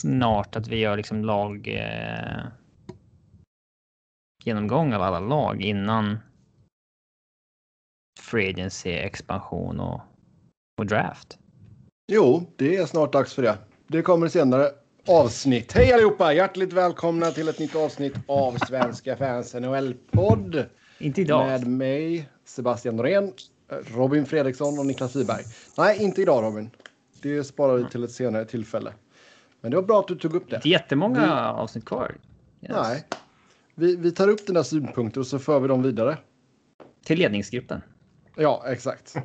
snart att vi gör liksom lag. Eh, genomgång av alla lag innan. Free agency, expansion och, och draft. Jo, det är snart dags för det. Det kommer senare avsnitt. Hej allihopa! Hjärtligt välkomna till ett nytt avsnitt av Svenska fans NHL-podd. Inte idag. Med mig, Sebastian Norén, Robin Fredriksson och Niklas Wiberg. Nej, inte idag Robin. Det sparar vi till ett senare tillfälle. Men det var bra att du tog upp det. Inte jättemånga vi... avsnitt kvar. Yes. Nej. Vi, vi tar upp dina synpunkter och så för vi dem vidare. Till ledningsgruppen. Ja, exakt.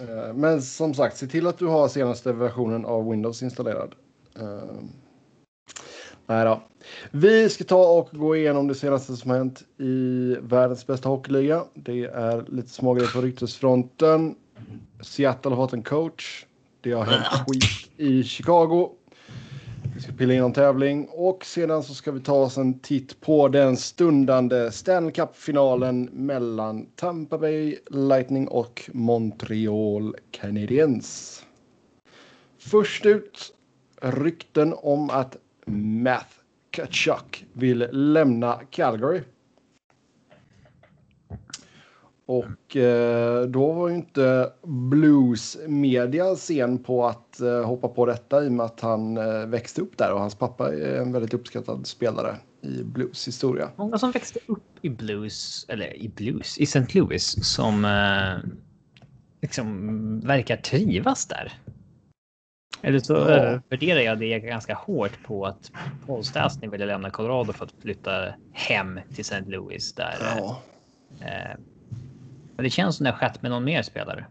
Eh, men som sagt, se till att du har senaste versionen av Windows installerad. Uh, nej då. Vi ska ta och gå igenom det senaste som hänt i världens bästa hockeyliga. Det är lite smågrejer på ryktesfronten. Seattle har fått en coach. Det har hänt skit i Chicago. Vi ska pilla in någon tävling och sedan så ska vi ta oss en titt på den stundande Stanley Cup-finalen mellan Tampa Bay Lightning och Montreal Canadiens. Först ut rykten om att Math Kachuk vill lämna Calgary. Och eh, då var ju inte Blues media sen på att eh, hoppa på detta i och med att han eh, växte upp där och hans pappa är en väldigt uppskattad spelare i Blues historia. Många som växte upp i Blues, eller i Blues, i St. Louis som eh, liksom verkar trivas där. Eller så ja. värderar jag det ganska hårt på att Paul Stastny ville lämna Colorado för att flytta hem till St. Louis där. Ja. Eh, men det känns som det har skett med någon mer spelare.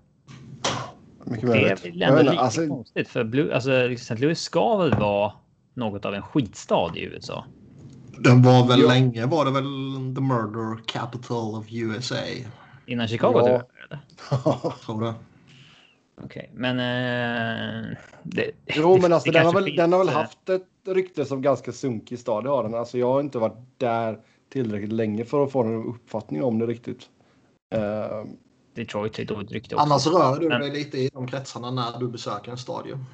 Mycket det är väl ändå lite alltså... konstigt för Blue, alltså, St. Louis ska väl vara något av en skitstad i USA. Den var väl jo. länge var det väl the murder capital of USA. Innan Chicago ja. tror jag. tror det. Okej, okay, men... Eh, det, jo, men alltså den har, väl, den har väl haft ett rykte som ganska sunkig stad. Det har den. Alltså jag har inte varit där tillräckligt länge för att få en uppfattning om det riktigt. Uh, Detroit är ett dåligt rykte också. Annars rör du dig lite i de kretsarna när du besöker en stadion.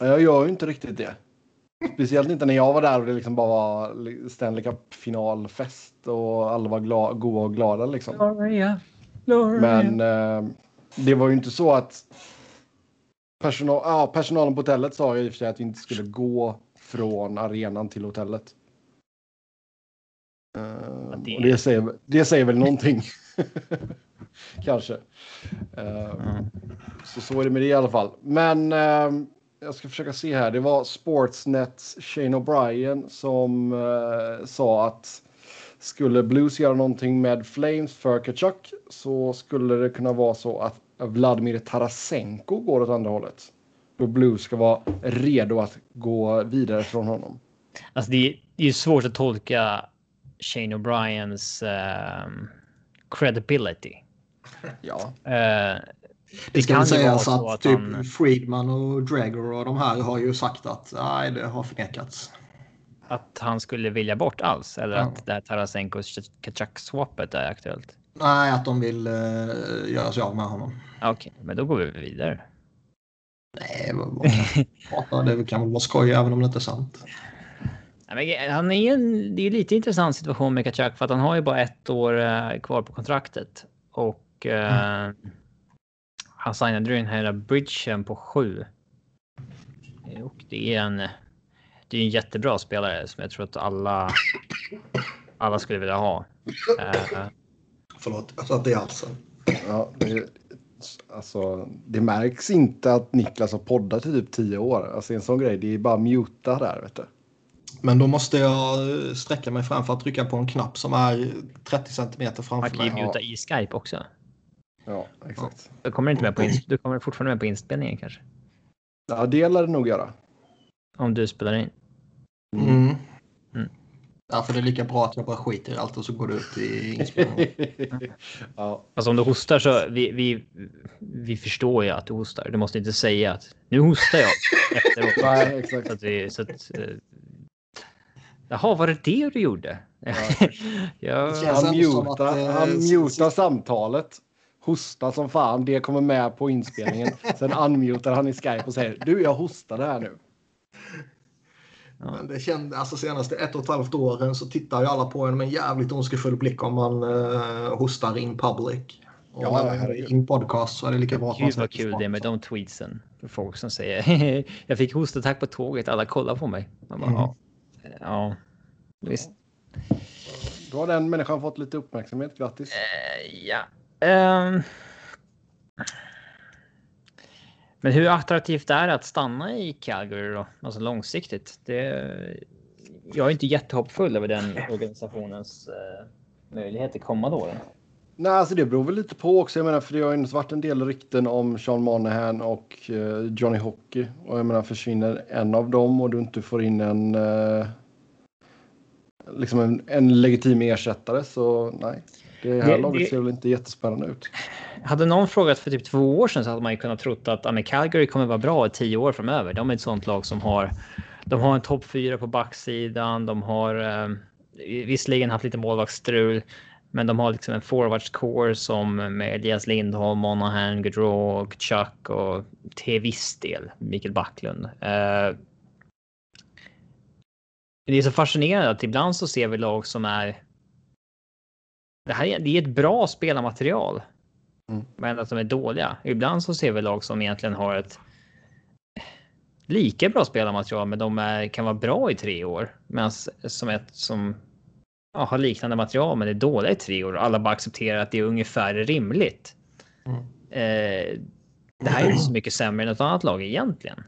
Jag gör ju inte riktigt det. Speciellt inte när jag var där och det liksom bara var Stanley Cup-finalfest och alla var glada, goa och glada. Liksom. Gloria, Gloria. Men uh, det var ju inte så att personal, ja, personalen på hotellet sa ju i och för sig att vi inte skulle gå från arenan till hotellet. Uh, det... Och det, säger, det säger väl någonting. Kanske. Uh, mm. Så så är det med det i alla fall. Men uh, jag ska försöka se här. Det var Sportsnets Shane O'Brien som uh, sa att skulle Blues göra någonting med Flames för Kachuk så skulle det kunna vara så att Vladimir Tarasenko går åt andra hållet. Då Blues ska vara redo att gå vidare från honom. Alltså det är ju svårt att tolka Shane O'Briens uh, credibility. Ja. Uh, det ska sägas att, att typ han... Friedman och Dragger och de här har ju sagt att nej, det har förnekats. Att han skulle vilja bort alls eller ja. att det här Tarasenko Kachak-swappet är aktuellt? Nej, att de vill uh, göra sig av med honom. Okej, okay, men då går vi vidare. Nej, vad, det kan väl vara skoj även om det inte är sant. Han är en, det är lite intressant situation med Kachak för att han har ju bara ett år eh, kvar på kontraktet. Och eh, mm. han signade ju den här bridgen på sju. Och det är en, det är en jättebra spelare som jag tror att alla, alla skulle vilja ha. Eh, Förlåt, jag satte i halsen. Ja, det, alltså, det märks inte att Niklas har poddat i typ tio år. Alltså en sån grej, det är bara muta där vet du. Men då måste jag sträcka mig fram för att trycka på en knapp som är 30 centimeter framför mig. Man kan ju muta i Skype också. Ja, exakt. Du kommer, inte med på du kommer fortfarande med på inspelningen kanske? Ja, det lär det nog göra. Om du spelar in? Mm. mm. Därför är det lika bra att jag bara skiter i allt och så går det ut i inspelningen. ja. Alltså om du hostar så vi, vi, vi förstår ju att du hostar. Du måste inte säga att nu hostar jag efteråt. Nej, exakt. Så att vi, så att, eh, Jaha, var det det du gjorde? Ja. ja. Han mutar, eh, han mutar samtalet. Hosta som fan. Det kommer med på inspelningen. Sen unmutar han i Skype och säger du, jag hostade här nu. Ja. Men det kände, alltså senaste ett och ett halvt åren så tittar ju alla på en med en jävligt ondskefull blick om man uh, hostar in public. Och ja, herregud. in podcast så är det lika bra att man Gud vad kul det är med de tweetsen. För folk som säger jag fick hostattack på tåget, alla kollar på mig. Man bara, mm. ja, ja, visst. Då har den människan fått lite uppmärksamhet, grattis. Uh, ja. Um... Men hur attraktivt är det att stanna i Calgary då? Alltså långsiktigt? Det, jag är inte jättehoppfull över den organisationens eh, möjligheter kommande åren. Nej, alltså det beror väl lite på också. Jag menar, för det har ju varit en del rykten om Sean Monahan och eh, Johnny Hockey. Och jag menar, försvinner en av dem och du inte får in en, eh, liksom en, en legitim ersättare så nej. Det här det, laget ser väl inte jättespännande ut. Hade någon frågat för typ två år sedan så hade man ju kunnat trott att ja, Calgary kommer vara bra i tio år framöver. De är ett sånt lag som har. De har en topp fyra på backsidan. De har eh, visserligen haft lite målvaktsstrul, men de har liksom en forwardscore som med Elias Lindholm, Monahan, Gaudreau, Chuck och till viss del Mikael Backlund. Eh, det är så fascinerande att ibland så ser vi lag som är det här är, det är ett bra spelarmaterial. Mm. Men att de är dåliga. Ibland så ser vi lag som egentligen har ett lika bra spelarmaterial, men de är, kan vara bra i tre år. Medan som ett som ja, har liknande material, men är dåliga i tre år. Och alla bara accepterar att det är ungefär rimligt. Mm. Eh, det här är inte så mycket sämre än något annat lag egentligen.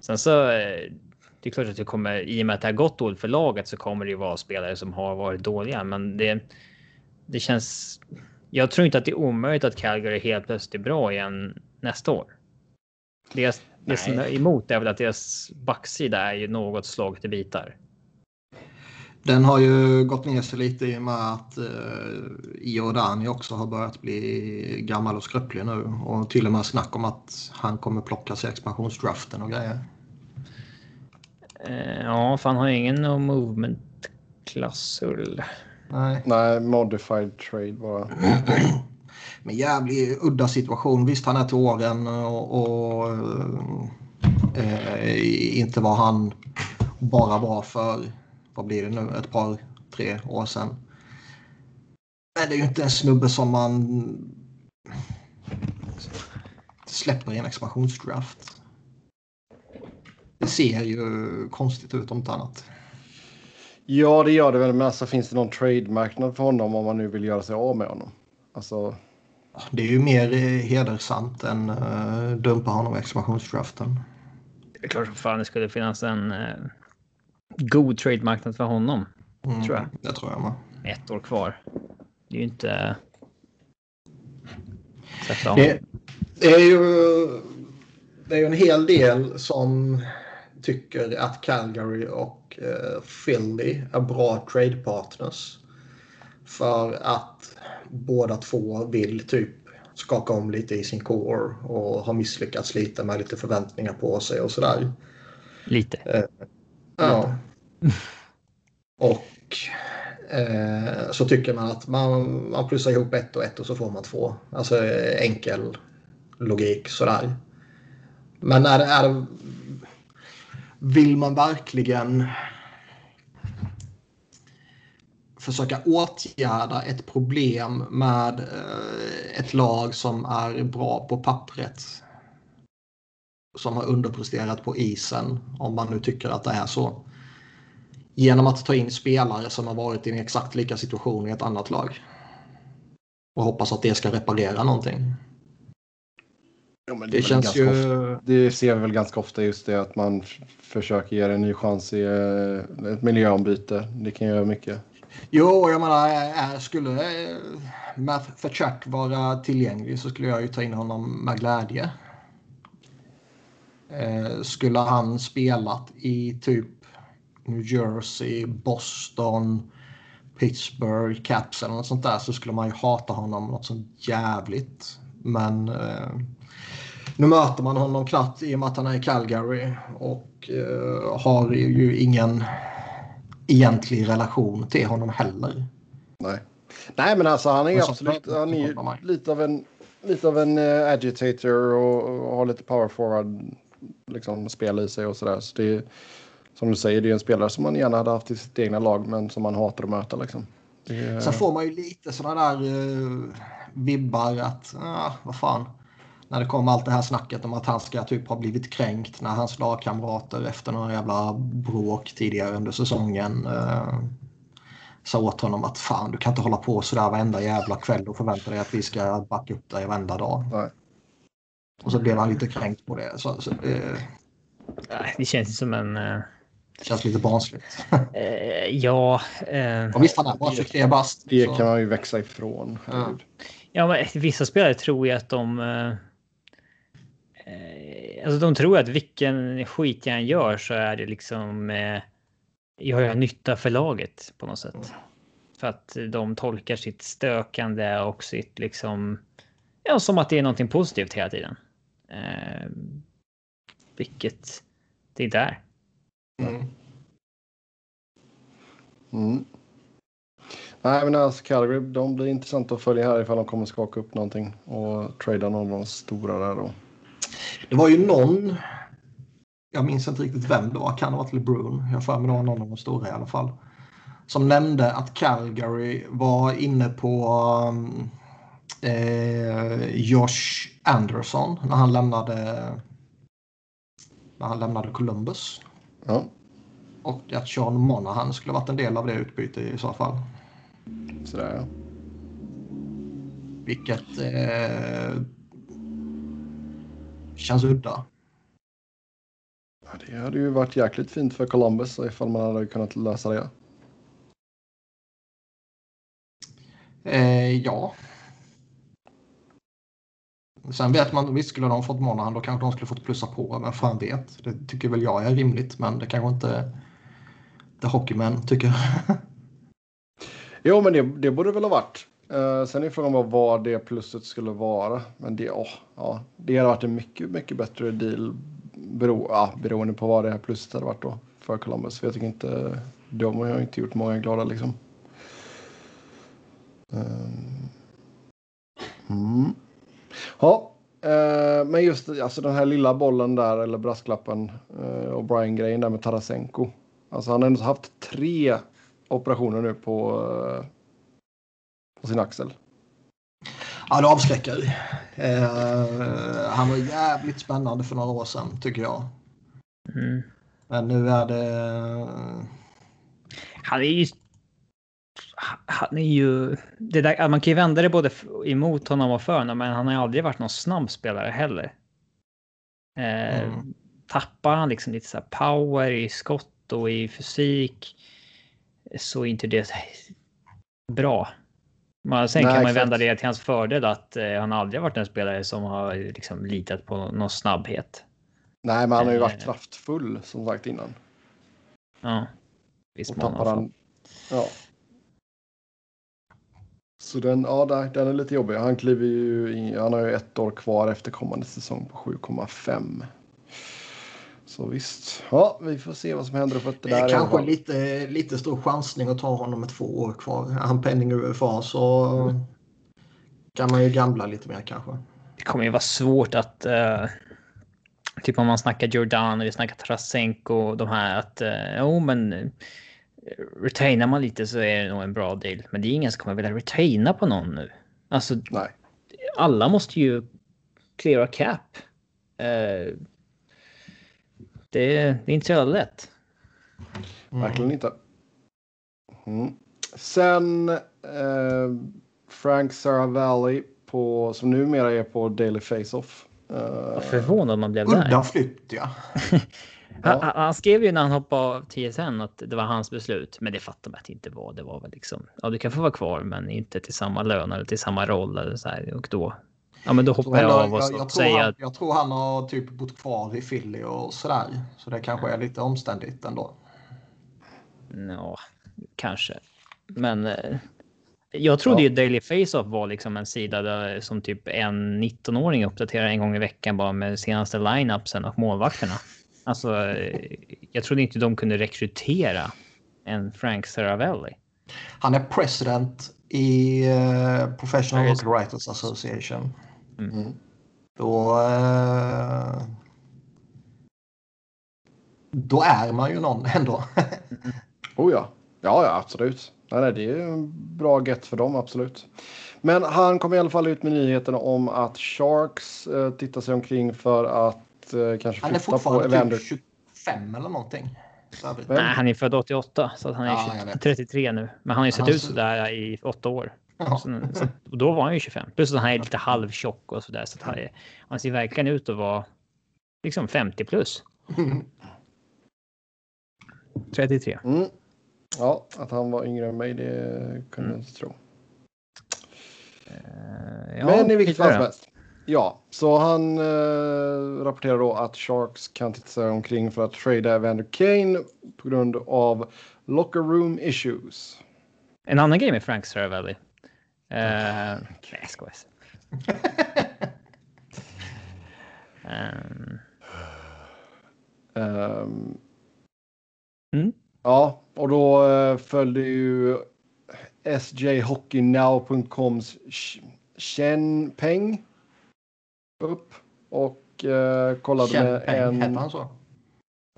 Sen så eh, det är klart att det kommer, i och med att det har gått dåligt för laget så kommer det ju vara spelare som har varit dåliga, men det, det känns. Jag tror inte att det är omöjligt att Calgary helt plötsligt är bra igen nästa år. Det, det som är emot är väl att deras backsida är ju något slaget i bitar. Den har ju gått ner sig lite i och med att eh, Iordani också har börjat bli gammal och skröplig nu och till och med snack om att han kommer plockas i expansionsdraften och grejer. Eh, ja, för han har ingen no movement klausul. Nej. Nej, modified trade bara. Men jävligt udda situation. Visst, han är till åren och, och eh, inte var han bara bra för, vad blir det nu, ett par, tre år sedan. Men det är ju inte en snubbe som man släpper i en expansionsdraft. Det ser ju konstigt ut om inte annat. Ja, det gör det väl. Men alltså, finns det någon trade-marknad för honom om man nu vill göra sig av med honom? Alltså... Det är ju mer hedersamt än uh, dumpa honom i expansionsdraften. Det är klart som fan det skulle finnas en uh, god trade-marknad för honom. Mm, tror jag. Det tror jag med. Ett år kvar. Det är ju inte... Det, det, är ju det är ju en hel del som tycker att Calgary och eh, Philly är bra trade partners. För att båda två vill typ skaka om lite i sin core och har misslyckats lite med lite förväntningar på sig och sådär. Lite? Eh, ja. och eh, så tycker man att man, man plussar ihop ett och ett och så får man två. Alltså enkel logik sådär. Men är det, är vill man verkligen försöka åtgärda ett problem med eh, ett lag som är bra på pappret. Som har underpresterat på isen, om man nu tycker att det är så. Genom att ta in spelare som har varit i en exakt lika situation i ett annat lag. Och hoppas att det ska reparera någonting. Ja, det, det känns ju... Ofta, det ser vi väl ganska ofta just det att man försöker ge en ny chans i eh, ett miljöombyte. Det kan göra mycket. Jo, jag menar, skulle eh, Matt Fachak vara tillgänglig så skulle jag ju ta in honom med glädje. Eh, skulle han spelat i typ New Jersey, Boston, Pittsburgh, Caps eller något sånt där så skulle man ju hata honom något sånt jävligt. Men nu möter man honom knappt i och med att han är i Calgary och uh, har ju ingen egentlig relation till honom heller. Nej, Nej men alltså han är alltså, absolut han är lite av en, lite av en uh, agitator och, och har lite power forward liksom, spel i sig och sådär. Så det är, som du säger, det är en spelare som man gärna hade haft i sitt egna lag men som man hatar att möta. Liksom. Det... Sen får man ju lite sådana där uh, vibbar att, uh, vad fan. När det kommer allt det här snacket om att han ska typ ha blivit kränkt när hans lagkamrater efter några jävla bråk tidigare under säsongen uh, sa åt honom att fan du kan inte hålla på sådär varenda jävla kväll och förvänta dig att vi ska backa upp dig varenda dag. Nej. Och så blev han lite kränkt på det. Så, så, eh, det känns som en... Uh... Känns lite barnsligt. uh, ja. Uh... Och visst, han är bara 23 bast. Det så. kan man ju växa ifrån. Ja. ja, men vissa spelare tror ju att de... Alltså de tror att vilken skit jag än gör så är det liksom... Jag har nytta för laget på något sätt. För att de tolkar sitt stökande och sitt liksom... Ja, som att det är någonting positivt hela tiden. Eh, vilket det inte är. Mm. Mm. Nej, men alltså Calgary, de blir intressanta att följa här ifall de kommer skaka upp någonting och trada någon av de stora där då. Det var ju någon, jag minns inte riktigt vem det var, kan ha varit LeBron, jag får det var någon av de stora i alla fall, som nämnde att Calgary var inne på um, eh, Josh Anderson när han lämnade när han lämnade Columbus. Ja. Och att Sean Monahan skulle varit en del av det utbytet i så fall. Sådär ja. Vilket eh, känns udda. Ja, det hade ju varit jäkligt fint för Columbus ifall man hade kunnat lösa det. Eh, ja, Sen vet man, visst skulle de fått Monahan då kanske de skulle fått plussa på. men fan vet? Det tycker väl jag är rimligt men det kanske inte The Hockeymän tycker. jo men det, det borde väl ha varit. Uh, sen är frågan vad det plusset skulle vara. Men det, oh, ja, det hade varit en mycket, mycket bättre deal bero, ja, beroende på vad det här plusset hade varit då för Columbus. För jag tycker inte, de har inte gjort många glada liksom. Um, mm. Ja, eh, men just alltså den här lilla bollen där, eller brasklappen eh, och Brian-grejen där med Tarasenko. Alltså han har ändå haft tre operationer nu på, eh, på sin axel. Ja, det avskräcker. Eh, han var jävligt spännande för några år sedan, tycker jag. Mm. Men nu är det... Han är ju han är ju... Det där, man kan ju vända det både emot honom och för honom, men han har aldrig varit någon snabb spelare heller. Eh, mm. Tappar han liksom lite så power i skott och i fysik så är inte det bra. Men sen Nej, kan man ju vända det till hans fördel att eh, han aldrig varit en spelare som har liksom litat på någon snabbhet. Nej, men han har ju varit eh, kraftfull som sagt innan. Ja. Visst och tappar han. Ja. Så den, ja, den är lite jobbig. Han kliver ju in, han har ju ett år kvar efter kommande säsong på 7,5. Så visst, ja, vi får se vad som händer. För det, det är kanske lite, lite stor chansning att ta honom med två år kvar. Är han penning UFA så mm. kan man ju gambla lite mer kanske. Det kommer ju vara svårt att uh, typ om man snackar Jordan eller snackar Tarasenko de här att uh, jo men retainar man lite så är det nog en bra deal. Men det är ingen som kommer vilja retaina på någon nu. Alltså, Nej. alla måste ju cleara cap. Uh, det, det, är inte så jävla lätt. Mm. Verkligen inte. Mm. Sen eh, Frank Saravalli på, som numera är på Daily Face-Off. Uh, förvånad man blev där. Udda flytt ja. Han, han, skrev ju när han hoppade av TSN att det var hans beslut, men det fattar man att det inte var. Det var väl liksom, ja du kan få vara kvar men inte till samma lön eller till samma roll eller så här. Och då, ja men då hoppar jag, jag av och så jag, jag säger han, Jag tror han har typ bott kvar i Philly och sådär. Så det kanske är lite omständigt ändå. Ja, kanske. Men eh, jag trodde ja. ju Daily Face-Off var liksom en sida där som typ en 19-åring uppdaterar en gång i veckan bara med senaste line-upsen och målvakterna. Alltså, jag trodde inte de kunde rekrytera en Frank Saravelli. Han är president i uh, Professional Hockey Writers Association. Mm. mm. Då uh, då är man ju någon ändå. Oh ja. Ja, ja absolut. Nej, nej, det är en bra get för dem, absolut. Men han kom i alla fall ut med nyheterna om att Sharks eh, tittar sig omkring för att eh, kanske Han är på fortfarande Evander. typ 25 eller någonting. Så Nej, han är född 88 så att han är Ja, 20 jag vet. 33 nu. Men han har ju sett Han ut sådär i åtta år. Ja. Så, så, och då var han ju 25. Plus att han är lite halvtjock och sådär. Så att han, är, han ser verkligen ut att vara liksom 50 plus. 33. Mm. Ja, att han var yngre än mig, det kunde jag inte tro. Eh, ja, Men i vilket fall som där. helst. Ja, så han eh, rapporterar då att Sharks kan titta sig omkring för att trada Evander Kane på grund av locker room issues. En annan grej med Frank Saravelli. Uh, nej, jag skojar. um, Ehm, Mm. Ja, och då uh, följde ju sjhockeynow.coms Chen Peng upp och eh, kollade Chen med en... hette han så?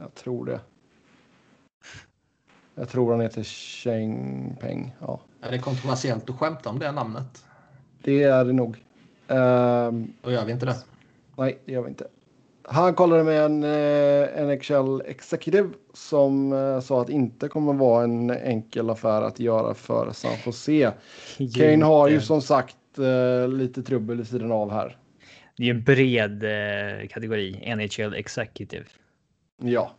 Jag tror det. Jag tror han heter Cheng Peng. Ja, Är det kontroversiellt att skämta om det namnet? det är det nog. Ehm, Då gör vi inte det. nej, det gör vi inte. Han kollade med en eh, NHL Executive som eh, sa att inte kommer vara en enkel affär att göra för San Jose. Kane har ju som sagt eh, lite trubbel i sidan av här. Det är ju en bred eh, kategori, NHL Executive. Ja,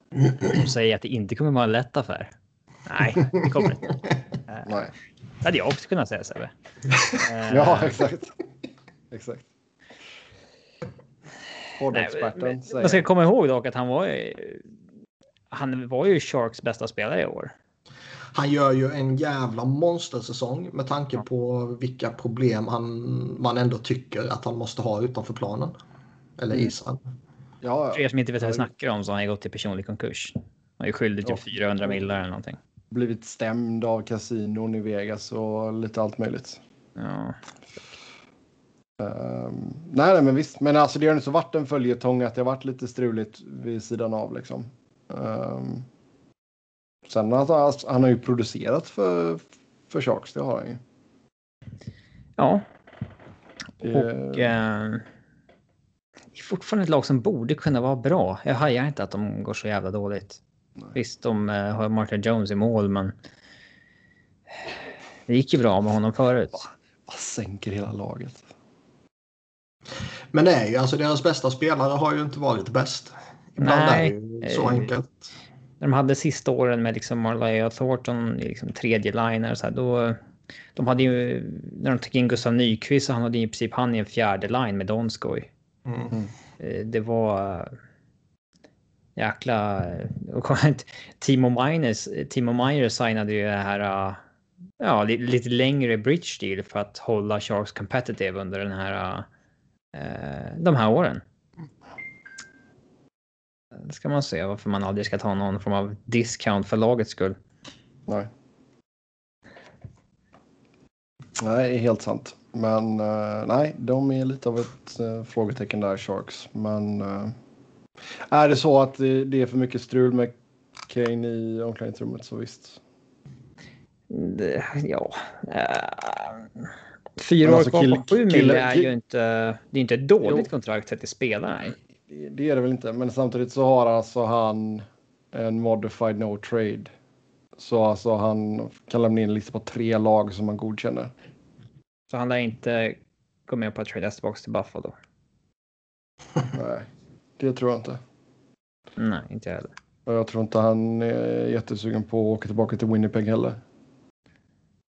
De säger att det inte kommer vara en lätt affär. Nej, det kommer inte. Eh, nej. Det hade jag också kunnat säga Sebbe. Eh, Ja, exakt. exakt. men- säger. Man ska komma ihåg dock att han var ju, han var ju Sharks bästa spelare i år. Han gör ju en jävla monstersäsong med tanke på vilka problem han, man ändå tycker att han måste ha utanför planen. Eller Mm. isen. Ja, För er som inte vet vad jag snackar om så har han gått till personlig konkurs. Han är skyldig typ Ja. 400 miljoner eller någonting. blivit stämd av kasinon i Vegas och lite allt möjligt. Ja. Ehm, nej, nej, men visst. Men alltså det har ju så varit en följetong att det har varit lite struligt vid sidan av liksom. Um, sen att han, han har ju producerat för, för Sharks, det har han ju. Ja, Det- och eh, det är fortfarande ett lag som borde kunna vara bra. Jag hajar inte att de går så jävla dåligt. Nej. Visst, de eh, har Martin Jones i mål, men det gick ju bra med honom förut. Bara sänker hela laget. Men det är ju alltså deras bästa spelare har ju inte varit bäst. Ibland Nej, är det ju så eh, enkelt. När de hade sista åren med liksom Marley Thornton i liksom tredje liner så här, då. De hade ju när de tog in Gustav Nyqvist så han hade i princip han i en fjärde line med Donskoj. Mm. Eh, Det var eh, jäkla... och Timo Miners, Timo Meyer signade ju det här... eh, Ja, li- lite längre bridge deal för att hålla Sharks competitive under den här... eh, De här åren. Det ska man se varför man aldrig ska ta någon form av discount för lagets skull. Nej. Nej, det är helt sant. Men eh, nej, de är lite av ett uh, frågetecken där, Sharks. Men eh, är det så att det, det är för mycket strul med Kane i omklädningsrummet så visst. Det, ja. eh, Fyra år alltså, kvar på sju mil är ju inte... Det är inte ett dåligt Jo. kontrakt sett till spelarna. Det, det är det väl inte, men samtidigt så har alltså han en modified no trade. Så alltså han kan lämna in en lista på tre lag som han godkänner. Så han lär inte gå med på att trada tillbaka till Buffalo. Nej, det tror jag inte. Nej, inte jag heller. Och jag tror inte han är jättesugen på att åka tillbaka till Winnipeg heller.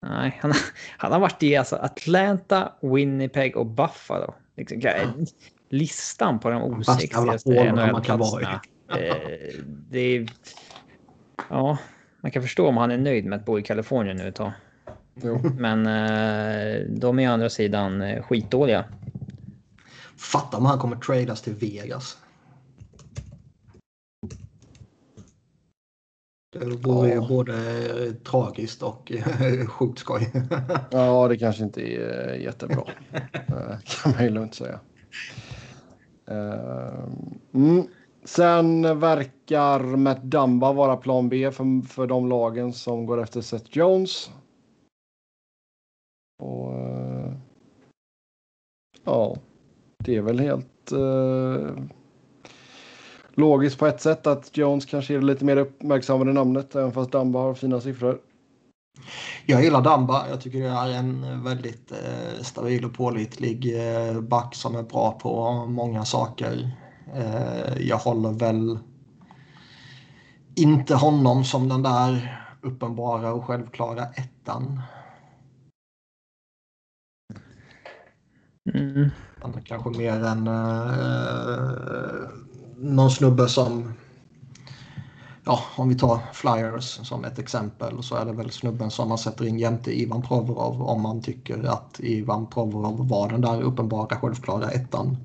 Nej, han, han har varit i alltså Atlanta, Winnipeg och Buffalo. Liksom, listan på de osexigaste man. NHL-platserna. Eh, det är... Ja, man kan förstå om han är nöjd med att bo i Kalifornien nu ett tag. Jo. Men eh, de är å andra sidan eh, skitdåliga. Fatta om han kommer tradas till Vegas. Det vore ju Ja. både eh, tragiskt och sjukt skoj. Ja, det kanske inte är jättebra. Eh, kan man ju lugnt säga. Eh, mm. Sen verkar Matt Dumba vara plan B för, för de lagen som går efter Seth Jones. Och, eh, ja, det är väl helt eh, logiskt på ett sätt att Jones kanske är lite mer uppmärksammade namnet även fast Dumba har fina siffror. Jag gillar Damba. Jag tycker det är en väldigt eh, stabil och pålitlig eh, back som är bra på många saker. Eh, jag håller väl inte honom som den där uppenbara och självklara ettan. Mm. Han är kanske mer än eh, någon snubbe som ja, om vi tar Flyers som ett exempel så är det väl snubben som man sätter in jämte Ivan Provorov om man tycker att Ivan Provorov var den där uppenbara självklara ettan.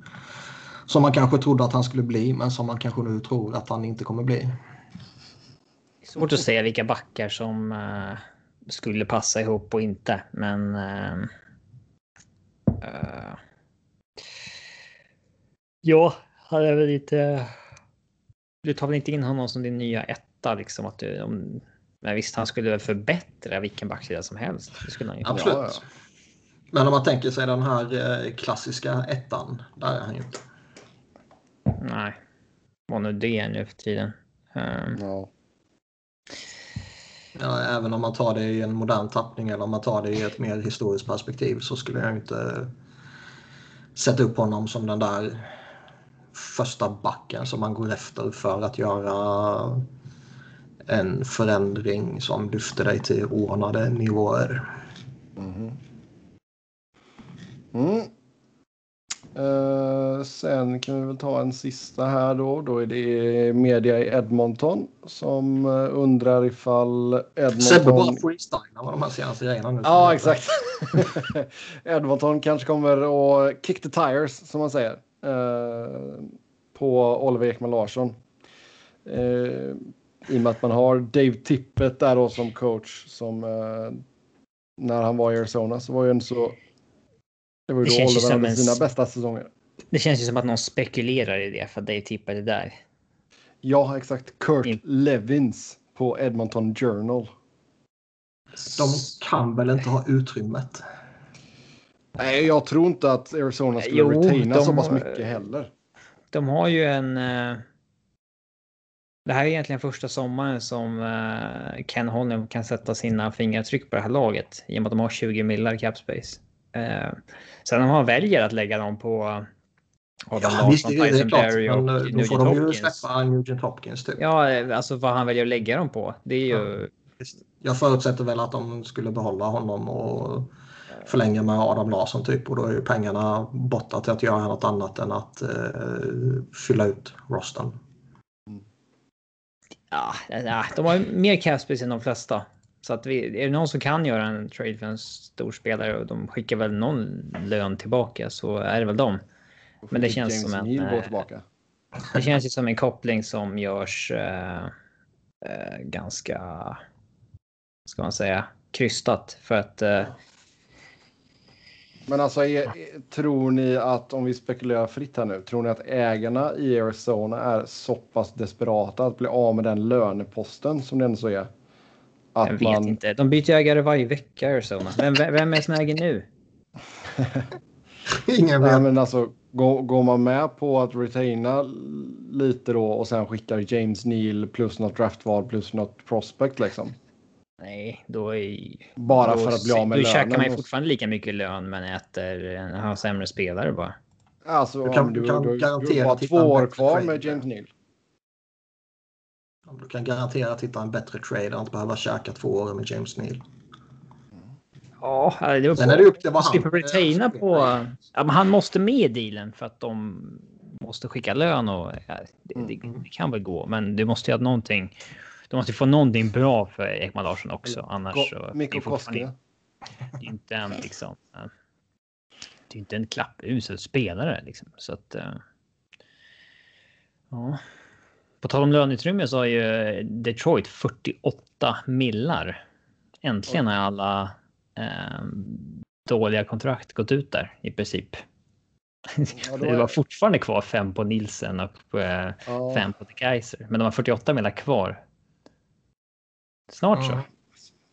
Som man kanske trodde att han skulle bli men som man kanske nu tror att han inte kommer bli. Svårt att säga vilka backar som uh, skulle passa ihop och inte, men. Uh, uh, ja, han är väl lite du tar väl inte in honom som din nya etta liksom att du om, men visst, han skulle väl förbättra vilken backsida som helst. Det skulle han ju. Absolut. Ja. Men om man tänker sig den här eh, klassiska ettan, där är han ju inte. Nej, vad nu det är nu för tiden. Um... Ja. Ja, även om man tar det i en modern tappning eller om man tar det i ett mer historiskt perspektiv så skulle jag inte sätta upp honom som den där första backen som man går efter för att göra en förändring som lyfter dig till ordnade nivåer. Mm. Mm. Uh, sen kan vi väl ta en sista här då. Då är det media i Edmonton som uh, undrar ifall Edmonton... Sebbe bara freestylar med de här senaste grejerna nu. Ja, exakt. Edmonton kanske kommer att kick the tires som man säger. Eh, på Oliver Ekman Larsson. Uh, I och med att man har Dave Tippett där då som coach som uh, när han var i Arizona så var ju en så. Det var ju det då Oliver hade sina en... bästa säsonger. Det känns ju som att någon spekulerar i det för att Dave Tippett är där. Ja, exakt. Kurt In... Levins på Edmonton Journal. De kan väl inte ha utrymmet? Nej, jag tror inte att Arizona skulle jo, retaina de, så pass mycket heller. De har ju en... Eh, det här är egentligen första sommaren som eh, Ken Holm kan sätta sina fingeravtryck på det här laget i och med att de har 20 millar cap space. Eh, sen om han väljer att lägga dem på Adam ja, visst, det, Tyson Berry och Nugent Hopkins. Då får de ju släppa Nugent Hopkins typ. Ja, alltså vad han väljer att lägga dem på. Det är ju... Ja, jag förutsätter väl att de skulle behålla honom och förlänga med Adam Larsson typ och då är ju pengarna borta till att göra något annat än att eh, fylla ut rosten. Ja, de har mer capspace än de flesta. Så att vi, är det någon som kan göra en trade för en stor spelare och de skickar väl någon lön tillbaka så är det väl dem. Men det känns som en... Eh, det känns ju som en koppling som görs eh, eh, ganska, ska man säga, krystat. För att eh, men alltså, är, tror ni att om vi spekulerar fritt här nu, tror ni att ägarna i Arizona är så pass desperata att bli av med den löneposten som det ändå så är? Att jag vet man... inte. De byter ägare varje vecka Arizona. Vem, vem är som äger nu? Ingen vet. men alltså, går, går, man med på att retaina lite då och sen skickar James Neal plus något draftval plus något prospect liksom? Nej, då är... Bara då, för att bli av med lönen? Då käkar man ju fortfarande lika mycket lön men äter, har sämre spelare bara. Alltså, du kan, du, kan du, garantera du har två år kvar med James Neal. Du kan garantera att hitta en bättre trade och inte behöva käka två år med James Neal. Ja, det var Sen är det upp till vad han... Retaina på... Ja, men han måste med i dealen för att de måste skicka lön och... Ja, det, det, det, kan väl gå, men du måste ju ha någonting de måste få någonting bra för Ekman Larsson också. Annars så... Mikko Koskinen. Det är inte en liksom... Det är inte en klappusel spelare liksom. Så att... Eh, ja. På tal om löneutrymme så har ju Detroit 48 millar. Äntligen har alla eh, dåliga kontrakt gått ut där i princip. Ja, det var fortfarande kvar fem på Nielsen och eh, Ja. fem på De Kaiser. Men de har 48 medlar kvar. Snart så. Mm.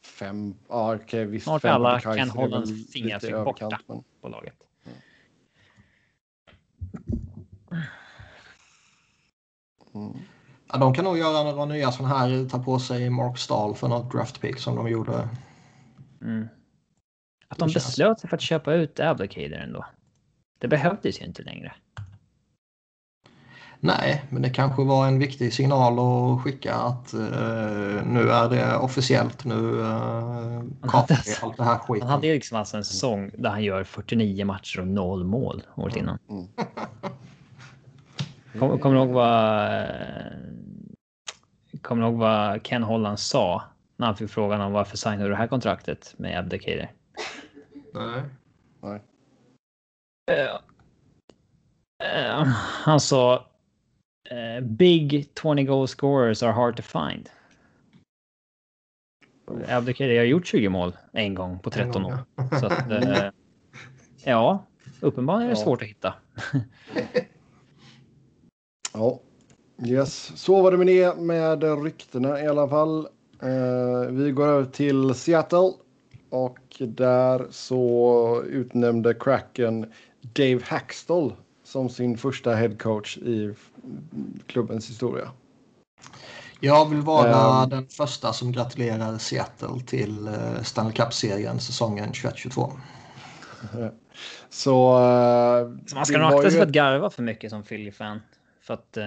Fem, ja okej visst. Snart fem på alla The Kaiser Ken är väl Hollands fingrar lite sig överkant, borta. men- på laget. Mm. Ja, de kan nog göra några nya sådana här, ta på sig Mark Stahl för något draft pick som de gjorde. Mm. Att de beslöt sig för att köpa ut Abdicator ändå. Det behövdes ju inte längre. Nej, men det kanske var en viktig signal att skicka att eh, nu är det officiellt. Nu uh, kapar vi allt det här skiten. Han hade ju liksom alltså en säsong där han gör 49 matcher och noll mål året innan. Mm. Kommer kom du ihåg vad... eh, Kommer du ihåg vad Ken Holland sa när han fick frågan om varför signade du det här kontraktet med Abdicator? Nej. Nej. Eh, eh, han sa eh, Big 20 goal scorers are hard to find. Abdicator har gjort 20 mål en gång på 13 år. Så att, eh, ja, uppenbarligen är det Ja. svårt att hitta. Ja, yes. Så var det med det med ryktena i alla fall. Eh, vi går över till Seattle och där så utnämnde Kraken Dave Hackstall som sin första head coach i klubbens historia. Jag vill vara Ehm. den första som gratulerar Seattle till eh, Stanley Cup-serien säsongen 21-22. Så, eh, Så man ska nog akta sig ju för att garva för mycket som Philly-fan. För att...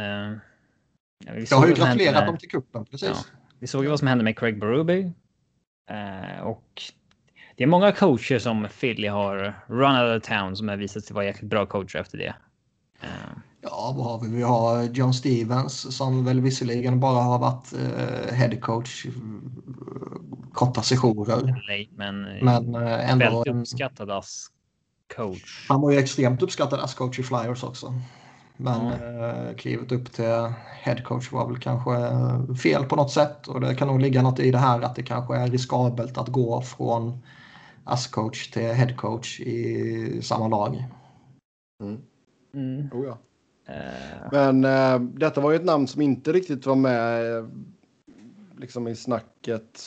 Ja, vi Jag har ju gratulerat dem till kuppen precis. Ja. Vi såg ju vad som hände med Craig Berube. Eh, och det är många coacher som Philly har run out of town som har visat sig vara jäkligt bra coacher efter det. Eh, Ja, vad har vi? Vi har John Stevens som väl visserligen bara har varit eh, head coach eh, korta sessioner. nej, men, Men eh, ändå väldigt en, uppskattad as coach. han var ju extremt uppskattad as coach i Flyers också. Men Ja. eh, klivet upp till head coach var väl kanske eh, fel på något sätt. Och det kan nog ligga något i det här att det kanske är riskabelt att gå från as coach till head coach i samma lag. Mm. Mm. Oh, ja. Eh, Men eh, detta var ju ett namn som inte riktigt var med eh, liksom i snacket.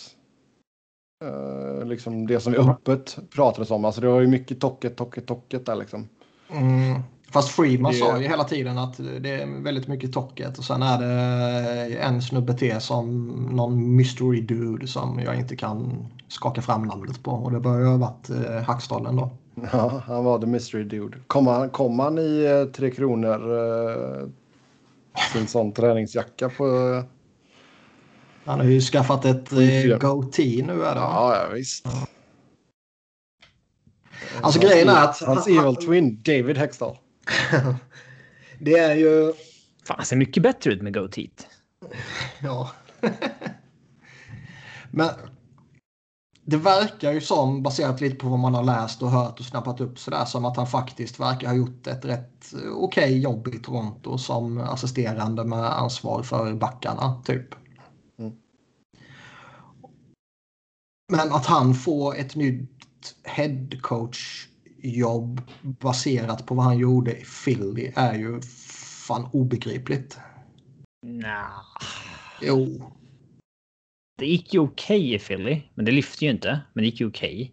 Eh, liksom det som vi öppet pratades om. Alltså det var ju mycket tocket, tocket, tocket där liksom. Mm. Fast Freeman Det- sa ju hela tiden att det är väldigt mycket tocket och sen är det en snubbe till som någon mystery dude som jag inte kan skaka fram namnet på och det bör ju ha varit eh, Hackstollen då. Ja, han var the mystery dude. Kom han, kom han i eh, Tre Kronor eh, sin sån träningsjacka på... Eh, Han har ju skaffat ett eh, goatee nu är det. ja, ja, visst. Alltså Hans grejen är att Hans han- evil twin, David Hextall. det är ju... fan, han ser mycket bättre ut med goateet. Ja. Men det verkar ju som, baserat lite på vad man har läst och hört och snappat upp sådär, som att han faktiskt verkar ha gjort ett rätt okej jobb i Toronto som assisterande med ansvar för backarna, typ. Mm. Men att han får ett nytt headcoach-jobb baserat på vad han gjorde i Philly är ju fan obegripligt. Nah. Jo, Det gick ju okej i Philly, men det lyfte ju inte. Men det gick ju okej.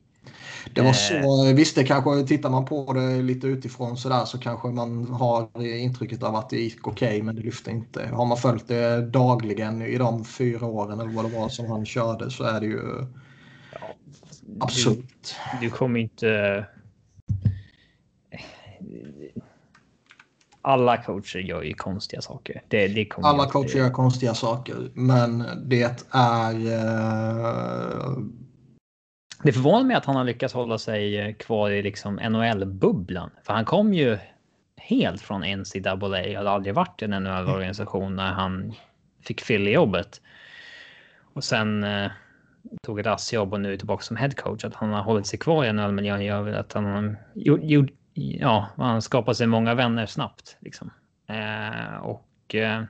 Det var Eh. så, visst det kanske, tittar man på det lite utifrån sådär så kanske man har intrycket av att det gick okej men det lyfte inte. Har man följt det dagligen i de fyra åren eller vad det var som han körde så är det ju absurt. Du, du kommer inte... Alla coacher gör ju konstiga saker. Det, det Alla inte- coacher gör konstiga saker men det är... Eh, Det förvånar mig att han har lyckats hålla sig eh, kvar i liksom NHL-bubblan. För han kom ju helt från NCAA. Hade aldrig varit i en NHL-organisation när han fick Philly-jobbet. Och sen eh, tog ett ASS-jobb och nu är tillbaka som headcoach. Att han har hållit sig kvar i NHL-miljön gör väl att han har gjort, gjort, ja, han skapat sig många vänner snabbt. Liksom. Eh, och eh,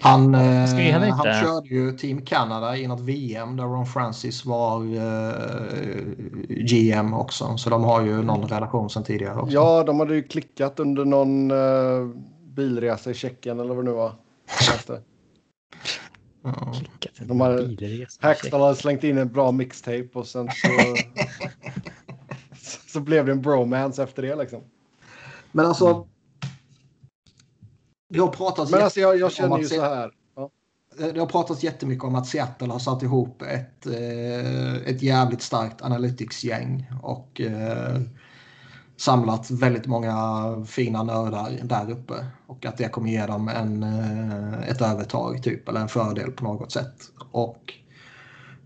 Han, eh, han körde ju Team Canada i något VM där Ron Francis var eh, GM också. Så de har ju någon relation sedan tidigare också. Ja, de hade ju klickat under någon uh, bilresa i Tjeckien eller vad det nu var. En De har-. Hackstall hade slängt in en bra mixtape och sen så, så blev det en bromance efter det liksom. Men alltså. Det har pratats Men alltså jag, jag känner ju så här. Ja. Det har pratats jättemycket om att Seattle har satt ihop ett, eh, ett jävligt starkt analytics-gäng och eh, samlat väldigt många fina nördar där uppe. Och att det kommer ge dem en, eh, ett övertag typ, eller en fördel på något sätt. Och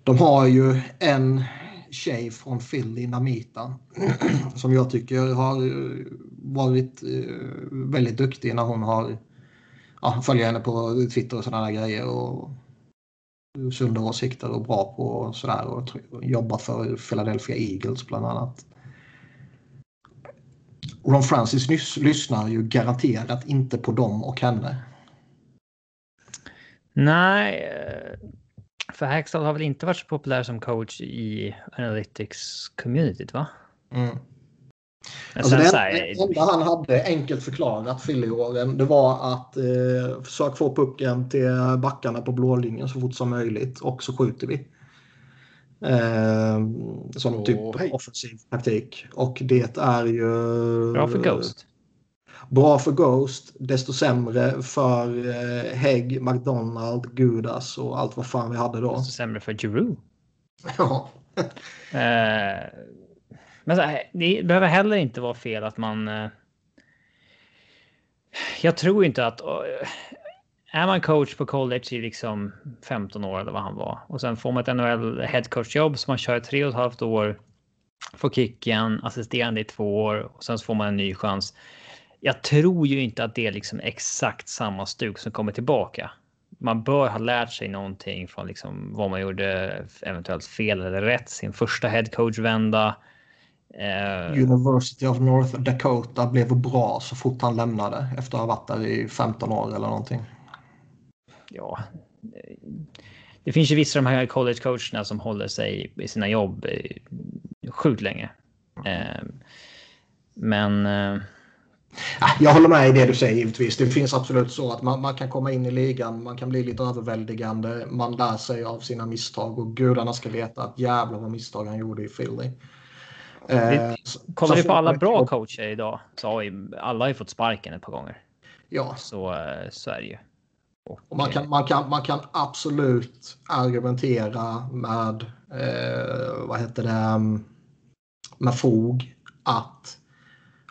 de har ju en tjej från Philly, Namita, som jag tycker har eh, varit eh, väldigt duktig när hon har ja, följer henne på Twitter och sådana grejer. Och sunda åsikter och bra på sådär och jobbat för Philadelphia Eagles bland annat. Ron Francis nyss lyssnar ju garanterat inte på dem och henne. Nej, eh, för Hackstall har väl inte varit så populär som coach i Analytics-communityt, va? Mm. Men Alltså det här, enda- han hade enkelt förklarat Philly-åren det var att eh, försök få pucken till backarna på blålinjen så fort som möjligt och så skjuter vi. Eh, som Åh, typ hej. offensiv taktik. Och det är ju... bra för Ghost. Bra för Ghost, desto sämre för eh, Hägg, McDonald, Gudas och allt vad fan vi hade då. Desto sämre för Giroud. Ja. Eh, men här, det behöver heller inte vara fel att man... eh, jag tror inte att... eh, är man coach på college i liksom 15 år eller vad han var och sen får man ett NHL headcoach-jobb som man kör tre och ett halvt år, får kicken, assisterande i två år och sen så får man en ny chans. Jag tror ju inte att det är liksom exakt samma stuk som kommer tillbaka. Man bör ha lärt sig någonting från liksom vad man gjorde eventuellt fel eller rätt sin första headcoach-vända. Eh, University of North Dakota blev bra så fort han lämnade efter att ha varit där i 15 år eller någonting. ja, det finns ju vissa av de här college coacherna som håller sig i sina jobb eh, sjukt länge. Eh, men Jag håller med i det du säger givetvis. Det finns absolut så att man, man kan komma in i ligan, man kan bli lite överväldigande, man lär sig av sina misstag och gudarna ska veta att jävlar vad misstag han gjorde i Philly. Eh, kollar vi på alla bra coacher idag så har ju alla har ju fått sparken ett par gånger. Ja, Så, eh, så är det ju. Och, och man, kan, man, kan, man kan absolut argumentera med, eh, vad heter det, mm, med fog att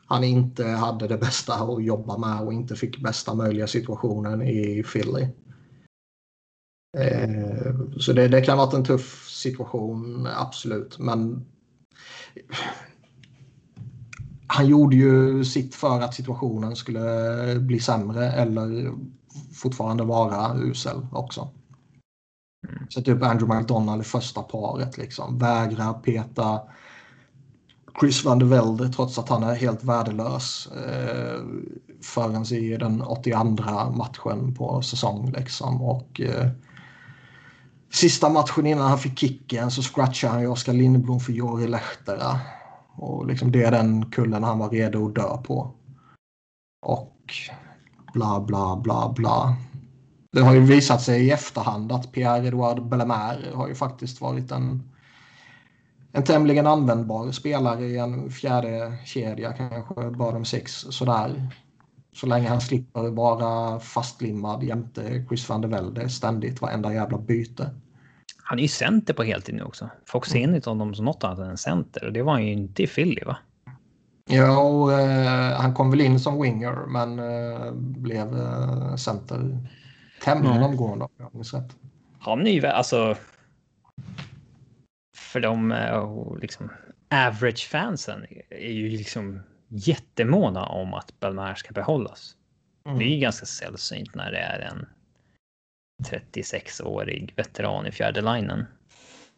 han inte hade det bästa att jobba med och inte fick bästa möjliga situationen i Philly. Eh, så det, det kan ha varit en tuff situation, absolut. Men han gjorde ju sitt för att situationen skulle bli sämre eller fortfarande vara usel också. Mm. Så typ Andrew McDonald i första paret liksom. Vägrar peta Chris van der Velde trots att han är helt värdelös eh, förrän i den 82 matchen på säsong liksom. Och eh, sista matchen innan han fick kicken så scratchade han ju Oskar Lindblom för Jori Lehtera. Och liksom det är den kullen han var redo att dö på. Och bla bla bla bla. Det har ju visat sig i efterhand att Pierre-Edouard Bellemare har ju faktiskt varit en, en tämligen användbar spelare i en fjärde kedja kanske bottom six sådär. Så länge han slipper vara fastlimmad jämte Chris van der Velde ständigt varenda jävla byte. Han är ju center på heltid nu också. Folk ser inte honom som något annat än en center och det var han ju inte i Philly va? Ja, och, eh, han kom väl in som winger men eh, blev eh, center tämligen Mm. omgående om jag minns rätt. Han är ju alltså. För de eh, liksom average fansen är ju liksom jättemåna om att Belmar ska behållas. Mm. Det är ju ganska sällsynt när det är en 36-årig veteran i fjärde linen.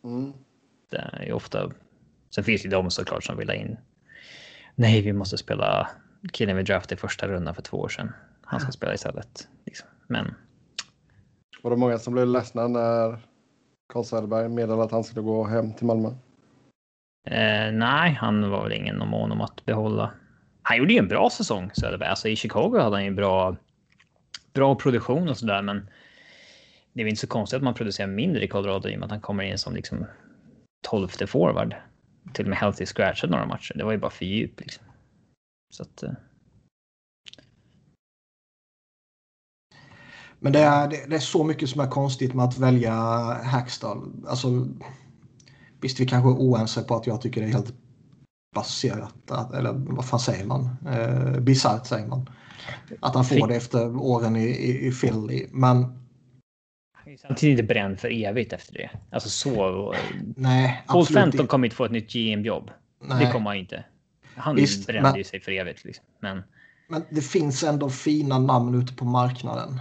Mm. Det är ju ofta. Sen finns det ju de såklart som vill ha in. Nej, vi måste spela killen vi draftade i första rundan för två år sedan. Han ska spela istället. Liksom. Men Var det många som blev ledsna när Carl Söderberg meddelade att han skulle gå hem till Malmö? Eh, nej, han var väl ingen mån om att behålla. Han gjorde ju en bra säsong Söderberg. Alltså i Chicago hade han ju bra, bra produktion och sådär, men det är väl inte så konstigt att man producerar mindre i Colorado i och med att han kommer in som liksom tolfte forward. Till och med healthy scratchad några matcher. Det var ju bara för djup liksom. Så att. Eh, Men det är, det, det, är så mycket som är konstigt med att välja Hackstall. Alltså, visst, vi kanske är oense på att jag tycker det är helt baserat, eller vad fan säger man? Eh, Bisarrt säger man. Att han får det efter åren i, i, i Philly. Men samtidigt inte bränd för evigt efter det. Alltså så. Nej, Paul Fenton kommer inte få ett nytt GM-jobb. Det kommer han inte. Han Visst, brände men, ju sig för evigt. Liksom. Men, men det finns ändå fina namn ute på marknaden.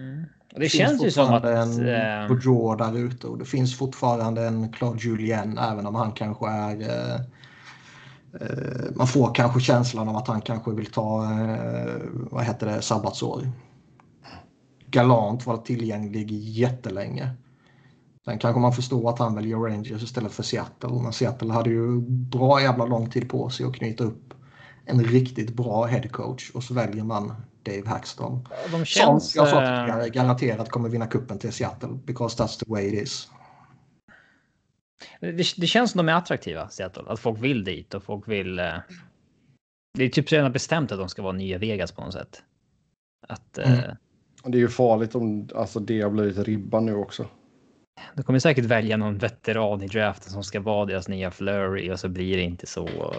Mm. Det, det känns ju som att... en äh... Bourgeois där ute och det finns fortfarande en Claude Julien även om han kanske är... Eh, eh, man får kanske känslan av att han kanske vill ta, eh, vad heter det, sabbatsår. Galant var tillgänglig jättelänge. Sen kanske man förstår att han väljer Rangers istället för Seattle. Men Seattle hade ju bra jävla lång tid på sig att knyta upp en riktigt bra headcoach och så väljer man Dave Hackstall. De känns, Som jag sa eh, tidigare garanterat kommer vinna kuppen till Seattle because that's the way it is. Det, det känns som de är attraktiva, Seattle. Att folk vill dit och folk vill... Eh, det är typ redan bestämt att de ska vara nya Vegas på något sätt. Att... Mm. Eh, det är ju farligt om alltså, det har blivit ribban nu också. De kommer säkert välja någon veteran i draften som ska vara deras nya flurry och så blir det inte så.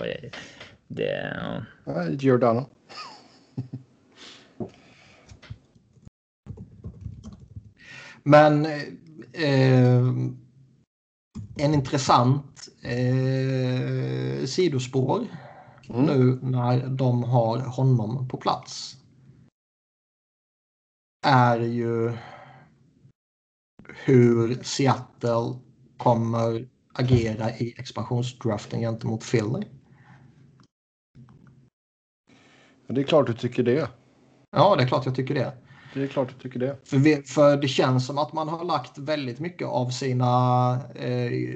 Det... Ja, Giordano. Men eh, en intressant eh, sidospår mm. nu när de har honom på plats är ju hur Seattle kommer agera i expansionsdraften gentemot Philly. Det är klart du tycker det. Ja, det är klart jag tycker det. Det är klart du tycker det. För, vi, för det känns som att man har lagt väldigt mycket av sina eh,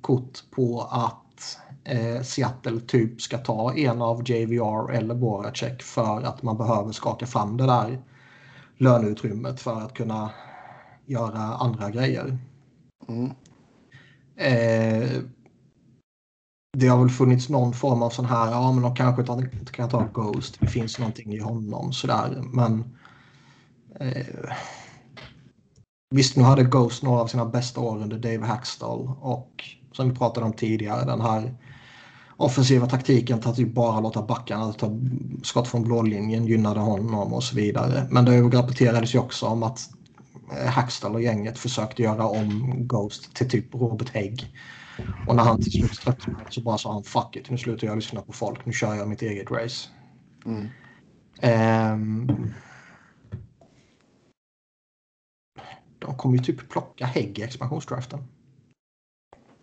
kort på att eh, Seattle typ ska ta en av JVR eller Voracek för att man behöver skaka fram det där löneutrymmet för att kunna göra andra grejer. Mm. Eh, det har väl funnits någon form av sån här, ja men de kanske inte kan ta Ghost, det finns någonting i honom sådär. Men eh, visst, nu hade Ghost några av sina bästa år under Dave Hackstall och som vi pratade om tidigare, den här offensiva taktiken att typ bara låta backarna ta skott från blålinjen gynnade honom och så vidare. Men det rapporterades ju också om att eh, Hackstall och gänget försökte göra om Ghost till typ Robert Hägg. Och när han till slut tröttnade så bara sa han fuck it, nu slutar jag lyssna på folk, nu kör jag mitt eget race. Mm. Um, de kommer ju typ plocka Hägg i expansionsdraften.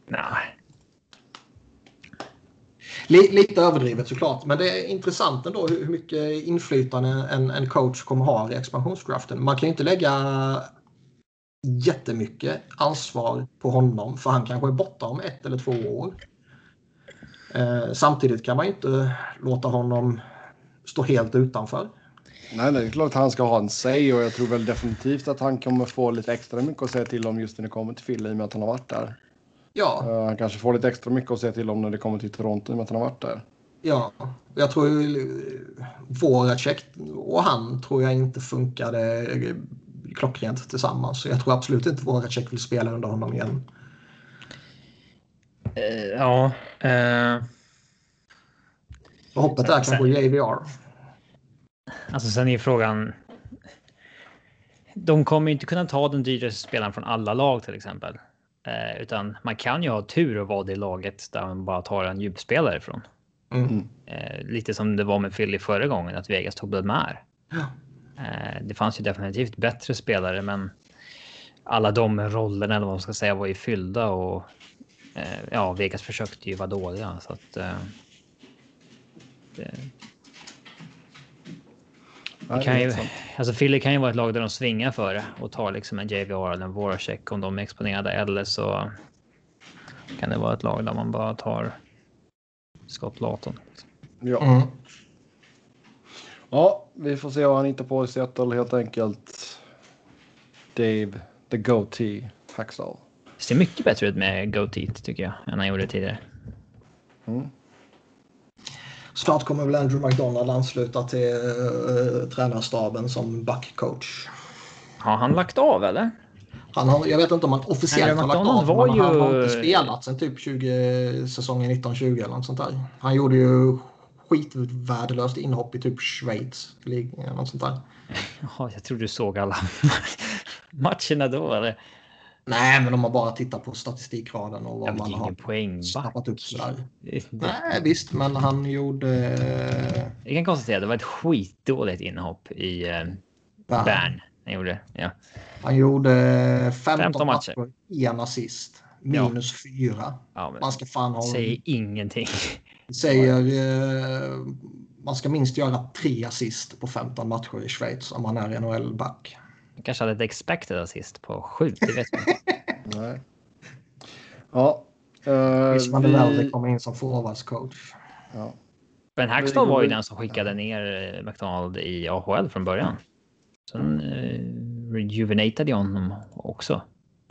Nej. Lite överdrivet såklart, men det är intressant ändå hur mycket inflytande en, en coach kommer ha i expansionsdraften. Man kan ju inte lägga jättemycket ansvar på honom för han kanske är borta om ett eller två år. Eh, samtidigt kan man ju inte låta honom stå helt utanför. Nej, nej, det är klart att han ska ha en säg och jag tror väl definitivt att han kommer få lite extra mycket att säga till om just när det kommer till Philly i och med att han har varit där. Ja. Uh, han kanske får lite extra mycket att säga till om när det kommer till Toronto i och med att han har varit där. Ja, jag tror Voracek och han tror jag inte funkade klockrent tillsammans. Så jag tror absolut inte Voracek vill spela under honom igen. Uh, ja. Uh... hoppet är kanske JVR. Alltså sen är frågan. De kommer inte kunna ta den dyraste spelaren från alla lag till exempel. Eh, utan man kan ju ha tur och vara det laget där man bara tar en djupspelare ifrån. Mm. Eh, lite som det var med Philly förra gången, att Vegas tog Bledmar. Ja. Eh, det fanns ju definitivt bättre spelare, men alla de rollerna, eller vad man ska säga, var ju fyllda och eh, ja, Vegas försökte ju vara dåliga. Så att, eh, det... Det kan ju, alltså Philly kan ju vara ett lag där de svingar för det och tar liksom en JVR eller en Voracek om de är exponerade eller så kan det vara ett lag där man bara tar Scott Laton. Ja. Mm. Ja, vi får se vad han hittar på i Seattle helt enkelt. Dave, the goatee, Hacksaw. Det ser mycket bättre ut med Goateet tycker jag än han gjorde tidigare. Mm. Snart kommer väl Andrew McDonald ansluta till uh, tränarstaben som backcoach. Har han lagt av eller? Han har, jag vet inte om han officiellt har lagt av, var men han har ju- inte spelat sen typ 20, säsongen 1920 eller något sånt där. Han gjorde ju skitvärdelöst inhopp i typ Schweiz. eller Något sånt där. Ja, jag tror du såg alla matcherna då eller? Nej, men de har bara tittat på statistikraden och vad vet man har snappat upp sådär. Nej, visst, men han gjorde... Jag kan konstatera att det var ett skitdåligt inhopp i eh, Bern. Bern. Han gjorde. Ja. Han gjorde 15, 15 matcher. matcher, en assist. Minus fyra. Ja, men Man ska fan ha... säger ingenting. Säger... Eh, man ska minst göra tre assist på 15 matcher i Schweiz om man är NHL-back. Han kanske hade ett expected assist på sju. Det vet man inte. Nej. Ja. Uh, Chris van der Velde kommer in som forwardscoach. ja. Ben Hackstall var ju den som skickade ner eh, McDonald i AHL från början. Sen eh, rejuvenatade jag honom också.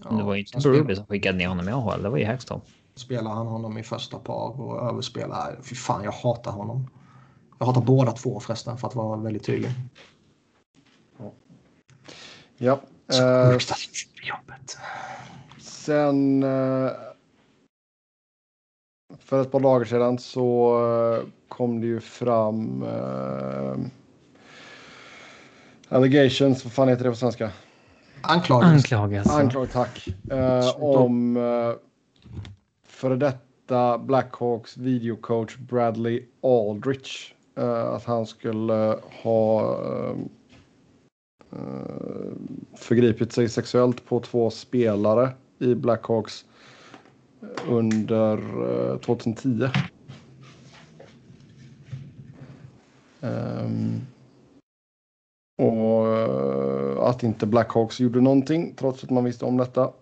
Men det var ju inte Berube som skickade ner honom i AHL. Det var ju Hackstall. Spelar han honom i första par och överspelar. Fy fan, jag hatar honom. Jag hatar båda två förresten för att vara väldigt tydlig. ja. Så Eh, jobbet. Sen eh, för ett par dagar sedan så eh, kom det ju fram eh, allegations, vad fan heter det på svenska? Anklagelse. Anklagelse. Anklag, tack. Eh, om eh, före detta Blackhawks videocoach Bradley Aldrich. Eh, att han skulle eh, ha eh, förgripit sig sexuellt på två spelare i Blackhawks under 2010. Um, ehm, och att inte Blackhawks gjorde någonting trots att man visste om detta.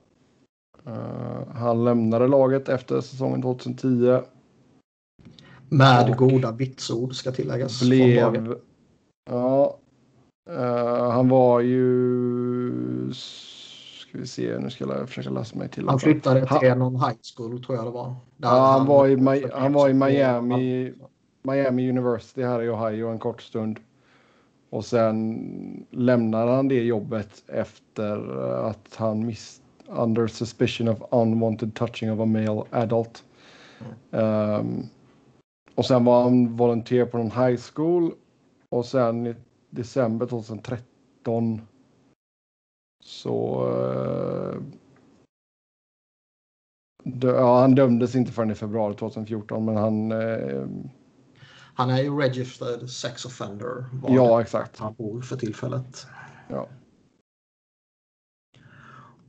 Eh, han lämnade laget efter säsongen 2010. Med goda vitsord ska tilläggas. Blev... Ja. Eh, han var ju... Ska vi se, nu ska jag försöka läsa mig till. Han flyttade Han- till någon high school tror jag det var. Ja, han var i Mi- han var i Miami. Miami University här i Ohio en kort stund. Och sen lämnade han det jobbet efter att han miss under suspicion of unwanted touching of a male adult. Ehm, och sen var han volontär på en high school och sen i december 2013 så eh, dö- ja, han dömdes inte förrän i februari 2014 men han eh, Han är ju registered sex offender. var ja exakt Han bor för tillfället. ja.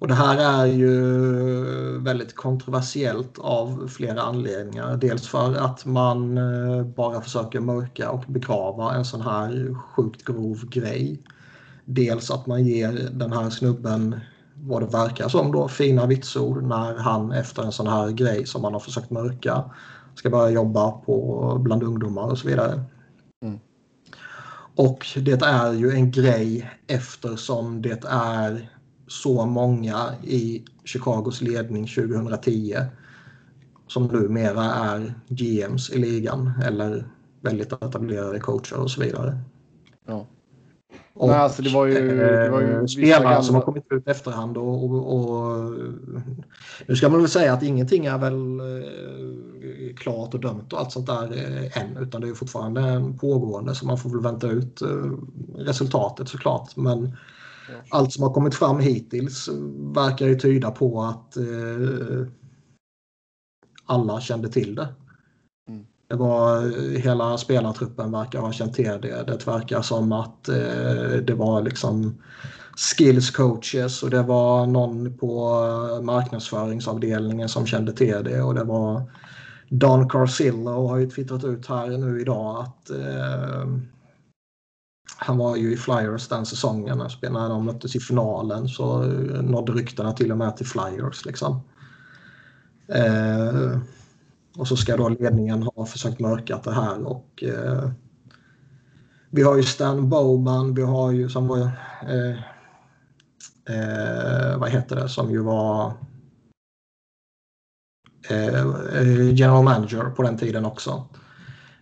Och det här är ju väldigt kontroversiellt av flera anledningar. Dels för att man eh, bara försöker mörka och begrava en sån här sjukt grov grej. Dels att man ger den här snubben vad det verkar som då fina vitsord när han efter en sån här grej som man har försökt mörka ska börja jobba på bland ungdomar och så vidare. Mm. Och det är ju en grej eftersom det är så många i Chicagos ledning 2010 som numera är GMs i ligan eller väldigt etablerade coacher och så vidare. Ja. Och, Nej, alltså det var ju- det var ju eh, spelare som har kommit ut efterhand och, och, och nu ska man väl säga att ingenting är väl eh, klart och dömt och allt sånt där eh, än utan det är fortfarande en pågående så man får väl vänta ut eh, resultatet såklart men allt som har kommit fram hittills verkar ju tyda på att eh, alla kände till det. Mm. Det var hela spelartruppen verkar ha känt till det. Det verkar som att eh, det var liksom skills coaches och det var någon på marknadsföringsavdelningen som kände till det och det var Don Carcillo har ju twittrat ut här nu idag att eh, han var ju i Flyers den säsongen när de möttes i finalen så eh, nådde ryktena till och med till Flyers. Liksom. Eh, och så ska då ledningen ha försökt mörka det här och eh, vi har ju Stan Bowman, vi har ju som var eh, eh, vad heter det, som ju var eh, eh general manager på den tiden också.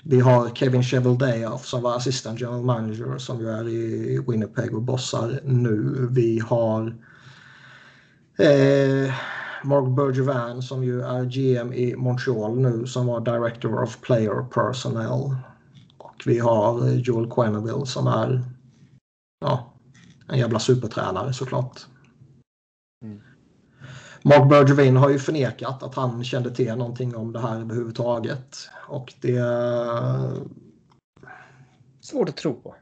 Vi har Kevin Cheveldayoff som var assistant general manager som ju är i Winnipeg och bossar nu. Vi har eh, Mark Bergevin som ju är GM i Montreal nu som var director of player personnel. Och vi har eh, Joel Quenneville som är ja, en jävla supertränare såklart. Mark Bergevin har ju förnekat att han kände till någonting om det här överhuvudtaget. Och det... är Svårt att tro på.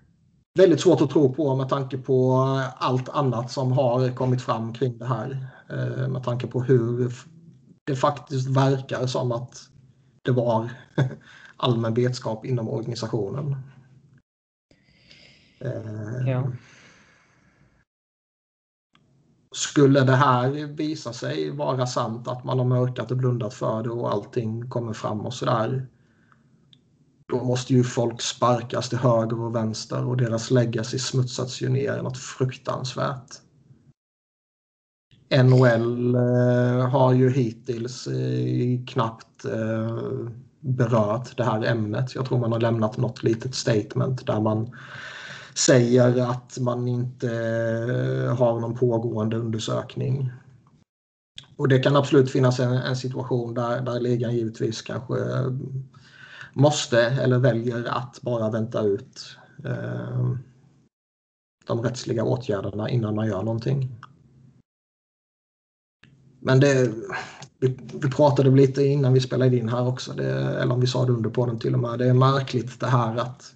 Väldigt svårt att tro på med tanke på allt annat som har kommit fram kring det här. Eh, med tanke på hur det faktiskt verkar som att det var allmän vetskap inom organisationen. Eh, ja. Skulle det här visa sig vara sant att man har mörkat och blundat för det och allting kommer fram och sådär. Då måste ju folk sparkas till höger och vänster och deras legacy smutsats ju ner något fruktansvärt. NHL eh, har ju hittills eh, knappt eh, berört det här ämnet. Jag tror man har lämnat något litet statement där man säger att man inte eh, har någon pågående undersökning. Och det kan absolut finnas en, en situation där, där ligan givetvis kanske eh, måste eller väljer att bara vänta ut eh, de rättsliga åtgärderna innan man gör någonting. Men det, vi, vi pratade lite innan vi spelade in här också, det, eller om vi sa det under podden till och med. Det är märkligt det här att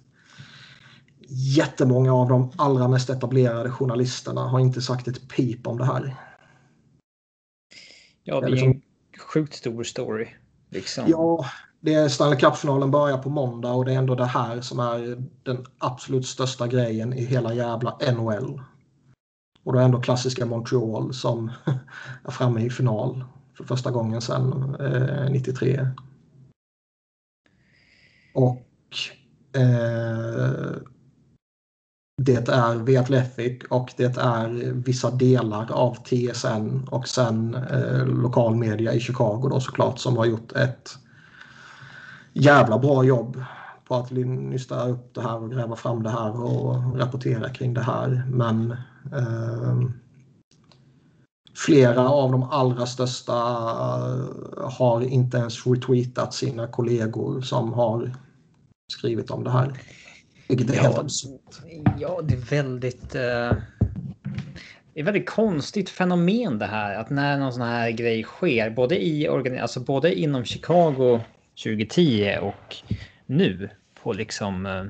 jättemånga av de allra mest etablerade journalisterna har inte sagt ett pip om det här. Ja, det är liksom, en sjukt stor story. Liksom. Ja, det är Stanley Cup-finalen börjar på måndag och det är ändå det här som är den absolut största grejen i hela jävla NHL. Och då är ändå klassiska Montreal som är framme i final för första gången sedan eh, 93. Och eh, det är The och det är vissa delar av TSN och sen eh, lokal media i Chicago då såklart som har gjort ett jävla bra jobb på att nysta upp det här och gräva fram det här och rapportera kring det här. Men eh, flera av de allra största eh, har inte ens retweetat sina kollegor som har skrivit om det här. Vilket är ja, helt absurt. Ja, det är väldigt... Uh, det är väldigt konstigt fenomen det här. Att när någon sån här grej sker, både, i alltså både inom Chicago 2010 och nu på liksom uh,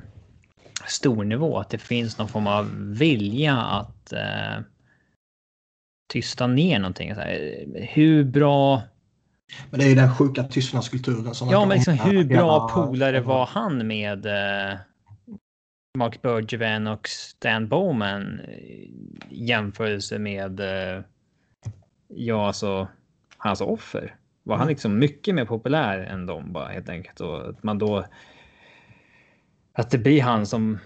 stor nivå. Att det finns någon form av vilja att uh, tysta ner någonting. Så här, hur bra... Men det är den sjuka tystnadskulturen som... Ja, men liksom, hur bra polare var han med... Uh, Mark Bergevin och Stan Bowman i jämförelse med eh, ja, alltså hans offer. Var han mm. liksom mycket mer populär än dem bara helt enkelt och att man då. Att det blir han som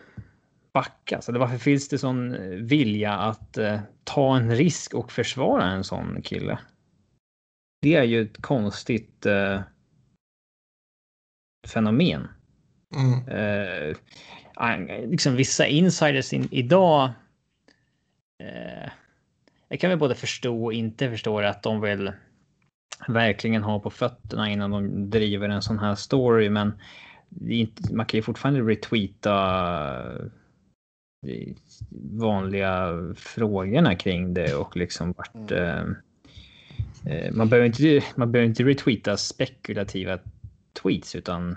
backas. Eller varför finns det sån vilja att uh, ta en risk och försvara en sån kille? Det är ju ett konstigt uh, fenomen. Mm. Uh, liksom vissa insiders in, idag. Eh, jag kan väl både förstå och inte förstå att de vill verkligen ha på fötterna innan de driver en sån här story. Men inte, man kan ju fortfarande retweeta eh, vanliga frågorna kring det och liksom vart. Mm. Eh, eh, man behöver inte. Man behöver inte retweeta spekulativa tweets utan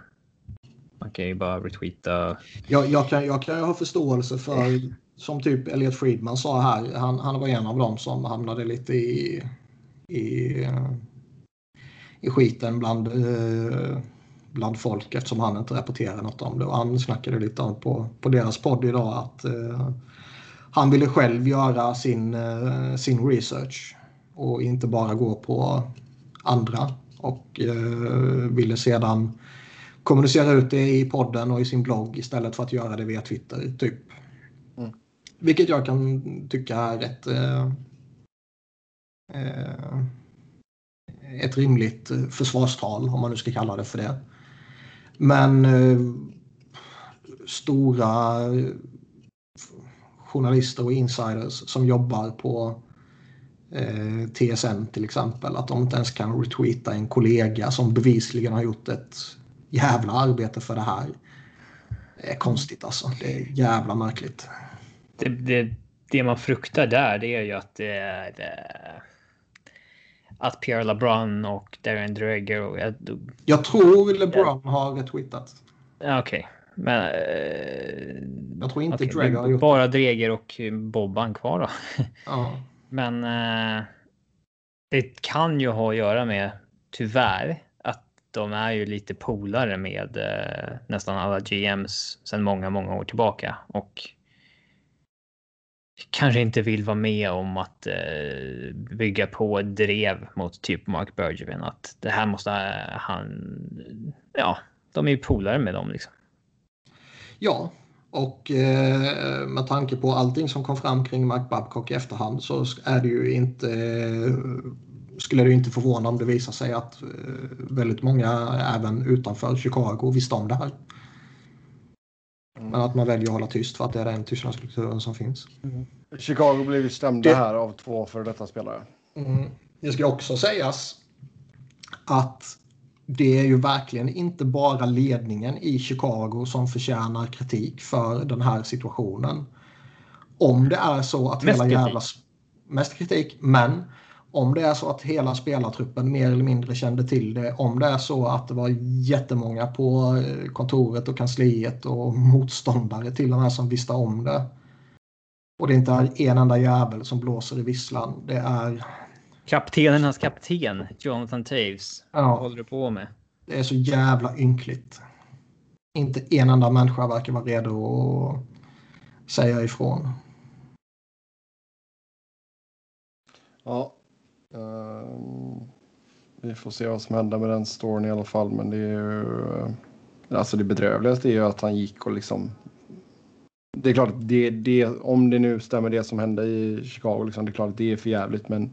man kan ju bara retweeta. Jag, jag, kan, jag kan ha förståelse för, som typ Elliot Friedman sa här, han, han var en av dem som hamnade lite i, i, i skiten bland eh, bland folk eftersom han inte rapporterade något om det. Och han snackade lite om på, på deras podd idag att eh, han ville själv göra sin, eh, sin research och inte bara gå på andra och eh, ville sedan kommunicera ut det i podden och i sin blogg istället för att göra det via Twitter. typ. Mm. Vilket jag kan tycka är rätt eh, eh, ett rimligt försvarstal om man nu ska kalla det för det. Men eh, stora journalister och insiders som jobbar på eh, TSN till exempel. Att de inte ens kan retweeta en kollega som bevisligen har gjort ett jävla arbete för det här. Det är konstigt alltså. Det är jävla märkligt. Det, det, det man fruktar där det är ju att det är att Pierre LeBron och Darren Dreger och... Jag, jag tror LeBron ja. har retweetat. Okej. Okay. Men... Eh, jag tror inte okay. Dreger har gjort Bara Dreger och Bobban kvar då. Ja. Men... Eh, det kan ju ha att göra med, tyvärr, de är ju lite polare med eh, nästan alla GMs sedan många, många år tillbaka. Och kanske inte vill vara med om att eh, bygga på drev mot typ Mark Bergevin. Att det här måste eh, han... Ja, de är ju polare med dem liksom. Ja, och eh, med tanke på allting som kom fram kring Mark Babcock i efterhand så är det ju inte... Eh, skulle det inte förvåna om det visar sig att eh, väldigt många även utanför Chicago visste om det här. Men att man väljer att hålla tyst för att det är den tystnadskulturen som finns. Mm. Chicago blev ju stämda det... här av två för detta spelare. Mm. Det ska också sägas att det är ju verkligen inte bara ledningen i Chicago som förtjänar kritik för den här situationen. Om det är så att mest hela jävla... Kritik. Mest kritik. Men om det är så att hela spelartruppen mer eller mindre kände till det, om det är så att det var jättemånga på eh, kontoret och kansliet och motståndare till den här som visste om det. Och det är inte är en enda jävel som blåser i visslan. Det är... Kaptenen, hans kapten, Jonathan Taves. Ja. Vad håller du på med? Det är så jävla ynkligt. Inte en enda människa verkar vara redo att säga ifrån. Ja, Uh, vi får se vad som händer med den storyn i alla fall. Men det är ju... Uh, alltså det bedrövligaste är ju att han gick och liksom... Det är klart att det, det, om det nu stämmer det som hände i Chicago, liksom, det är klart att det är för jävligt. Men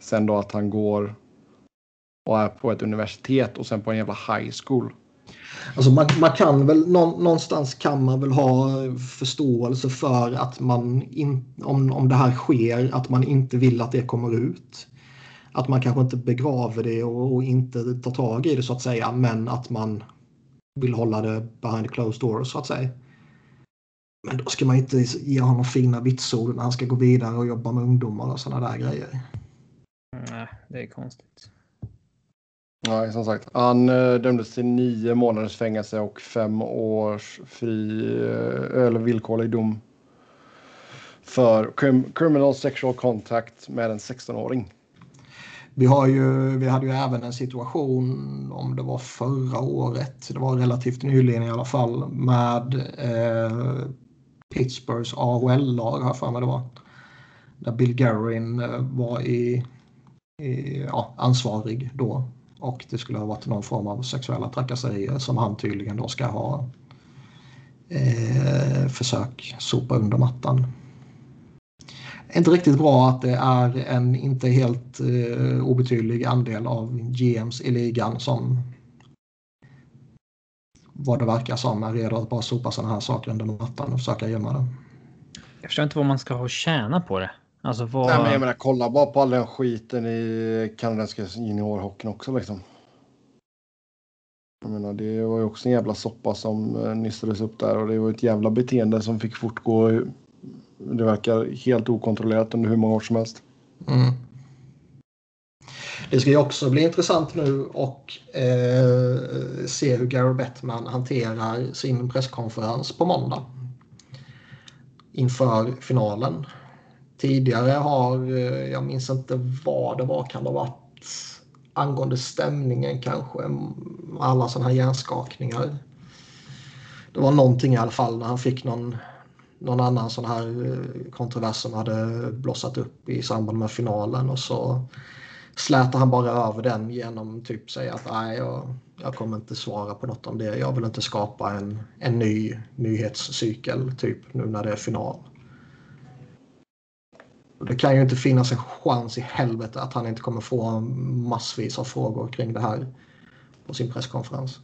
sen då att han går och är på ett universitet och sen på en jävla high school. Alltså man, man kan väl någonstans kan man väl ha förståelse för att man in, om, om det här sker att man inte vill att det kommer ut att man kanske inte begraver det och, och, inte tar tag i det så att säga men att man vill hålla det behind closed doors så att säga. Men då ska man inte ge honom fina vitsord när han ska gå vidare och jobba med ungdomar och sådana där grejer. Nej, det är konstigt. Nej, som sagt. Han äh, dömdes till nio månaders fängelse och fem års fri äh, eller villkorlig dom för criminal sexual contact med en 16-åring. Vi, har ju, vi hade ju även en situation, om det var förra året, det var relativt nyligen i alla fall, med eh, Pittsburghs AHL-lag, har för mig det var. Där Bill Guerin eh, var i, i, ja, ansvarig då. Och det skulle ha varit någon form av sexuella trakasserier som han tydligen då ska ha eh, försök sopa under mattan inte riktigt bra att det är en inte helt eh, obetydlig andel av GMs i ligan som vad det verkar som är redo att bara sopa sådana här saker under mattan och försöka gömma det. Jag förstår inte vad man ska ha tjäna på det. Alltså vad... Nej, men jag menar, kolla bara på all den skiten i kanadensiska juniorhockeyn också liksom. Jag menar, det var ju också en jävla soppa som eh, nystades upp där och det var ett jävla beteende som fick fortgå det verkar helt okontrollerat under hur många år som helst. Mm. Det ska ju också bli intressant nu och eh, se hur Gary Bettman hanterar sin presskonferens på måndag. Inför finalen. Tidigare har, eh, jag minns inte vad det var, kan det ha varit angående stämningen kanske. Alla sådana här hjärnskakningar. Det var någonting i alla fall när han fick någon, någon annan sån här eh, kontrovers som hade blossat upp i samband med finalen och så slätar han bara över den genom typ säga att nej, jag, jag kommer inte svara på något om det. Jag vill inte skapa en, en ny nyhetscykel typ nu när det är final. Det kan ju inte finnas en chans i helvete att han inte kommer få massvis av frågor kring det här på sin presskonferens.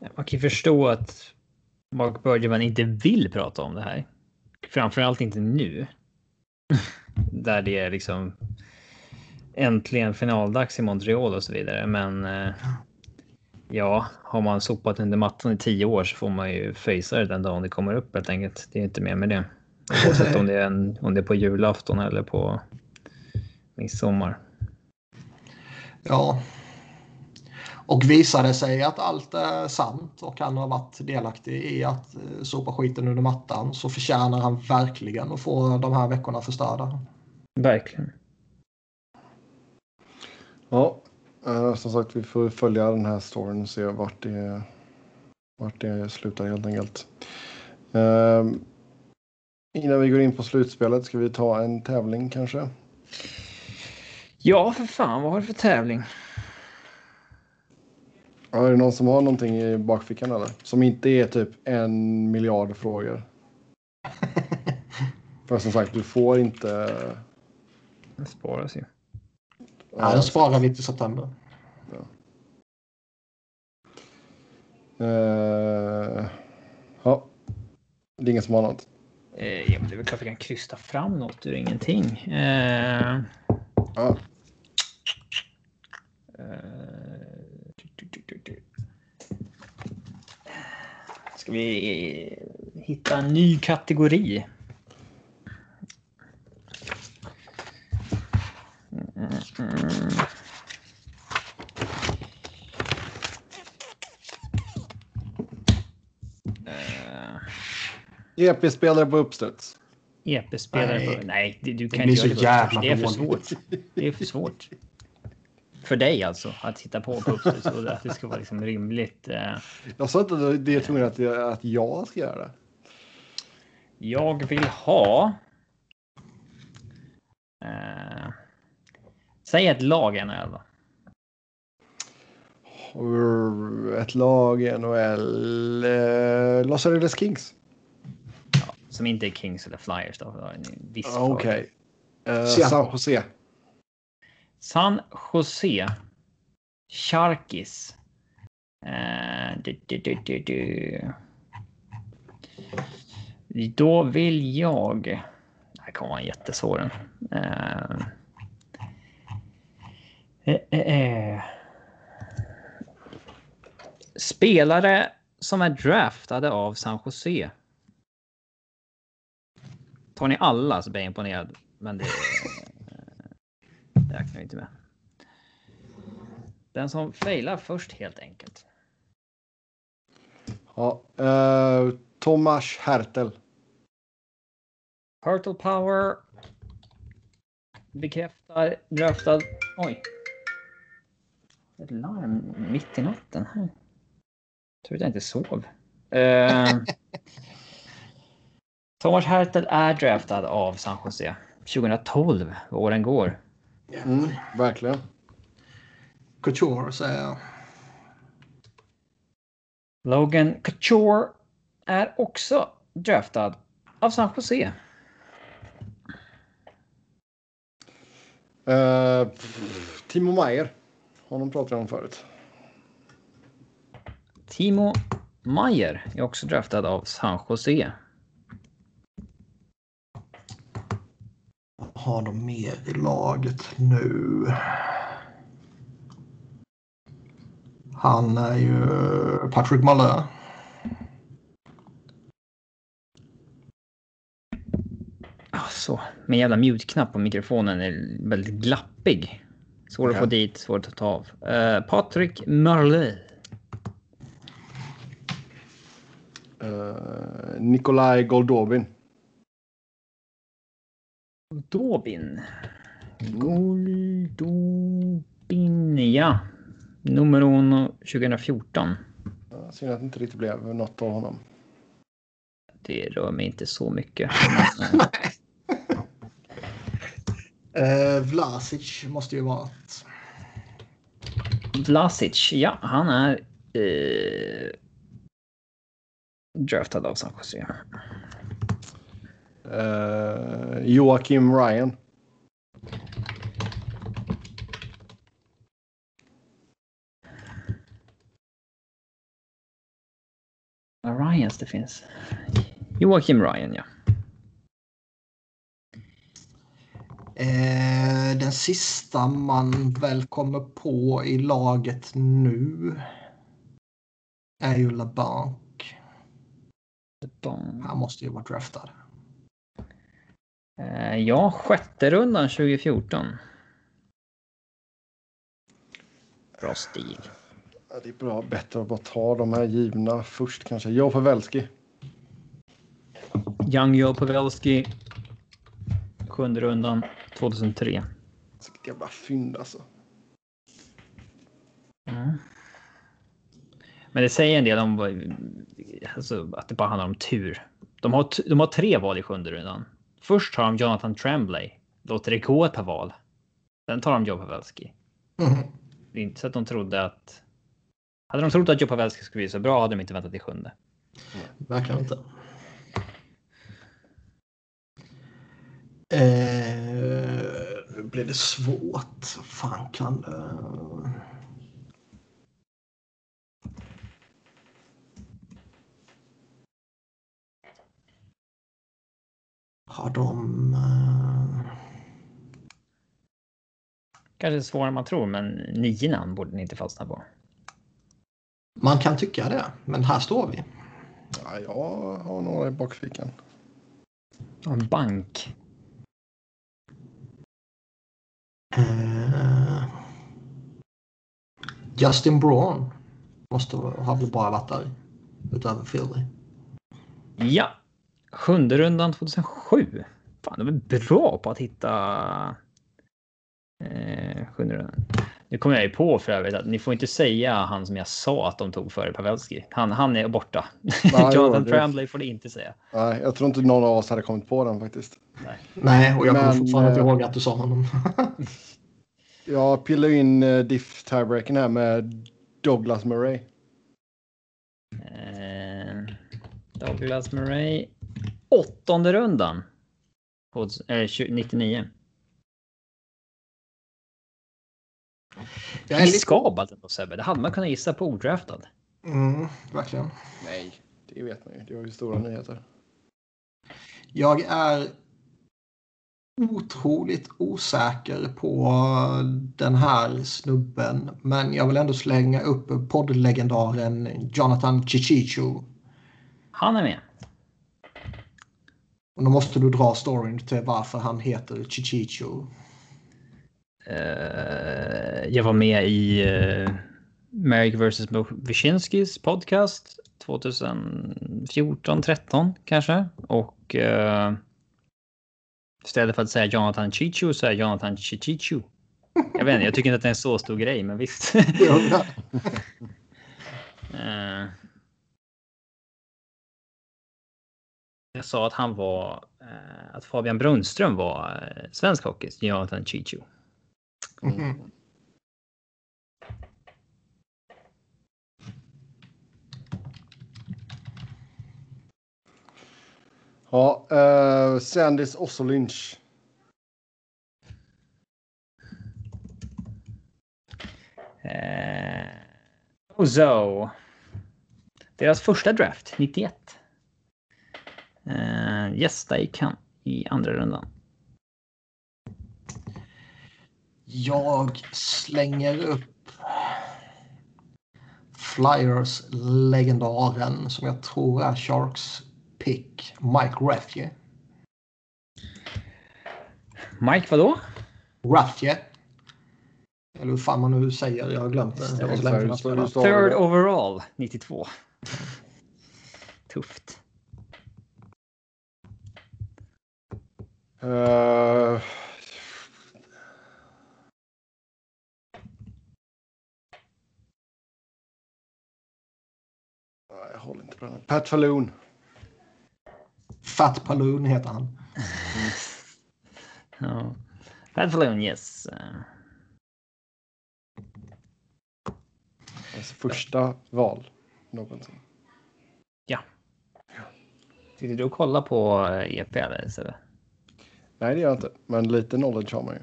Man kan ju förstå att Mark Bergerman inte vill prata om det här. Framförallt inte nu. Där det är liksom äntligen finaldags i Montreal och så vidare. Men eh, ja, har man sopat under mattan i tio år så får man ju fejsa det den dagen det kommer upp helt enkelt. Det är inte mer med det. Oavsett om det är, en, om det är på julafton eller på midsommar. Ja. Och visar det sig att allt är sant och han har varit delaktig i att eh, sopa skiten under mattan så förtjänar han verkligen att få de här veckorna förstörda. Verkligen. Ja, eh, som sagt vi får följa den här storyn och se vart det, vart det slutar helt enkelt. Eh, innan vi går in på slutspelet ska vi ta en tävling kanske? Ja, för fan. Vad har du för tävling? Ja, är det någon som har någonting i bakfickan eller? Som inte är typ en miljard frågor. för som sagt, du får inte... Det sparas ju. Ja, den sparar vi till september. Uh, ja. Det är ingen som har något. Eh, ja, men det är väl klart vi kan krysta fram något ur ingenting. Eh, Ja. eh, du, du, du, du. Ska vi hitta en ny kategori? Mm. Eh, EP-spelare på uppstuds. EP-spelare. Nej. Nej, det, du Det kan blir inte göra det. Det är för svårt. Det är för svårt. För dig alltså, att hitta på på uppstuds och att det ska vara liksom rimligt. Eh, Jag sa inte att det är tvungen att, att jag ska göra det. Jag vill ha. Eh, säg ett lag i NHL då. Ett lag i NHL. Eh, Los Angeles Kings. Som inte är Kings eller Flyers då. Okej. Eh, Seattle. San Jose. San Jose. Sharkis. Uh, eh, du, du, du. Då vill jag... Det här kommer vara jättesvår. Uh, eh, eh, eh. Spelare som är draftade av San Jose. Tar ni alla så blir jag imponerad. Men det, det räknar vi inte med. Den som failar först helt enkelt. Ja. Eh, Tomas Hertel. Hurtle Power. Bekräftar draftad. Oj. Ett larm mitt i natten här. Tur att jag inte sov. Eh, Thomas Hertel är draftad av San Jose 2012. Åren går. Mm, verkligen. Couture säger jag. Logan Couture är också draftad av San Jose. Pff, Timo Meyer. Honom pratade jag om förut. Timo Meyer är också draftad av San Jose. Har de mer i laget nu? Han är ju Patrick Malö. Alltså, min jävla mute-knapp på mikrofonen är väldigt glappig. Svår att få dit, svår att ta av. Uh, Patrik Marley. Eh, Nikolaj Goldobin. Dobin. Goldobin. Spin, ja. Nummer uno 2014. Ja, Synd att det inte riktigt blev något av honom. Det rör mig inte så mycket. Eh, Vlasic måste ju vara ett. Vlasic, ja, han är eh, draftad av San Jose. Uh, Joakim Ryan. Ryans det finns. Joakim Ryan, ja. Eh, den sista man väl kommer på i laget nu är ju LeBanc. Han måste ju vara draftad. Eh, ja, sjätte rundan 2014. Bra stil. Ja, det är bra, bättre att bara ta de här givna först kanske. Joe Pavelski. Young Joe Pavelski. Sjunde rundan 2003. Vilket jävla fynd alltså. Mm. Men det säger en del om alltså, att det bara handlar om tur. De har, de har tre val i sjunde rundan. Först tar de Jonathan Tremblay. Låter det gå ett par val. Sen tar de Joe Pavelski. Mhm. Det är inte så att de trodde att... Hade de trott att Joe Pavelski skulle bli så bra hade de inte väntat till sjunde. Verkligen inte. Eh, nu blir det svårt. Fan kan det... Har de... eh, Kanske svårare än man tror, men nio namn borde ni inte fastna på. Man kan tycka det, men här står vi. Ja, jag har några i bakfickan. En bank. Eh, Justin Braun måste ha väl bara varit där utöver Philly. Ja, sjunde rundan 2007. Fan, de är bra på att hitta. Eh, sjunde rundan. Nu kommer jag ju på för övrigt att ni får inte säga han som jag sa att de tog före Pavelski. Han, han är borta. Jo, Jonathan det- Tremblay får det inte säga. Nej, jag tror inte någon av oss hade kommit på den faktiskt. Nej, och jag kommer fortfarande inte eh, ihåg att du sa honom. Jag pillar in uh, diff tiebreaken här med Douglas Murray. Eh, Douglas Murray. Åttonde rundan. På, eh, 20 99. Jag är. Riskabelt ändå Sebbe. Det hade man kunnat gissa på odraftad. Mm, verkligen. Nej, det vet man ju. Det var ju stora nyheter. Jag är otroligt osäker på den här snubben. Men jag vill ändå slänga upp poddlegendaren Jonathan Chichichu. Han är med. Och då måste du dra storyn till varför han heter Chichichu. Eh, jag var med i uh, Merrick vs. Wyszynskis podcast 2014, 13 kanske. Och uh, istället för att säga Jonathan Chichu så är Jonathan Chichichu. Jag vet inte, jag tycker inte att det är en så stor grej, men visst. Eh, jag sa att han var, eh, att Fabian Brunström var eh, svensk hockeys Jonathan Chichu. Mhm. Ja, uh, Sandis Ossolinch. Eh, Ozo. Deras första draft, 91. Eh, yes, där gick han i andra rundan. Jag slänger upp Flyers legendaren som jag tror är Sharks pick, Mike Rathje. Mike vadå? Rathje. Eller hur fan man nu säger, jag har glömt det. Var så länge det. Third overall, 92. Tufft. Uh... Jag håller inte på den. Pat Falloon. Fat Palloon heter han. ja. Pat Falloon, yes. Alltså första val någonsin. Ja. Sitter du och kollar på eh, EP eller? Nej, det gör jag inte. Men lite knowledge har man ju.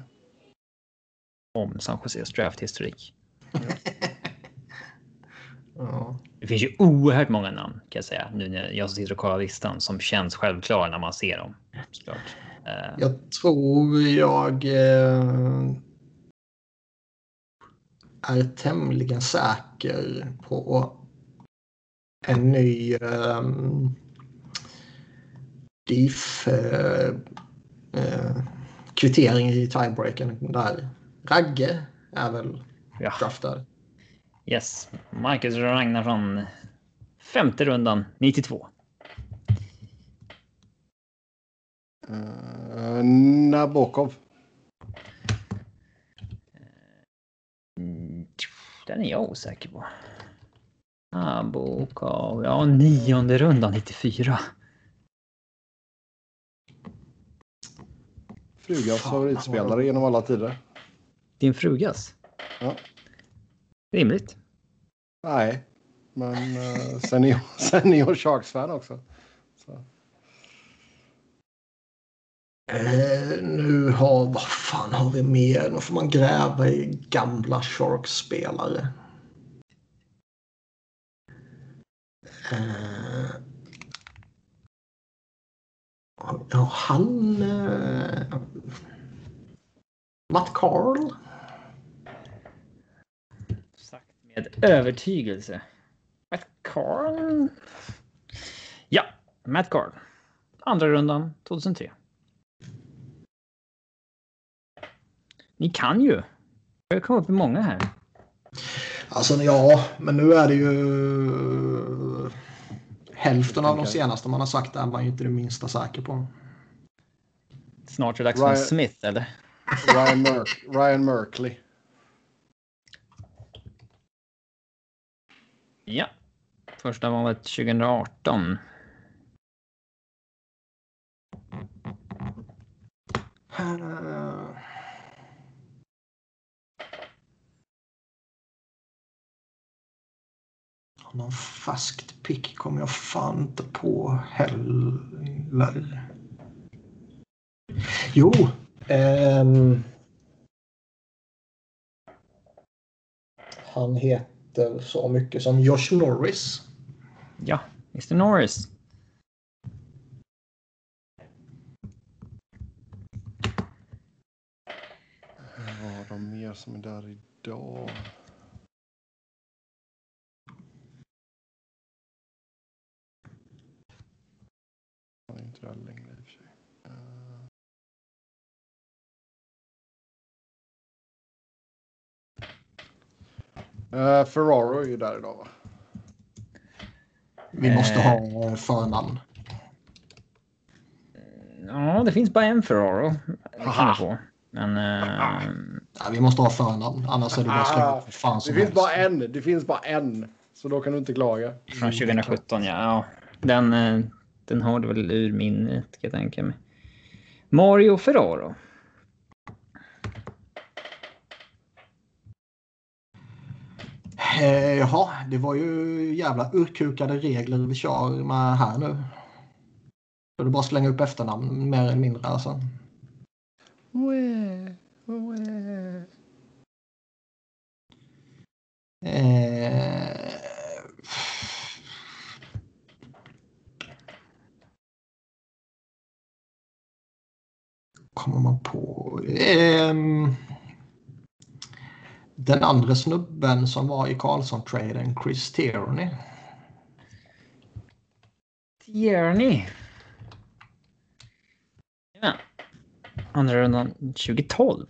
Om San Joses draft-historik. Ja. Det finns ju oerhört många namn kan jag säga. Nu när jag sitter och kollar listan som känns självklara när man ser dem. Såklart. Eh, Jag tror jag eh, är tämligen säker på en ny eh, diff eh, eh, kvittering i tiebreaken där. Ragge är väl ja. draftad. Yes. Marcus Ragnarsson. Femte rundan 92. Uh, Nabokov. Mm, Den är jag osäker på. Abokov. Ja, nionde rundan 94. Frugas Fan, favoritspelare genom alla tider. Din frugas? Ja. Rimligt. Nej, men uh, senior, senior Sharks-fan också. Så. Eh, nu har, vad fan har vi mer? Nu får man gräva i gamla Sharks-spelare. Eh, ja, han... Eh, Matt Carl. Sagt med övertygelse. Matt Carl. Ja, Matt Carl. Andra rundan 2003. Ni kan ju. Det kommer upp många här. Alltså ja, men nu är det ju... Hälften av de senaste man har sagt är man ju inte det minsta säker på. Snart är det dags för Ryan- Smith, eller? Ryan, Merk, Ryan Merkley. Ja. Första valet 2018. Eh, Någon färskt pick kommer jag fan inte på heller. Jo. Ehm, han heter så mycket som Josh Norris. Ja, Mr Norris. Vad har de mer som är där idag? Han är inte där längre Eh, Ferraro är ju där idag va? Vi måste ha eh, förnamn. Ja, det finns bara en Ferraro. Det få. Men... eh, Ja, vi måste ha förnamn, annars är det bara vad fan Det som finns helst. bara en. Det finns bara en. Så då kan du inte klaga. från 2017, ja. ja. Den, den har du väl ur minnet, kan jag tänka mig. Mario Ferraro. Eh, jaha, det var ju jävla urkukade regler vi kör med här nu. Så det bara att slänga upp efternamn mer eller mindre alltså. Wee, wee. Eh, kommer man på... Eh, den andra snubben som var i Karlsson-traden, Chris Tierney. Tierney. Ja. Andra rundan 2012.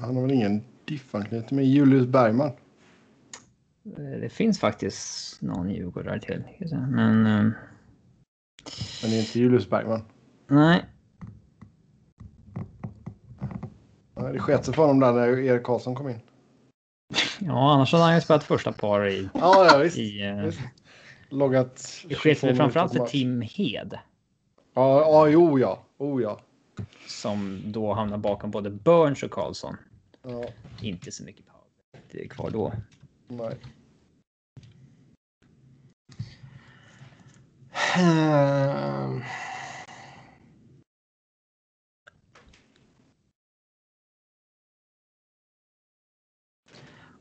Han har väl ingen diffanknytning med Julius Bergman. Eh, Det finns faktiskt någon djurgårdare till. Men eh, Men det är inte Julius Bergman. nej. Nej, Det sket sig för honom där när Erik Karlsson kom in. Ja, annars hade han ju spelat första par i... Ja, ja visst. i uh, visst. Loggat. det sket väl framförallt för. Tim Hed. Ja, ja, jo ja. Oh ja. Som då hamnar bakom både Burns och Karlsson. ja Inte så mycket kvar då. nej. Ehm.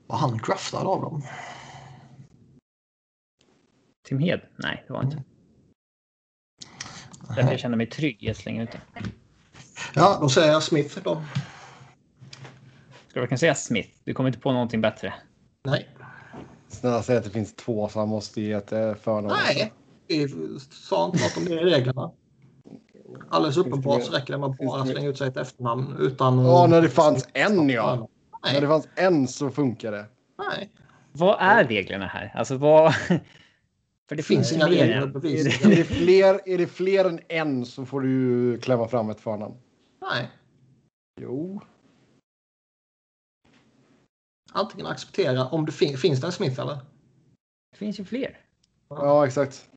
Var han draftad av dem? Tim Hed? Nej, det var inte. Därför jag känner mig trygg i att slänga ut det. Ja, då säger jag Smith då. Ska du verkligen säga Smith? Du kommer inte på någonting bättre. Nej. Snälla säg att det finns två så han måste ge ett eh, förnamn. Nej, vi sa inte något om det i reglerna. Alldeles uppenbart så räcker det med att bara slänga ut sig ett efternamn utan... Ja, när det fanns en ja. När det Nej, fanns en så funkar det. nej. Vad är reglerna här? Alltså vad... För det finns inga regler än- bevisligen. Är det, fler, är det fler än en så får du klämma fram ett förnamn. nej. Jo. Antingen acceptera om det fin- finns det en Smith eller? Det finns ju fler. Ja, exakt.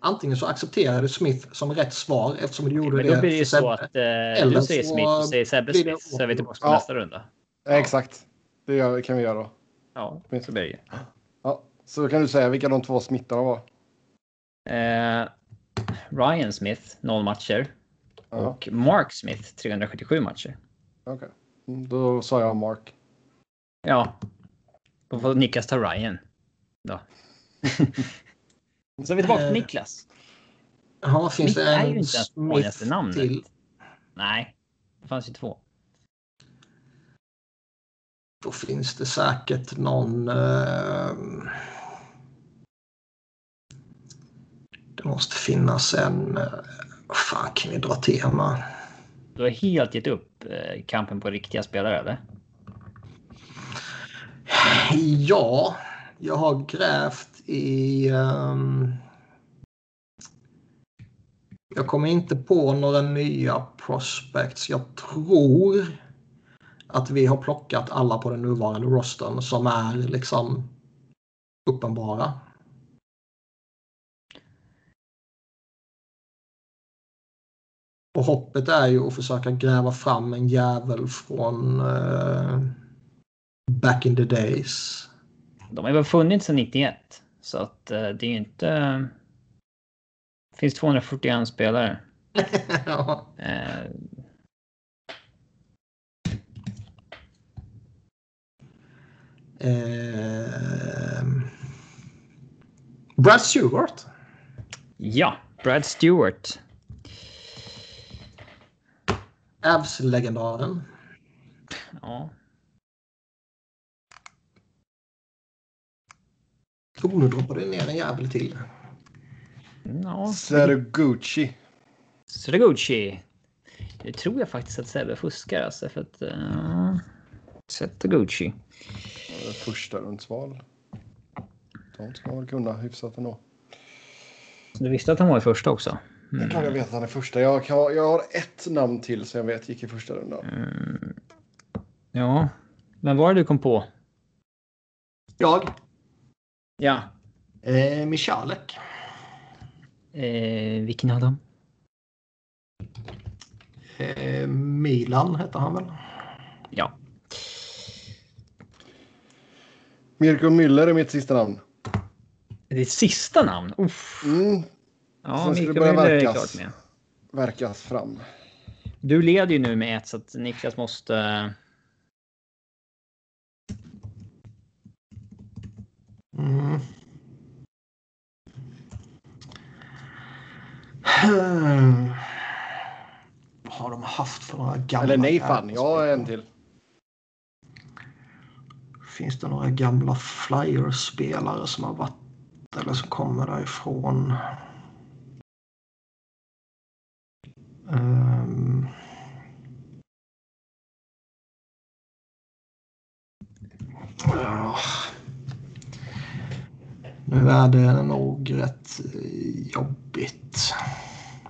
Antingen så accepterar du Smith som rätt svar eftersom du gjorde Men det. då blir det ju så att eh, Eller du säger Smith och säger Sebbe det Smith så är vi tillbaka på Ja. nästa runda. Exakt. Det gör, kan vi göra då. Ja, det ju. Ja. Så kan du säga vilka de två smittarna var. Eh, Ryan Smith, 0 matcher. Ja, Och Mark Smith, 377 matcher. okej. Mm, Då sa jag Mark. Ja. Då får Niklas ta Ryan. Då. så är vi tillbaka till Eh, Niklas. Ja, finns det är ju en inte ens vanligaste Smith namnet. till? Nej, det fanns ju två. Då finns det säkert någon... ehm, det måste finnas en... Vad fan kan vi dra tema? Du har helt gett upp eh, kampen på riktiga spelare, eller? Ja, jag har grävt i... ehm, jag kommer inte på några nya prospects. Jag tror att vi har plockat alla på den nuvarande rostern som är liksom uppenbara. Och hoppet är ju att försöka gräva fram en jävel från eh, back in the days. De har väl funnits sedan 91. Så att eh, det är ju inte... Det finns 241 spelare. ja. Eh. Brad Stewart. ja, Brad Stewart. Avs-legendaren. Ja, Oh, nu droppade det ner en jävel till. ja. Sergucci. Sragucci. Det tror jag faktiskt att Sebbe fuskar alltså för att... Uh, Sragucci. Första rundsval. De ska man väl kunna hyfsat ändå. Du visste att han var i första också? Det är klart jag vet att han är första. Jag, kan, jag har ett namn till som jag vet gick i första rundan. Mm. Ja, men vad var det du kom på? Jag. Ja. Eh, Michalek. Eh, vilken av dem? Eh, Milan hette han väl? Mirko Müller är mitt sista namn. Ditt sista namn? Uff. Mm, Ja, Sen börja Müller är verkas. klart med. verkas fram. Du leder ju nu med ett så att Niklas måste... Mm. Hmm. Vad har de haft för några gamla... Eller nej fan, jag har en till. Finns det några gamla Flyers-spelare som har varit eller som kommer därifrån? Um, ja. Nu är det nog rätt jobbigt.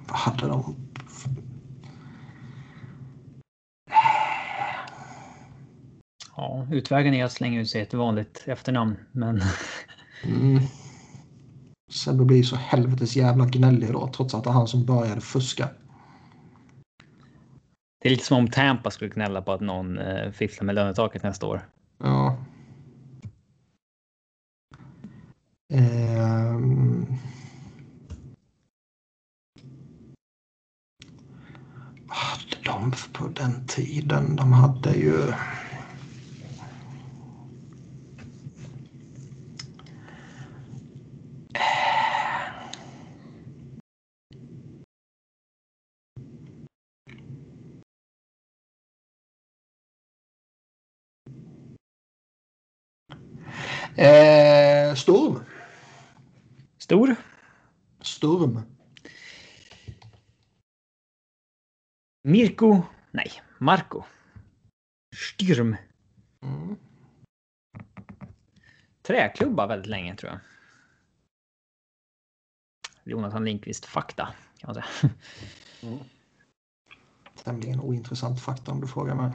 Vad hade de? Ja. Utvägen är att slänga ut sig ett vanligt efternamn, men Mm. Sebbe blir så helvetes jävla gnällig då trots att det är han som började fuska. det är lite som om Tampa skulle gnälla på att någon eh, fifflar med lönetaket nästa år. Ja. Hade de på den tiden? De hade ju... Eh, Sturm. Stor. Sturm. Mirko. Nej, Marco. Styrm. Mm. Träklubba väldigt länge tror jag. Jonathan Lindqvist fakta kan man säga. Tämligen ointressant fakta om du frågar mig.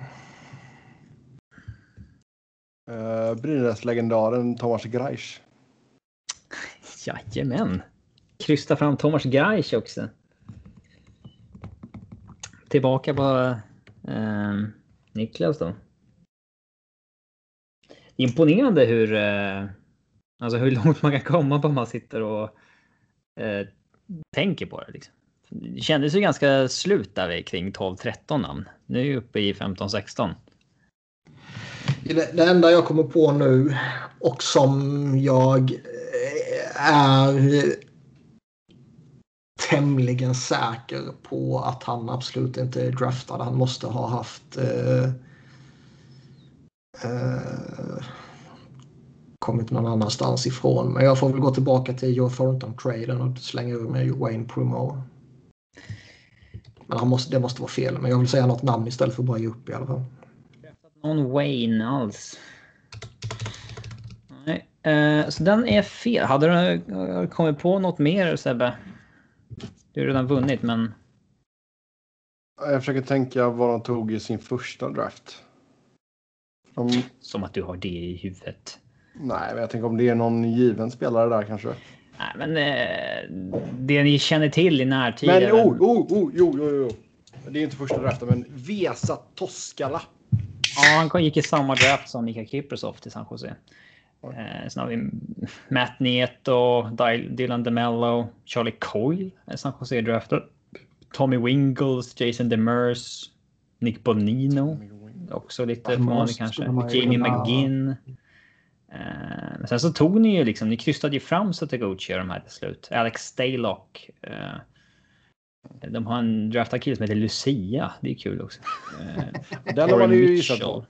Uh, Brynäs-legendaren Thomas Greisch. Jajamän. Krysta fram Thomas Greisch också. Tillbaka på eh, Niklas då. Imponerande hur, eh, alltså hur långt man kan komma på om man sitter och eh, tänker på det. Liksom. Det kändes ju ganska slut där kring 12-13 namn. Nu är vi uppe i 15-16. Det, det enda jag kommer på nu och som jag eh, är tämligen säker på att han absolut inte är draftad. Han måste ha haft eh, eh, kommit någon annanstans ifrån. Men jag får väl gå tillbaka till Joe Thornton-traden och slänga ur mig Wayne Primo. Men han måste, det måste vara fel. Men jag vill säga något namn istället för att bara ge upp i alla fall. Någon Wayne alls. Nej, eh, så den är fel. Hade du eh, kommit på något mer Sebbe? Du har redan vunnit, men Jag försöker tänka vad de tog i sin första draft. De, som att du har det i huvudet. nej, men jag tänker om det är någon given spelare där kanske. Nej, men eh, det ni känner till i närtid. Men oh, oh, oh, jo, jo, jo. Det är inte första draften, men Vesa Toskala. Ja, han gick i samma draft som Mika Kiprusoff till San Jose. Eh, sen har vi Matt Nieto, Dy- Dylan DeMello, Charlie Coyle är San Jose draftad. Tommy Wingles, Jason Demers, Nick Bonino. Också lite förvånande kanske. Jamie McGinn. Eh, men sen så tog ni ju liksom, ni krystade ju fram Sotiguchi de här till slut. Alex Stalock. Eh, de har en draftad kille som heter Lucia. Det är kul också. Den har man ju gissat på.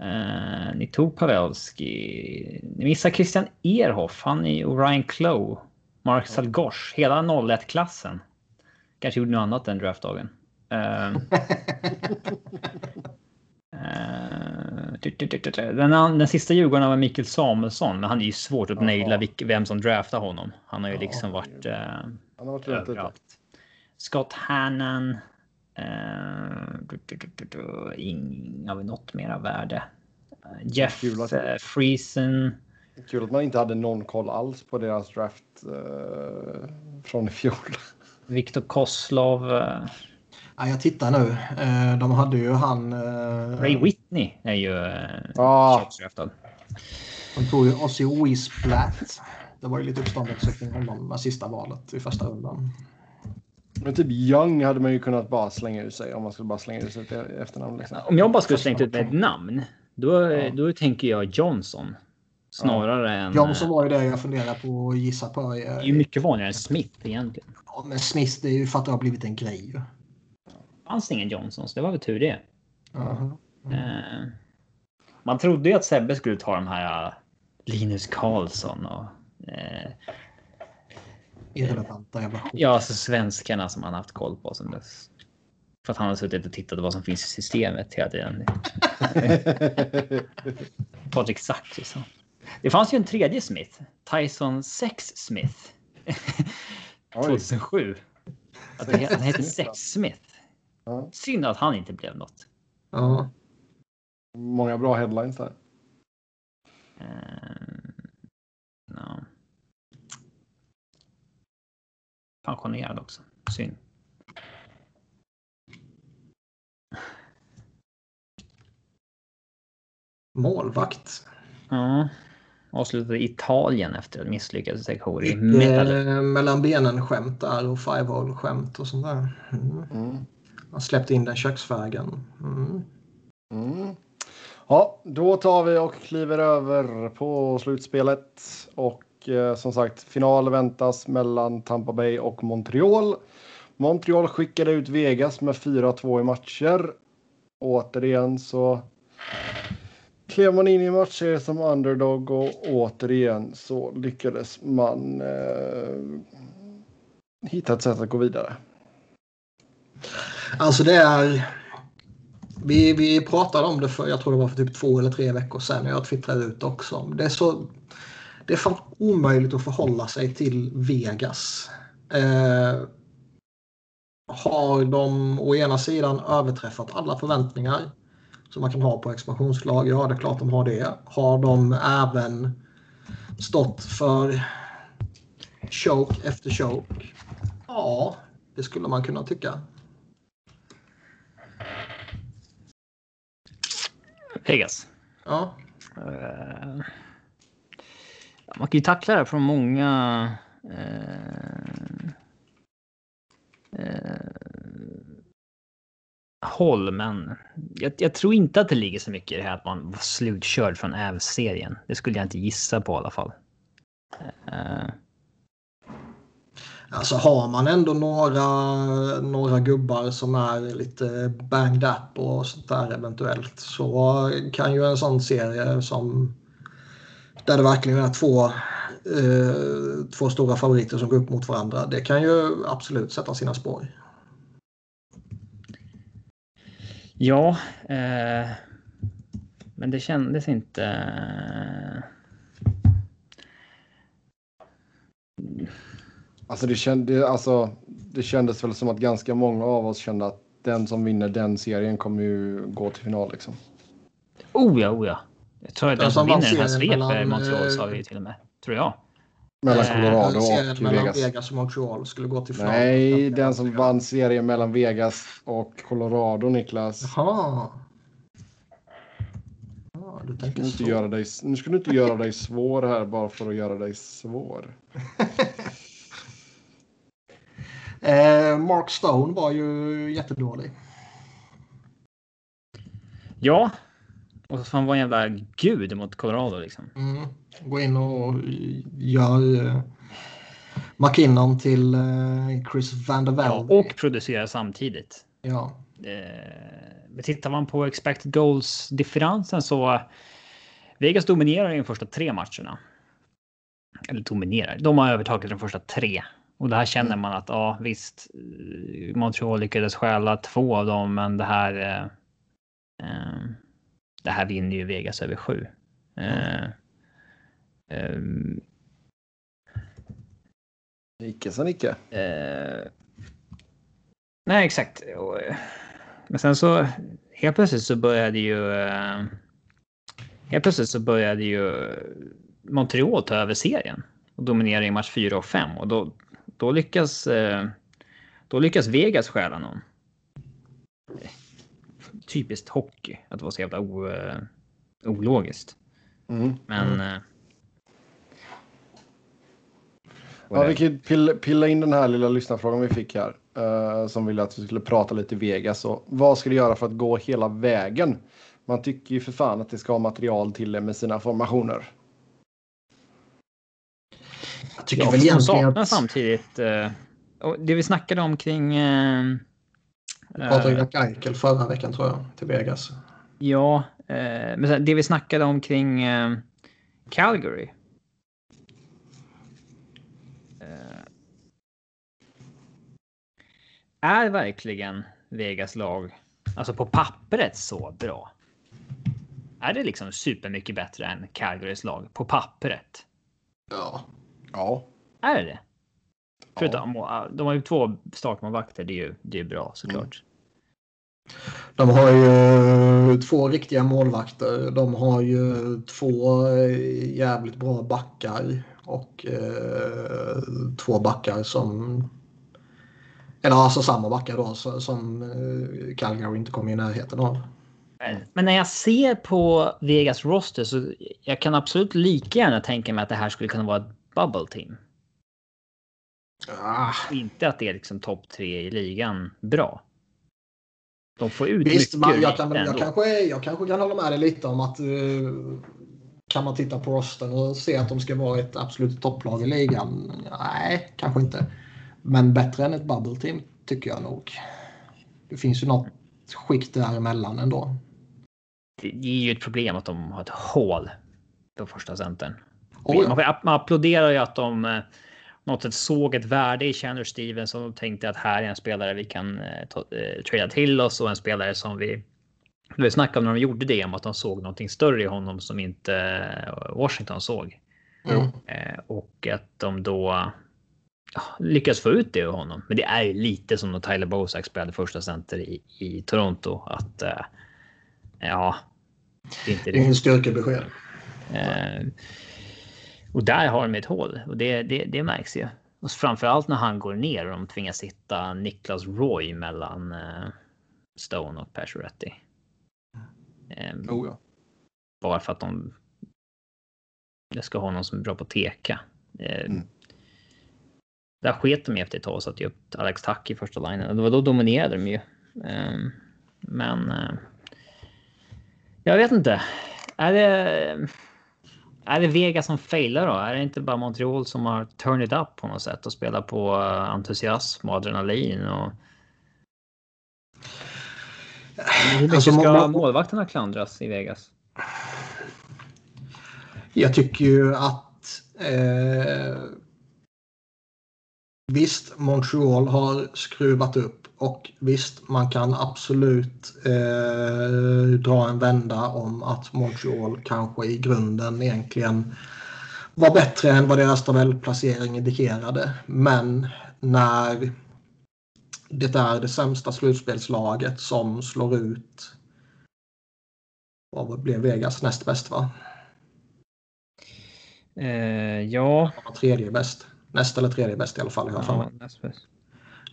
Eh, ni tog Pavelski. Ni missar Christian Erhoff. Han är Orion Clow. Mark Salgosh. Hela 01-klassen. Kanske gjorde något annat än draftdagen. Eh, eh, den, den sista Djurgården var Mikael Samuelsson, men han är ju svårt att naila vem som draftar honom. Han har ju liksom varit eh, Han har varit överallt. Scott Hannan. Du. Ing, har vi något mer av värde? Eh, Jeff Kul att- eh, Friesen. Kul att man inte hade någon koll alls på deras draft eh, från i fjol. Viktor Koslov. Eh, Ja, jag tittar nu. De hade ju han... Ray Whitney är ju Ja. köpsdraftad. De tog ju Ozzy Wiesblatt. Det var ju lite uppståndelse kring honom med sista valet i första rundan. Men typ Young hade man ju kunnat bara slänga ur sig om man skulle bara slänga ur sig ett efternamn. Liksom. Om jag bara skulle slängt ut med ett namn, då, Ja. då tänker jag Johnson. Snarare än... Johnson var ju det jag funderade på att gissa på. Det är ju mycket vanligare än Smith egentligen. Ja, men Smith, det är ju för att det har blivit en grej. ju. fanns ingen Johnson, så det var väl tur det. Jaha. Eh, man trodde ju att Sebbe skulle ta de här eh, Linus Karlsson och eh, Irrelevanta jävla skit. ja, alltså svenskarna som han haft koll på sen dess. För att han har suttit och tittat vad som finns i systemet hela tiden. Patrik Zackrisson. Det fanns ju en tredje Smith. Tyson Sex Smith. Oj. 2007. Att det, han heter Sex Smith. Ja. Synd att han inte blev något. Ja. Många bra headlines där. Eh, ja. Pensionerad också. Synd. Målvakt. Ja. Avslutade Italien efter en misslyckad sektion i. Lite mellan benen-skämt där och five skämt och sånt där. Mm. Mm. Han släppte in den köksvägen. Mm. Mm. Ja, då tar vi och kliver över på slutspelet. Och eh, som sagt, final väntas mellan Tampa Bay och Montreal. Montreal skickade ut Vegas med 4-2 i matcher. Återigen så klev man in i matcher som underdog och återigen så lyckades man eh, hitta ett sätt att gå vidare. Alltså det är... Vi, vi pratade om det för, jag tror det var för typ två eller tre veckor sedan. Jag twittrade ut också. Det är så... Det är fan omöjligt att förhålla sig till Vegas. Eh, har de å ena sidan överträffat alla förväntningar som man kan ha på expansionslag? Ja, det är klart de har det. Har de även stått för choke efter choke? Ja, det skulle man kunna tycka. Vegas. Ja, Eh, man kan ju tackla det från många eh, eh, håll, men jag, jag tror inte att det ligger så mycket i det här att man var slutkörd från Ävs-serien. Det skulle jag inte gissa på i alla fall. Eh, Alltså har man ändå några, några gubbar som är lite banged up och sånt där eventuellt så kan ju en sån serie som där det verkligen är två, eh, två stora favoriter som går upp mot varandra. Det kan ju absolut sätta sina spår. ja, eh, men det kändes inte... eh, Alltså det, kände, alltså det kändes väl som att ganska många av oss kände att den som vinner den serien kommer ju gå till final liksom. Oh ja, oh ja. Jag tror att Den som vinner den här serien svepet mellan, Montreal sa eh, vi till och med. Tror jag. Mellan Eh, Colorado och mellan Vegas. Vegas och Montreal skulle gå till final. Nej, den som vann serien mellan Vegas och Colorado, Niklas. Jaha. Ja, du Nu ska, du inte så. göra dig, nu ska du inte göra dig svår här bara för att göra dig svår. Eh, Mark Stone var ju jättedålig. Ja. Och så fan var en jävla gud mot Colorado liksom. Mm. Gå in och gör eh, McKinnon till eh, Chris Van der Ja, Velde. och producera samtidigt. Ja. Eh, men tittar man på expected goals differensen så Vegas dominerar i de första tre matcherna. Eller dominerar. De har övertagit de första tre. Och det här känner man att ja visst. eh, Montreal lyckades stjäla två av dem, men det här. Eh, eh, det här vinner ju Vegas över sju. Eh, ehm, Icke sa Nicke. Eh, nej, exakt. Och, eh, Men sen så helt plötsligt så började ju. Eh, helt plötsligt så började ju Montreal ta över serien och dominera i match 4 och 5 och då, då lyckas. Eh, då lyckas Vegas stjäla någon. Typiskt hockey att vara så jävla o, eh, ologiskt. Mm. Men. eh, Ja, vi kan ju pilla, pilla in den här lilla lyssnarfrågan vi fick här. eh, som ville att vi skulle prata lite Vegas. Och vad ska du göra för att gå hela vägen? Man tycker ju för fan att det ska ha material till det med sina formationer. Jag tycker Ja, väl egentligen att... samtidigt. Och det vi snackade om kring. Eh, Vi pratade ju eh, med Eichel förra veckan tror jag, till Vegas. ja, eh, men sen, det vi snackade om kring eh, Calgary. Eh, är verkligen Vegas lag, alltså på pappret så bra? Är det liksom supermycket bättre än Calgarys lag på pappret? Ja. Ja. Är det det? Förutom, de har ju två startmålvakter, det är ju det är bra såklart. De har ju två riktiga målvakter. De har ju två eh, jävligt bra backar och eh, två backar som... Eller alltså samma backar då som eh, Calgary inte kommer i närheten av. Men när jag ser på Vegas roster så jag kan absolut lika gärna tänka mig att det här skulle kunna vara ett bubble team. Ah. Inte att det är liksom topp tre i ligan bra. De får ut Visst, mycket man, jag, kan, jag, ändå. kanske, jag kanske kan hålla med dig lite om att uh, kan man titta på rosten och se att de ska vara ett absolut topplag i ligan? Nej, kanske inte. Men bättre än ett bubble team tycker jag nog. Det finns ju något skikt däremellan ändå. Det är ju ett problem att de har ett hål på första centern. Man, får- man applåderar ju att de eh, något sätt såg ett värde i Chandler Stevens och tänkte att här är en spelare vi kan eh, ta, eh, trada till oss och en spelare som vi vi snackade om när de gjorde det om att de såg någonting större i honom som inte eh, Washington såg. Mm. Eh, och att de då ja, lyckas få ut det ur honom. Men det är ju lite som när Tyler Bosak spelade första center i, i Toronto. Att eh, ja, det är inte Det ingen styrkebesked. Eh, och där har de ett hål och det, det, det märks ju. Och framförallt när han går ner och de tvingas hitta Niklas Roy mellan eh, Stone och Pacioretty. Eh, Oh, ja. bara för att de jag ska ha någon som är bra på teka. Eh, Mm. Där sket de ju efter ett tag och satte upp Alex Tack i första linjen. Det var då dominerade de ju. Eh, men eh, jag vet inte. Är det, är det Vegas som failar då? Är det inte bara Montreal som har turned it up på något sätt och spelar på eh, entusiasm och adrenalin? Och... Hur mycket Alltså, ska må- målvakterna klandras i Vegas? Jag tycker ju att eh, visst, Montreal har skruvat upp och visst, man kan absolut eh, dra en vända om att Montreal kanske i grunden egentligen var bättre än vad deras tabellplacering indikerade. Men när det är det sämsta slutspelslaget som slår ut vad blev Vegas näst bäst va? Eh, ja. Tredje bäst. Näst eller tredje bäst i alla fall. i alla fall. ja näst bäst.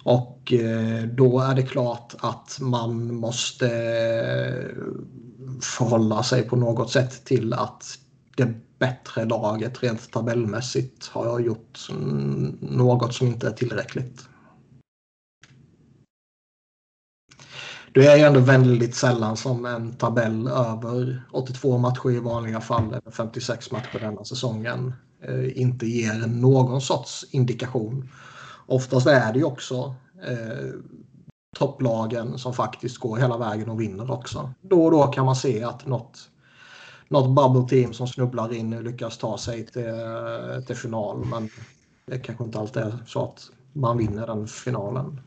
Och eh, då är det klart att man måste eh, förhålla sig på något sätt till att det bättre laget rent tabellmässigt har gjort något som inte är tillräckligt. Det är ju ändå väldigt sällan som en tabell över 82 matcher i vanliga fall eller 56 matcher denna säsongen eh, inte ger någon sorts indikation. Oftast är det ju också eh, topplagen som faktiskt går hela vägen och vinner också. Då och då kan man se att något, något bubble team som snubblar in lyckas ta sig till, till final men det kanske inte alltid är så att man vinner den finalen.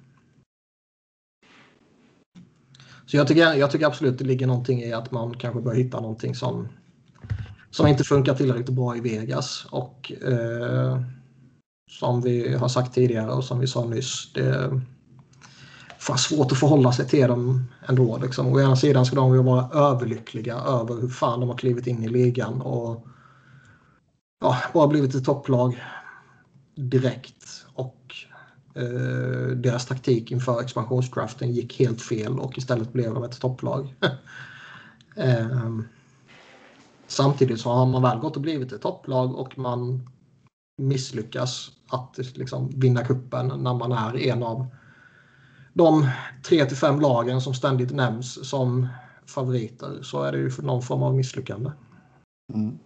Så jag tycker, jag tycker absolut det ligger någonting i att man kanske bör hitta någonting som, som inte funkar tillräckligt bra i Vegas. Och eh, som vi har sagt tidigare och som vi sa nyss, det är fan svårt att förhålla sig till dem ändå. Liksom. Å ena sidan ska de ju vara överlyckliga över hur fan de har klivit in i ligan och ja, bara blivit ett topplag direkt. Och eh, deras taktik inför expansionsdraften gick helt fel och istället blev de ett topplag. eh, samtidigt så har man väl gått och blivit ett topplag och man misslyckas att liksom vinna kuppen när man är en av de tre till fem lagen som ständigt nämns som favoriter så är det ju för någon form av misslyckande. Mm.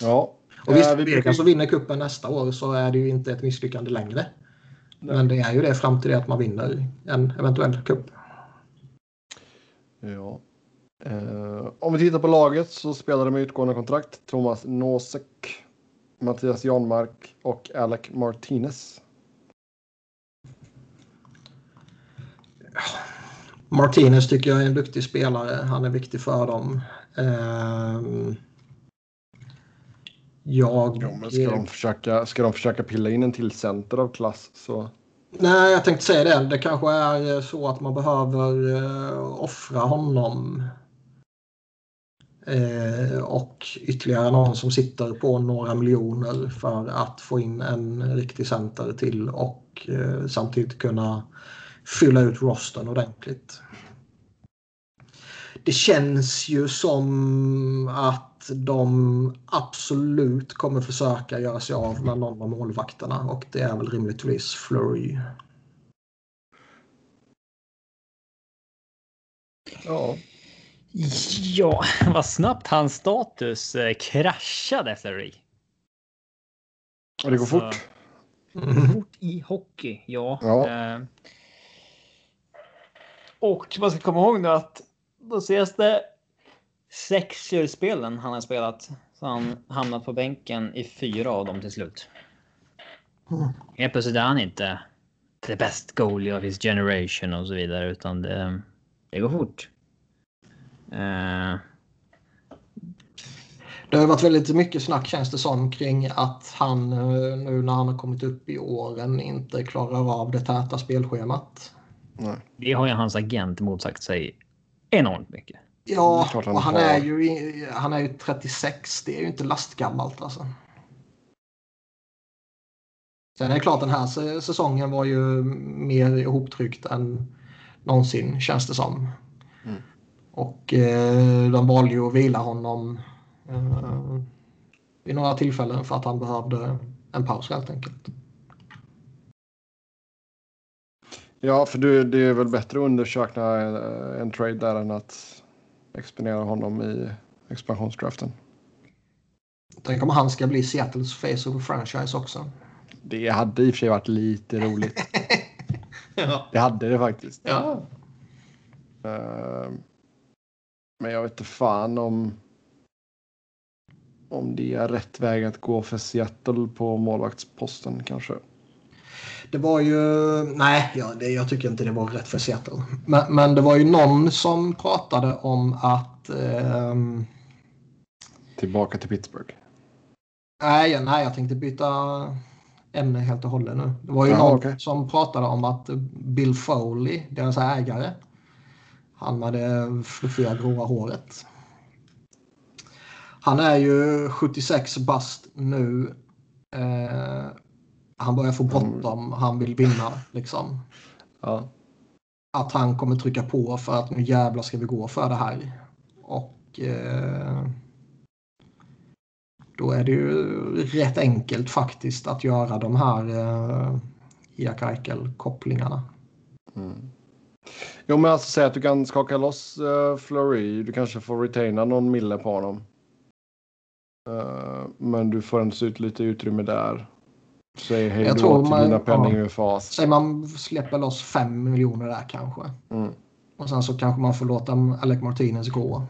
Ja. Och visst, Eh, vi Vegas och vinner kuppen nästa år så är det ju inte ett misslyckande längre. Nej. Men det är ju det fram till det att man vinner en eventuell kupp. Ja. Eh, om vi tittar på laget så spelar de med utgående kontrakt Thomas Nosek, Mattias Janmark och Alec Martinez. Martinez tycker jag är en duktig spelare. Han är viktig för dem. Ehm, jag... Jo, men ska, de försöka, ska de försöka pilla in en till center av klass så Nej, jag tänkte säga det. Det kanske är så att man behöver uh, offra honom. Eh, och ytterligare någon som sitter på några miljoner för att få in en riktig center till och eh, samtidigt kunna fylla ut rosten ordentligt. Det känns ju som att de absolut kommer försöka göra sig av med någon av målvakterna och det är väl rimligtvis Flurry. Ja. Ja, vad snabbt hans status eh, kraschade. Och det går Så- fort. Fort i hockey, ja. Ja. Eh, och man ska komma ihåg nu att de senaste sex slutspelen han har spelat så har han hamnat på bänken i fyra av dem till slut. Mm. Helt plötsligt är han inte the best goalie of his generation och så vidare utan det, det går fort. Eh, Det har varit väldigt mycket snack känns det som kring att han eh, nu när han har kommit upp i åren inte klarar av det täta spelschemat. Nej. det har ju hans agent motsagt sig enormt mycket. Ja, han och han har. är, ju, han är ju 36. Det är ju inte lastgammalt alltså. Sen är det klart den här sä- säsongen var ju mer ihoptryckt än någonsin känns det som. Och eh, de valde ju att vila honom eh, vid några tillfällen för att han behövde en paus helt enkelt. Ja, för du, det är väl bättre att undersöka en, en trade där än att exponera honom i expansionsdraften. Tänk om han ska bli Seattles face of the franchise också. Det hade i och för sig varit lite roligt. ja. Det hade det faktiskt. ja. Eh, Men jag vet inte fan om om det är rätt väg att gå för Seattle på målvaktsposten kanske. Det var ju... Nej, ja, det, jag tycker inte det var rätt för Seattle. Men, men det var ju någon som pratade om att... ehm, Tillbaka till Pittsburgh. nej, nej, jag tänkte byta ämne helt och hållet nu. Det var ju Ja, någon okej. som pratade om att Bill Foley, deras ägare, han med det fluffiga gråa håret. Han är ju 76 bast nu. Eh, han börjar få bråttom. Han vill vinna liksom. Ja. att han kommer trycka på för att nu jävlar ska vi gå för det här. Och eh, då är det ju rätt enkelt faktiskt att göra de här eh, Jack Eichel-kopplingarna. Mm. Jo men alltså säg att du kan skaka loss uh, Fleury. Du kanske får retaina någon mille på honom. Eh, men du får ändå se ut lite utrymme där. Säg hej Jag då till man- dina penning ja. UFAs. Säg man släpper loss 5 miljoner där kanske. Mm. Och sen så kanske man får låta Alec Martinez gå.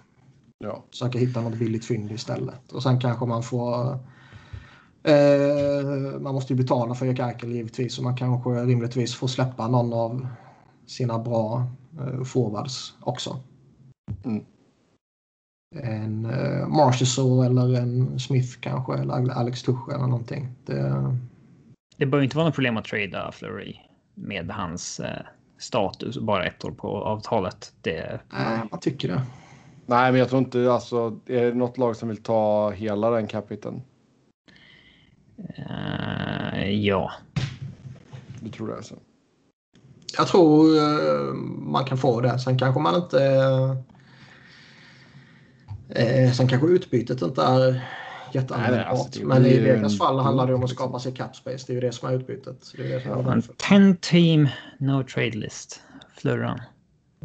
Ja. Försöka hitta något billigt fynd istället. Och sen kanske man får... Eh, man måste ju betala för Jack Eichel givetvis. Så man kanske rimligtvis får släppa någon av sina bra eh, forwards också. Mm. En eh, Marchessault eller en Smith kanske. Eller Alex Tuche eller någonting. Det, Det bör ju inte vara något problem att trada Flurry med hans eh, status och bara ett år på avtalet. Det, nej, man tycker det. Nej men jag tror inte alltså. Är det något lag som vill ta hela den capiten? eh, ja, Du tror det alltså? Jag tror eh, man kan få det. Sen kanske man inte... Eh, sen kanske utbytet inte är jätteanvändbart. alltså, men i Vegas en fall handlar det om att skapa sig cap space. Det är ju det som är utbytet. Det är det som är Ja, en värdefullt. 10 team no trade list. Flurran.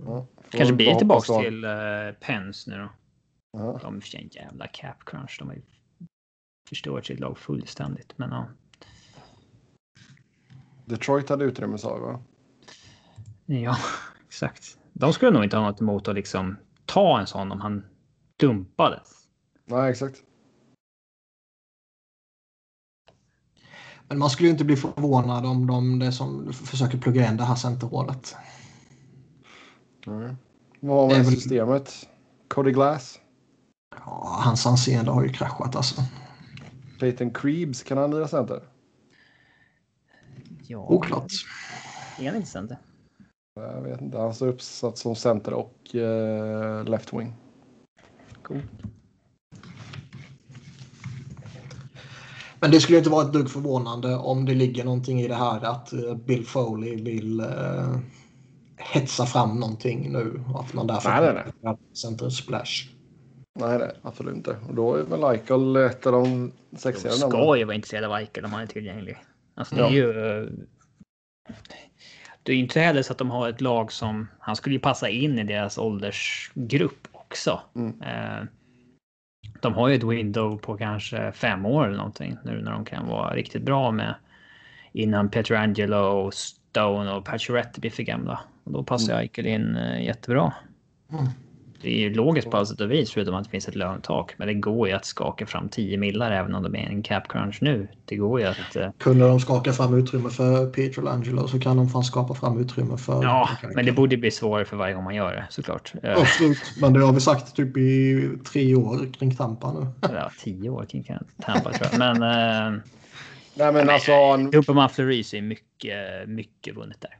Ja. Kanske blir då. till uh, Pens nu då. Ja. De har en jävla cap crunch. De har ju förstört sitt lag fullständigt. Men ja. Detroit hade utrymme sa vi va? Ja, exakt. De skulle nog inte ha något emot att liksom ta en sån om han dumpades. Nej exakt. Men man skulle ju inte bli förvånad om de det som försöker plugga in det här centerhålet. Nej. Vad var med väl- systemet? Cody Glass? Ja, hans anseende har ju kraschat alltså. Clayton Creebs, kan han lira center? Ja, Oklart. Är han inte center? Jag vet inte. Han står uppsatt som center och eh, left wing. Cool. Men det skulle inte vara ett dugg förvånande om det ligger någonting i det här att eh, Bill Foley vill eh, hetsa fram någonting nu. Att man därför Nej, nej, center splash. Nej, nej, absolut inte. Och då är väl Eichel ett av de sexigare ska ju vara intresserade av Eichel om han är tillgänglig. Alltså, det är Ja. ju... Det är ju inte heller så att de har ett lag som... Han skulle ju passa in i deras åldersgrupp också. Mm. Eh, De har ju ett window på kanske fem år eller någonting nu när de kan vara riktigt bra med innan Petrangelo, Stone och Pacioretty blir för gamla. Och då passar Eichel in eh, jättebra. Mm. Det är ju logiskt på alla sätt och vis förutom att det finns ett lönetak. Men det går ju att skaka fram 10 millar även om de är i en cap crunch nu. Det går ju att... eh, Kunde de skaka fram utrymme för Pietrangelo så kan de fan skapa fram utrymme för... Ja, men det borde bli svårare för varje gång man gör det såklart. Eh, Absolut, men det har vi sagt typ i tre år kring Tampa nu. Ja, 10 år kring Tampa tror jag. Men eh, Nej, men alltså, han, dumpar man Fleury så är mycket, mycket vunnet där.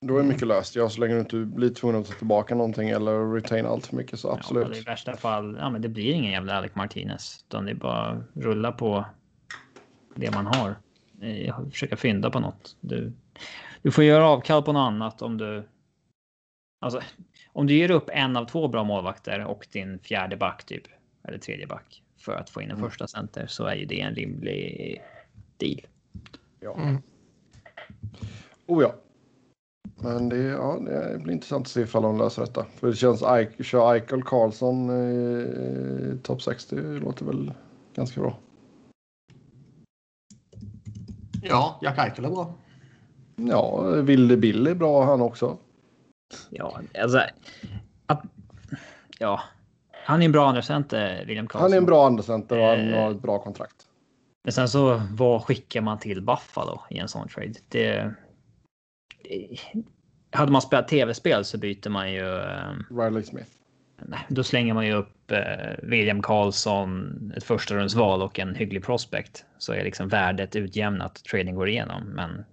Då är mycket löst. Ja, så länge du inte blir tvungen att ta tillbaka någonting eller retain allt för mycket så Ja, absolut. och I värsta fall, ja men det blir ingen jävla Alec Martinez. Utan det är bara rulla på det man har. Eh, Försöka fynda på något. Du, du får göra avkall på något annat om du... Alltså, om du ger upp en av två bra målvakter och din fjärde back typ. Eller tredje back. För att få in en Mm. första center så är ju det en rimlig deal. Ja. Mm. Oh ja. Men det, ja, det blir intressant att se ifall de löser detta. För det känns, Eich- kör Eichel Karlsson i topp 60 det låter väl ganska bra. Ja, Jack Eichel är bra. Ja, Ville Bill är bra han också. Ja, alltså. Att, ja, han är en bra andra center, William Karlsson. Han är en bra andrecenter och han Eh. har ett bra kontrakt. Men sen så vad skickar man till Buffalo i en sån trade? Det hade man spelat tv-spel så byter man ju. eh, Riley Smith. nej, Då slänger man ju upp eh, William Karlsson, ett första rundsval och en hygglig prospect. Så är liksom värdet utjämnat. Trading går igenom. Men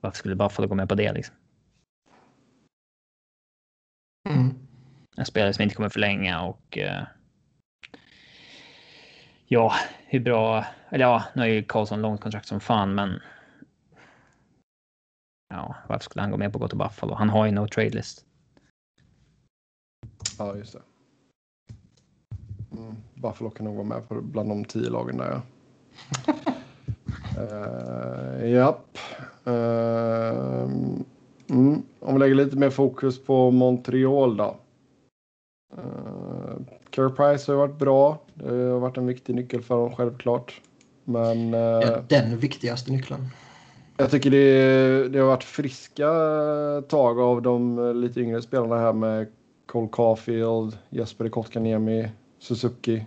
varför skulle Buffalo gå med på det liksom? Mm. En spelare som inte kommer förlänga och. Eh, ja, hur bra? Eller ja, nu har ju Karlsson långt kontrakt som fan, men. Ja, varför skulle han gå med på att gå till Buffalo? Han har ju no trade list. Ja, just det. Mm. Buffalo kan nog vara med på bland de tio lagen där. Ja. uh, japp. Ehm, mm. Om vi lägger lite mer fokus på Montreal då. Uh, Care Price har varit bra. Det har varit en viktig nyckel för dem självklart. Men eh, Ja, Den viktigaste nyckeln jag tycker det, det har varit friska tag av de lite yngre spelarna här med Cole Caulfield, Jesper Kotkaniemi, Suzuki.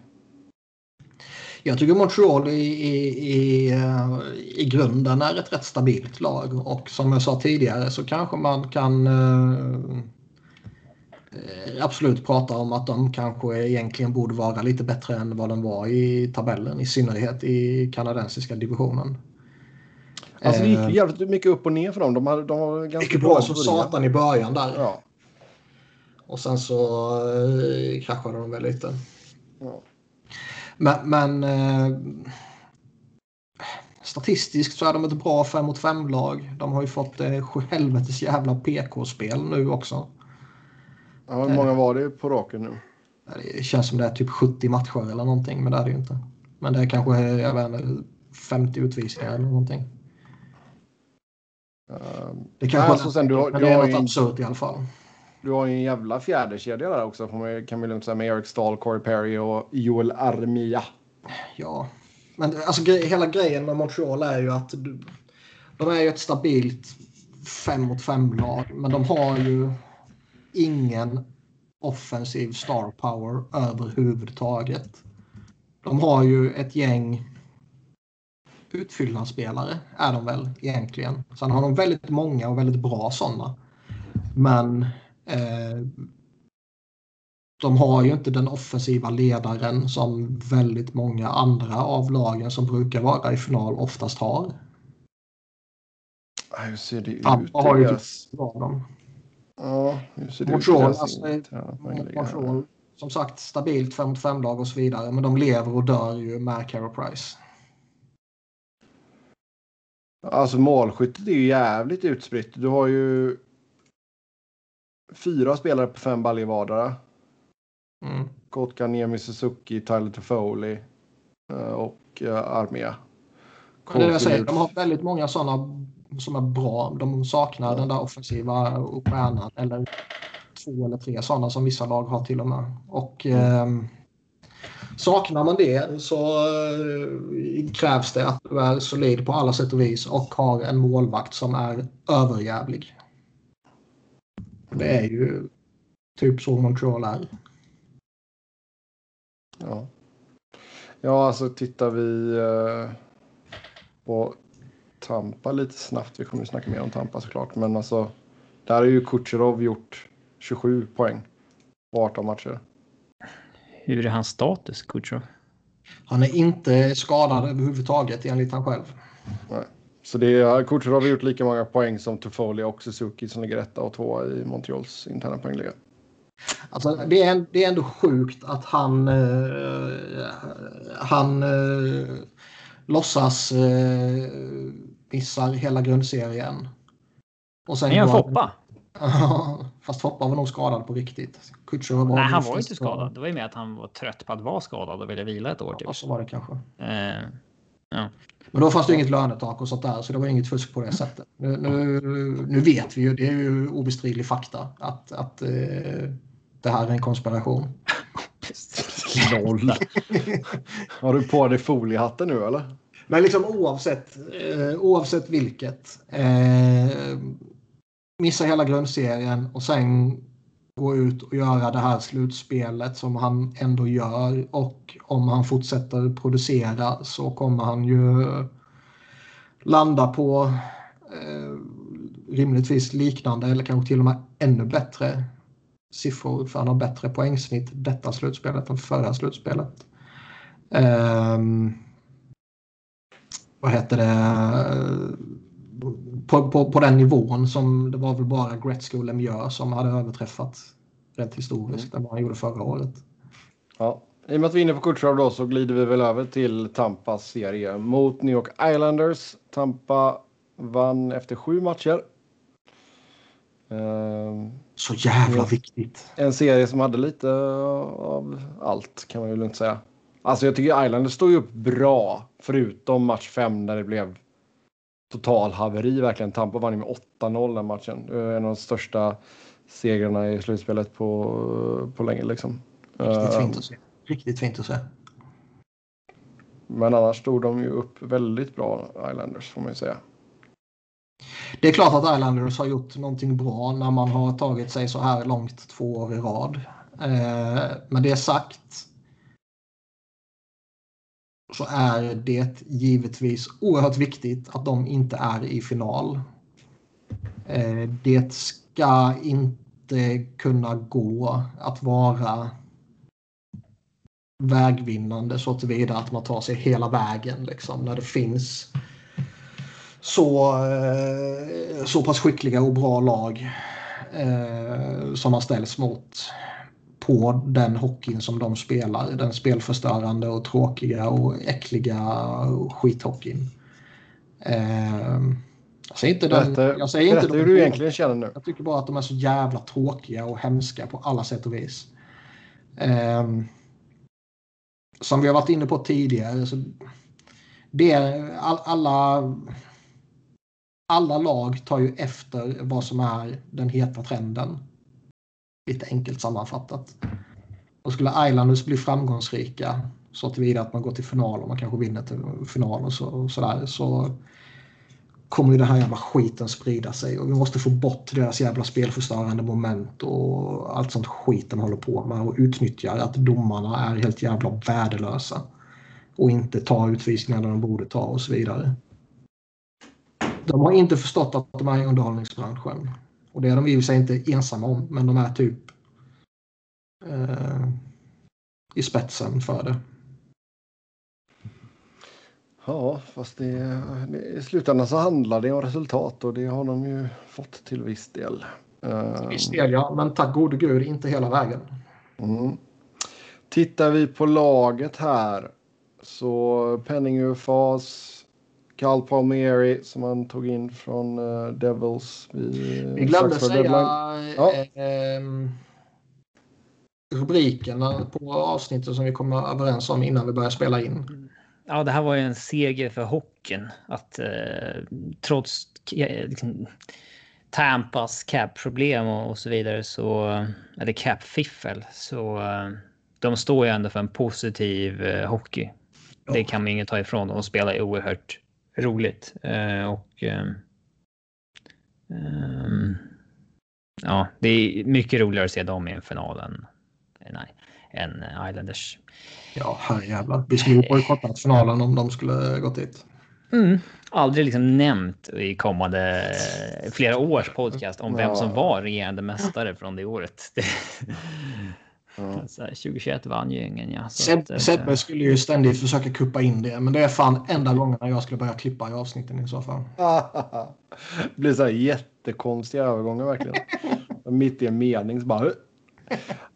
Jag tycker Montreal i, i, i, eh, i grunden är ett rätt stabilt lag och som jag sa tidigare så kanske man kan eh, absolut prata om att de kanske egentligen borde vara lite bättre än vad de var i tabellen, i synnerhet i kanadensiska divisionen. Alltså det Eh, gick jävligt mycket upp och ner för dem. De har, de har ganska Mycket bra som i början. satan i början där. Ja. Och sen så eh, kraschade de väl lite. Ja. Men, men eh, statistiskt så är de ett bra 5 mot 5-lag. De har ju fått eh, helvetes jävla PK-spel nu också. Ja, hur många var det på raken nu? Det känns som det är typ 70 matcher eller någonting, men det är det ju inte. Men det är kanske jag vet inte, 50 utvisningar eller någonting. Det kanske alltså sen, du, har, du, är något ju, absurt i alla fall. du har ju en jävla fjärdekedja där också kan vi lugnt säga med Eric Stahl, Corey Perry och Joel Armia. Ja, men alltså, gre- hela grejen med Montreal är ju att du, de är ju ett stabilt 5 mot 5-lag, men de har ju ingen offensiv star power överhuvudtaget. De har ju ett gäng utfyllnadsspelare, är de väl egentligen. Sen har de väldigt många och väldigt bra sådana. Men eh, de har ju inte den offensiva ledaren som väldigt många andra av lagen som brukar vara i final oftast har. Hur ser det ut? Tampa har ju typ dem. Ja, hur ser det Montreal, ut? alltså? Montreal, som sagt, stabilt 5-5 lag och så vidare. Men de lever och dör ju med Carey Price. Alltså målskyttet är ju jävligt utspritt. Du har ju fyra spelare på fem baljor vardera. Mm. Kotkaniemi, Suzuki, Tyler Toffoli eh, och uh, Armia. Men det är jag säger, de har väldigt många sådana som är bra. De saknar den där offensiva stjärnan eller två eller tre sådana som vissa lag har till och med. Och ehm, saknar man det så eh, krävs det att du är solid på alla sätt och vis och har en målvakt som är överjävlig. Det är ju typ så Montreal är. Ja. ja, alltså tittar vi eh, på Tampa lite snabbt. Vi kommer ju snacka mer om Tampa såklart. Men alltså, där har ju Kucherov gjort 27 poäng på 18 matcher. Hur är hans status, Kutjov? Han är inte skadad överhuvudtaget enligt han själv. Så det är, Kucherov har gjort lika många poäng som Toffoli och Suzuki som ligger etta och tvåa i Montreals interna poängliga. Alltså, det, är, det är ändå sjukt att han, eh, han eh, låtsas eh, missar hela grundserien. Och sen Är han Foppa? Fast Foppa var nog skadad på riktigt. Kutjerov Nej, han var inte skadad. Det var ju mer att han var trött på att vara skadad och ville vila ett år. Typ. Ja, så var det kanske. Eh, Men då fanns det inget lönetak och sånt där, så det var inget fusk på det sättet. Nu, nu, nu vet vi ju, det är ju obestridlig fakta, att, att eh, det här är en konspiration. Noll. Har du på dig foliehatten nu eller? Men liksom oavsett, eh, oavsett vilket. Eh, missa hela grundserien och sen gå ut och göra det här slutspelet som han ändå gör. Och om han fortsätter producera så kommer han ju landa på eh, rimligtvis liknande eller kanske till och med ännu bättre siffror. För han har bättre poängsnitt detta slutspelet än förra slutspelet. Eh, vad heter det? På, på, på den nivån som det var väl bara Gretzky och Lemieux som hade överträffat rent historiskt än vad han gjorde förra året. Ja. I och med att vi är inne på Kutjerov då så glider vi väl över till Tampas serie mot New York Islanders. Tampa vann efter sju matcher. Ehm, Så jävla Ja. viktigt. En serie som hade lite av allt kan man ju lugnt säga. Alltså jag tycker Islanders stod ju upp bra förutom match 5 när det blev total haveri verkligen. Tampa vann med 8-0 den matchen. Det var En av de största segrarna i slutspelet på, på länge liksom. Riktigt Ehm, fint att se. Riktigt fint att se. Men annars stod de ju upp väldigt bra Islanders får man ju säga. Det är klart att Islanders har gjort någonting bra när man har tagit sig så här långt två år i rad. Eh, med det sagt så är det givetvis oerhört viktigt att de inte är i final. Eh, det ska inte kunna gå att vara vägvinnande så tillvida att man tar sig hela vägen liksom, när det finns så, eh, så pass skickliga och bra lag eh, som man ställs mot på den hockeyn som de spelar. Den spelförstörande och tråkiga och äckliga skithockeyn. Eh, jag säger inte, den, Berätta, jag säger inte berätta hur du egentligen känner nu. jag tycker bara att de är så jävla tråkiga och hemska på alla sätt och vis. Ehm, som vi har varit inne på tidigare. Så det är all, alla, alla lag tar ju efter vad som är den heta trenden. Lite enkelt sammanfattat. Och skulle Islanders bli framgångsrika så tillvida att man går till final och man kanske vinner till final och så, och sådär så kommer ju den här jävla skiten sprida sig och vi måste få bort deras jävla spelförstörande moment och allt sånt skit de håller på med och utnyttjar att domarna är helt jävla värdelösa och inte tar utvisningar när de borde ta och så vidare. De har inte förstått att de är i underhållningsbranschen och det är de i för sig inte ensamma om men de är typ eh, i spetsen för det. Ja, fast det, det, i slutändan så handlar det om resultat och det har de ju fått till viss del. Till viss del ja, men tack gode gud inte hela vägen. Mm. Tittar vi på laget här så Penning-UFAs, Carl Palmieri som han tog in från uh, Devils. Vi, vi glömde säga ja. eh, rubrikerna på avsnittet som vi kom överens om innan vi började spela in. Ja, det här var ju en seger för hockeyn. Att eh, trots liksom, Tampas cap-problem och, och, så vidare så, eller cap-fiffel, så de står ju ändå för en positiv uh, hockey. Det kan man inget ta ifrån. De spelar oerhört roligt uh, och um, ja, det är mycket roligare att se dem i en final än, nej, än Islanders. Ja, herrejävlar. Vi skulle ju bojkottat finalen om de skulle gått dit. Mm. Aldrig liksom nämnt i kommande flera års podcast om vem som var regerande mästare från det året. Ja. 2021 vann ju ingen. Ja, Sebbe skulle ju ständigt försöka kuppa in det, men det är fan enda gången när jag skulle börja klippa i avsnitten i så fall. det blir så här jättekonstiga övergångar verkligen. Mitt i en mening så bara...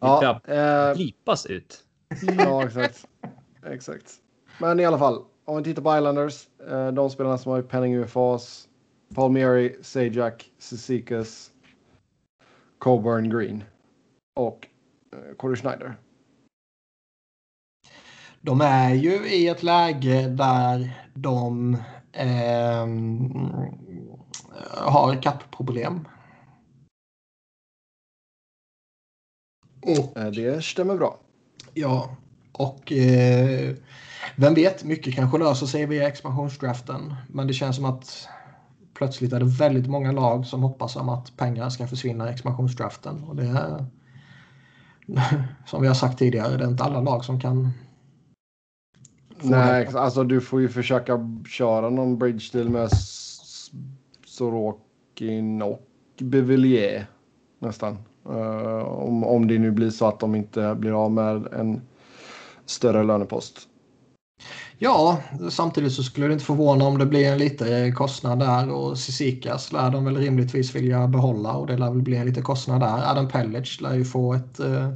Ja, äh... Klipas ut. Ja, exakt. Exakt. Men i alla fall, om vi tittar på Islanders, eh, de spelarna som har penning UFAs, Palmieri, Sajak, Sisikas, Coburn Green och eh, Corey Schneider. De är ju i ett läge där de eh, har kappproblem. Och, det stämmer bra. Ja, och eh, vem vet, mycket kanske löser sig via expansionsdraften. Men det känns som att plötsligt är det väldigt många lag som hoppas om att pengar ska försvinna i expansionsdraften. Och det som vi har sagt tidigare, det är inte alla lag som kan Nej, alltså du får ju försöka köra någon bridge deal med Sorokin och Bevillier nästan. Uh, om, om det nu blir så att de inte blir av med en större lönepost. Ja, samtidigt så skulle det inte förvåna om det blir en lite kostnad där och Sisikas lär de väl rimligtvis vilja behålla och det lär väl bli en liten kostnad där. Adam Pellage lär ju få ett, eh,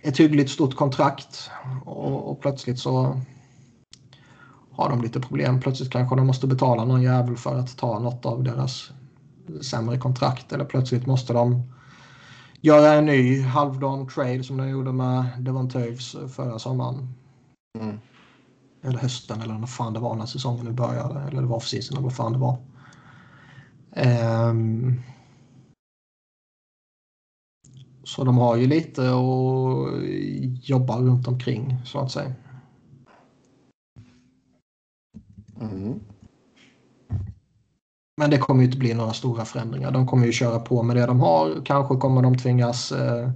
ett hyggligt stort kontrakt och, och plötsligt så har de lite problem. Plötsligt kanske de måste betala någon jävel för att ta något av deras sämre kontrakt eller plötsligt måste de göra en ny halvdan trade som de gjorde med Devon Toews förra sommaren. Mm. Eller hösten eller när fan det var när säsongen nu började. Eller det var för eller vad fan det var. Um, så de har ju lite att jobba runt omkring så att säga. Mm. Men det kommer ju inte bli några stora förändringar. De kommer ju köra på med det de har. Kanske kommer de tvingas eh,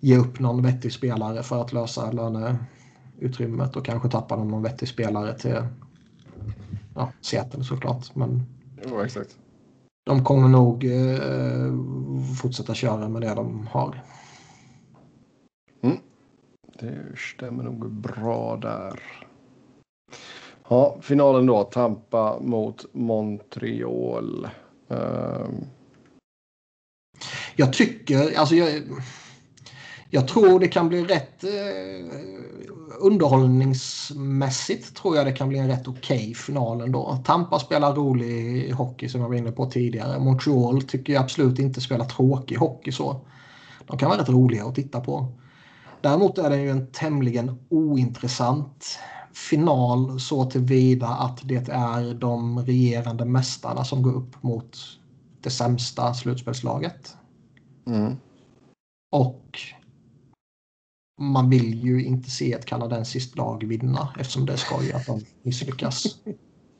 ge upp någon vettig spelare för att lösa löneutrymmet och kanske tappa någon vettig spelare till ja, Seattle såklart. Men ja, exakt. de kommer nog eh, fortsätta köra med det de har. Mm. Det stämmer nog bra där. Ja, finalen då. Tampa mot Montreal. Um... Jag tycker, alltså jag, jag tror det kan bli rätt eh, underhållningsmässigt tror jag det kan bli en rätt okej okay final ändå. Tampa spelar rolig hockey som jag var inne på tidigare. Montreal tycker jag absolut inte spelar tråkig hockey så. De kan vara rätt roliga att titta på. Däremot är det ju en tämligen ointressant final så tillvida att det är de regerande mästarna som går upp mot det sämsta slutspelslaget. Mm. Och man vill ju inte se ett kanadensiskt lag vinna eftersom det är skoj att de misslyckas.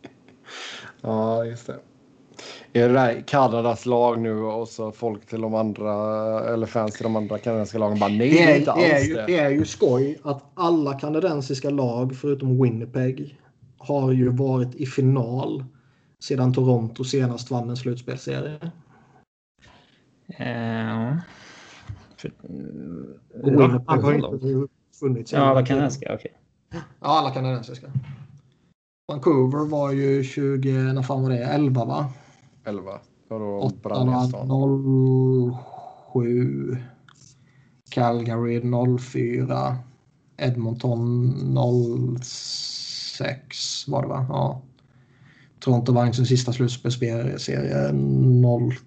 ja, just det. Är det där Kanadas lag nu och så folk till de andra eller fans till de andra kanadensiska lagen bara nej, det är, inte alls det. Är ju, det är ju skoj att alla kanadensiska lag förutom Winnipeg har ju varit i final sedan Toronto senast vann en slutspelserie. Ja. För, och Winnipeg har inte funnits. Ja, alla kanadensiska, okej. Okay. Ja, alla kanadensiska. Vancouver var ju 20, när fan var det? 11 va? 11. Ja, då brann hela stan. 07. Calgary 04. Edmonton 06 var det va? Ja. Toronto vann sin sista slutspelsserie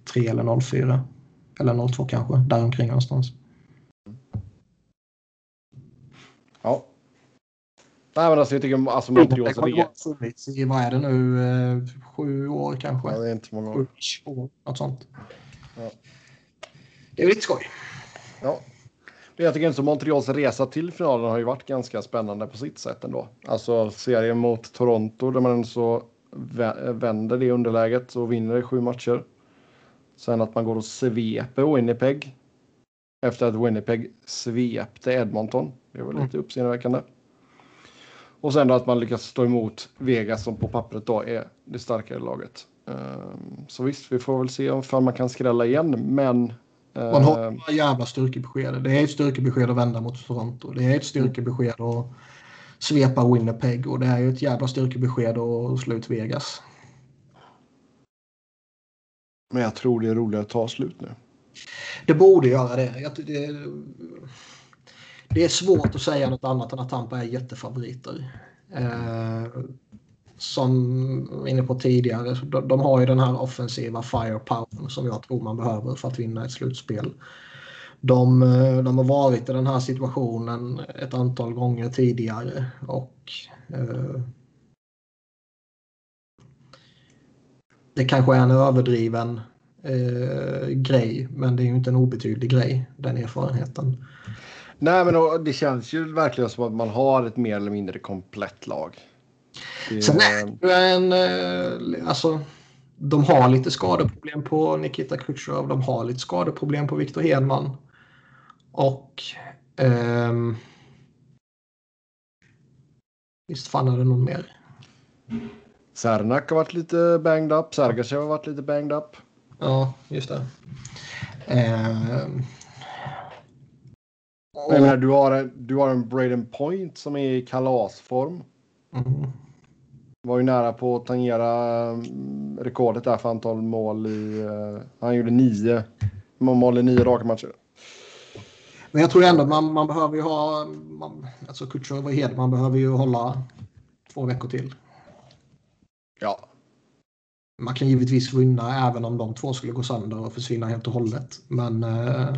03 eller 04. Eller 02 kanske, däromkring någonstans. Ja. Nej men alltså jag tycker alltså Montreals resa. I vad är det nu? Eh, sju år kanske? Ja, det är inte många år. Sju år, något sånt. Ja. Det är lite skoj. Ja. Men jag tycker inte så Montreals resa till finalen har ju varit ganska spännande på sitt sätt ändå. Alltså serien mot Toronto där man så vänder det underläget och vinner sju matcher. Sen att man går och sveper Winnipeg. Efter att Winnipeg svepte Edmonton. Det var lite mm. uppseendeväckande. Och sen då att man lyckas stå emot Vegas som på pappret då är det starkare laget. Ehm, så visst, vi får väl se om man kan skrälla igen, men... Man har några jävla styrkebesked. Det är ett styrkebesked att vända mot Toronto. Det är ett styrkebesked att svepa Winnipeg och det är ett jävla styrkebesked att slå ut Vegas. Men jag tror det är roligare att ta slut nu. Det borde göra det. Jag, det, det är svårt att säga något annat än att Tampa är jättefavoriter. Eh, som vi var inne på tidigare, de, de, har ju den här offensiva firepower som jag tror man behöver för att vinna ett slutspel. De, eh, de har varit i den här situationen ett antal gånger tidigare och eh, det kanske är en överdriven eh, grej, men det är ju inte en obetydlig grej, den erfarenheten. Nej, men det känns ju verkligen som att man har ett mer eller mindre komplett lag. Det... Sen är det en... Eh, alltså, de har lite skadeproblem på Nikita Khrushchev. De har lite skadeproblem på Viktor Hedman. Och... Ehm, visst fan är det någon mer? Sernak har varit lite banged up. Sergachev har varit lite banged up. Ja, just det. Ehm, jag menar, du, har en, du har en Braden Point som är i kalasform. Mm. Var ju nära på att tangera mm, rekordet där för antal mål i... Uh, han gjorde nio mål i nio raka matcher. Men jag tror ändå att man, man behöver ju ha... Man, alltså Kutjerov och Hedman behöver ju hålla två veckor till. Ja. Man kan givetvis vinna även om de två skulle gå sönder och försvinna helt och hållet. Men... Uh,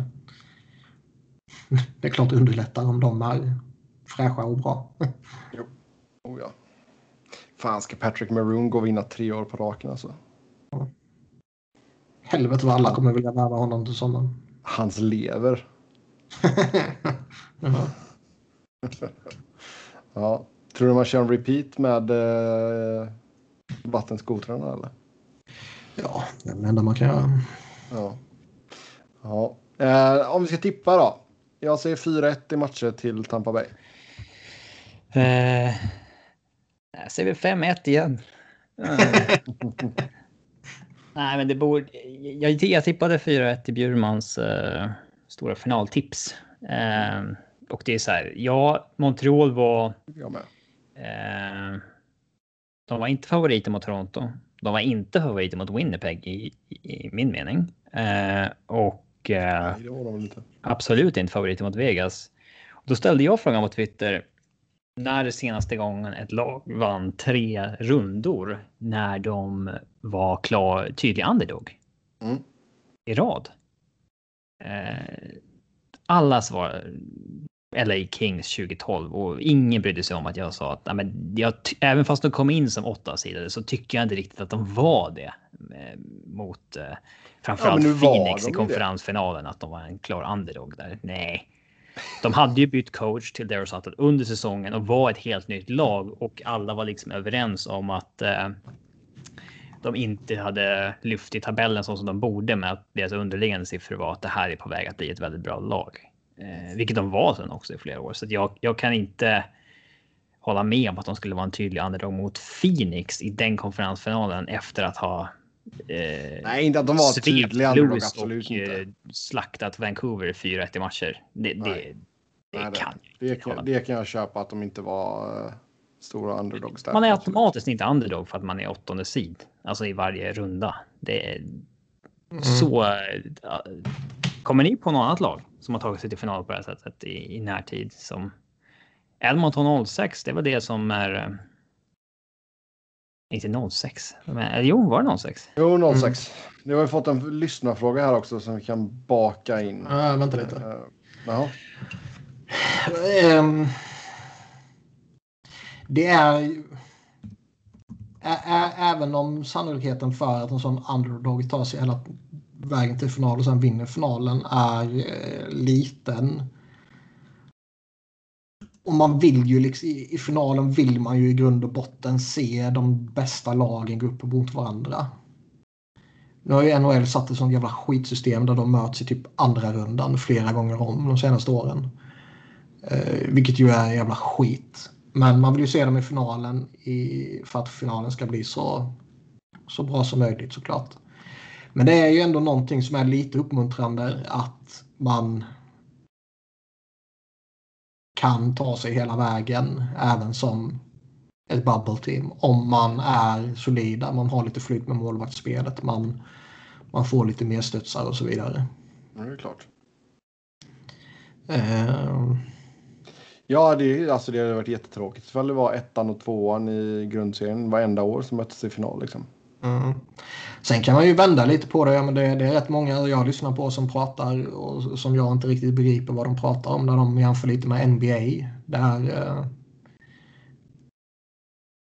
det är klart underlättar om de är fräscha och bra. jo, oh, ja. Fan, ska Patrick Maroon gå och vinna tre år på raken alltså? Ja. Helvete vad alla kommer vilja värva honom till sommaren. Hans lever. ja. ja. Tror du man kör en repeat med eh, vattenskotrarna eller? Ja, det är det enda man kan göra. Ja. ja. Eh, om vi ska tippa då. Jag säger 4-1 i matcher till Tampa Bay. Eh, jag säger 5-1 igen. Nej, men det borde... Jag, jag tippade 4-1 i Bjurmans uh, stora finaltips. Uh, och det är så här, ja, Montreal var... Jag med. Uh, de var inte favoriter mot Toronto. De var inte favoriter mot Winnipeg i, i, min mening. och Nej, det var de inte. absolut inte favoriter mot Vegas. Då ställde jag frågan på Twitter. När senaste gången ett lag vann tre rundor när de var klar tydlig underdog. Mm. I rad. Eh, alla svar LA Kings 2012 och ingen brydde sig om att jag sa att nej, men jag, även fast de kom in som åtta sidor så tycker jag inte riktigt att de var det eh, mot eh, Framförallt ja, Phoenix i konferensfinalen, det. att de var en klar underdog där. Nej. De hade ju bytt coach till Daryl Sutton under säsongen och var ett helt nytt lag och alla var liksom överens om att eh, de inte hade lyft i tabellen så som de borde med att deras underliggande siffror var att det här är på väg att bli ett väldigt bra lag. Eh, vilket de var sen också i flera år. Så jag, jag kan inte hålla med om att de skulle vara en tydlig underdog mot Phoenix i den konferensfinalen efter att ha Eh, Nej, inte att de var tydliga underdog, absolut och, inte. Eh, slaktat Vancouver 4-1 i matcher. Det, det, det Nej, kan det, det, kan, det kan jag köpa att de inte var. stora underdogs där. Man är automatiskt inte underdog för att man är åttonde sid. Alltså i varje runda. Det är Mm. så. Kommer ni på något annat lag som har tagit sig till final på det här sättet i, i närtid som Edmonton 06? Det var det som är. äh, Inte 06, men eller jo, var det 06? Jo, 06. Nu har vi fått en lyssnarfråga här också som vi kan baka in. Äh, vänta lite. Uh, jaha. Ehm, det är Även om sannolikheten för att en sån underdog tar sig hela vägen till final och sen vinner finalen är eh, liten. Och man vill ju liksom, i, i finalen vill man ju i grund och botten se de bästa lagen gå upp mot varandra. Nu har ju NHL satt ett sånt jävla skitsystem där de möts i typ andra rundan flera gånger om de senaste åren. Eh, vilket ju är jävla skit. Men man vill ju se dem i finalen i, för att finalen ska bli så, så bra som möjligt såklart. Men det är ju ändå någonting som är lite uppmuntrande att man kan ta sig hela vägen även som ett bubble team. Om man är solida, man har lite flyt med målvaktsspelet, man, man får lite mer studsar och så vidare. Ja, det är klart. Eh, Ja, det, alltså, det hade varit jättetråkigt ifall det var ettan och tvåan i grundserien varenda år som möttes i final. Liksom. Mm. Sen kan man ju vända lite på det. Ja, men det, det är rätt många jag lyssnar på som pratar och som jag inte riktigt begriper vad de pratar om när de jämför lite med NBA. Där, eh,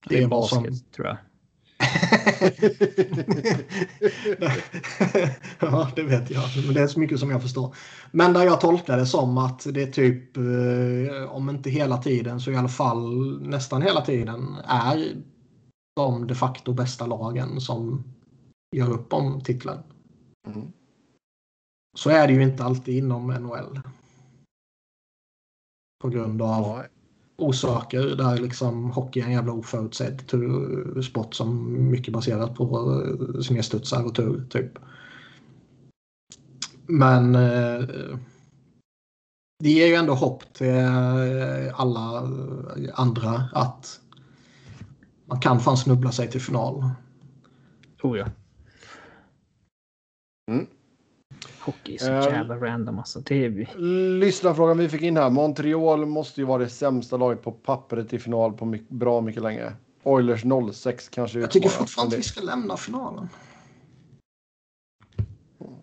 Det är vad som- basket tror jag. ja, det vet jag. Men det är så mycket som jag förstår. Men där jag tolkar det som att det är typ, eh, om inte hela tiden så i alla fall nästan hela tiden är de de facto bästa lagen som gör upp om titeln. Mm. Så är det ju inte alltid inom NHL. På grund av Ja, orsaker där liksom hockey är en jävla oförutsedd tur- sport som mycket baserat på eh, snedstudsar och tur typ. Men eh, det ger ju ändå hopp till eh, alla andra att man kan fan snubbla sig till final. Oh ja. Mm. Hockey är så jävla random alltså. Det är... Lyssnarfrågan vi fick in här. Montreal måste ju vara det sämsta laget på pappret i final på mycket, bra mycket länge. Oilers 06 kanske Jag tycker fortfarande att vi ska lämna finalen.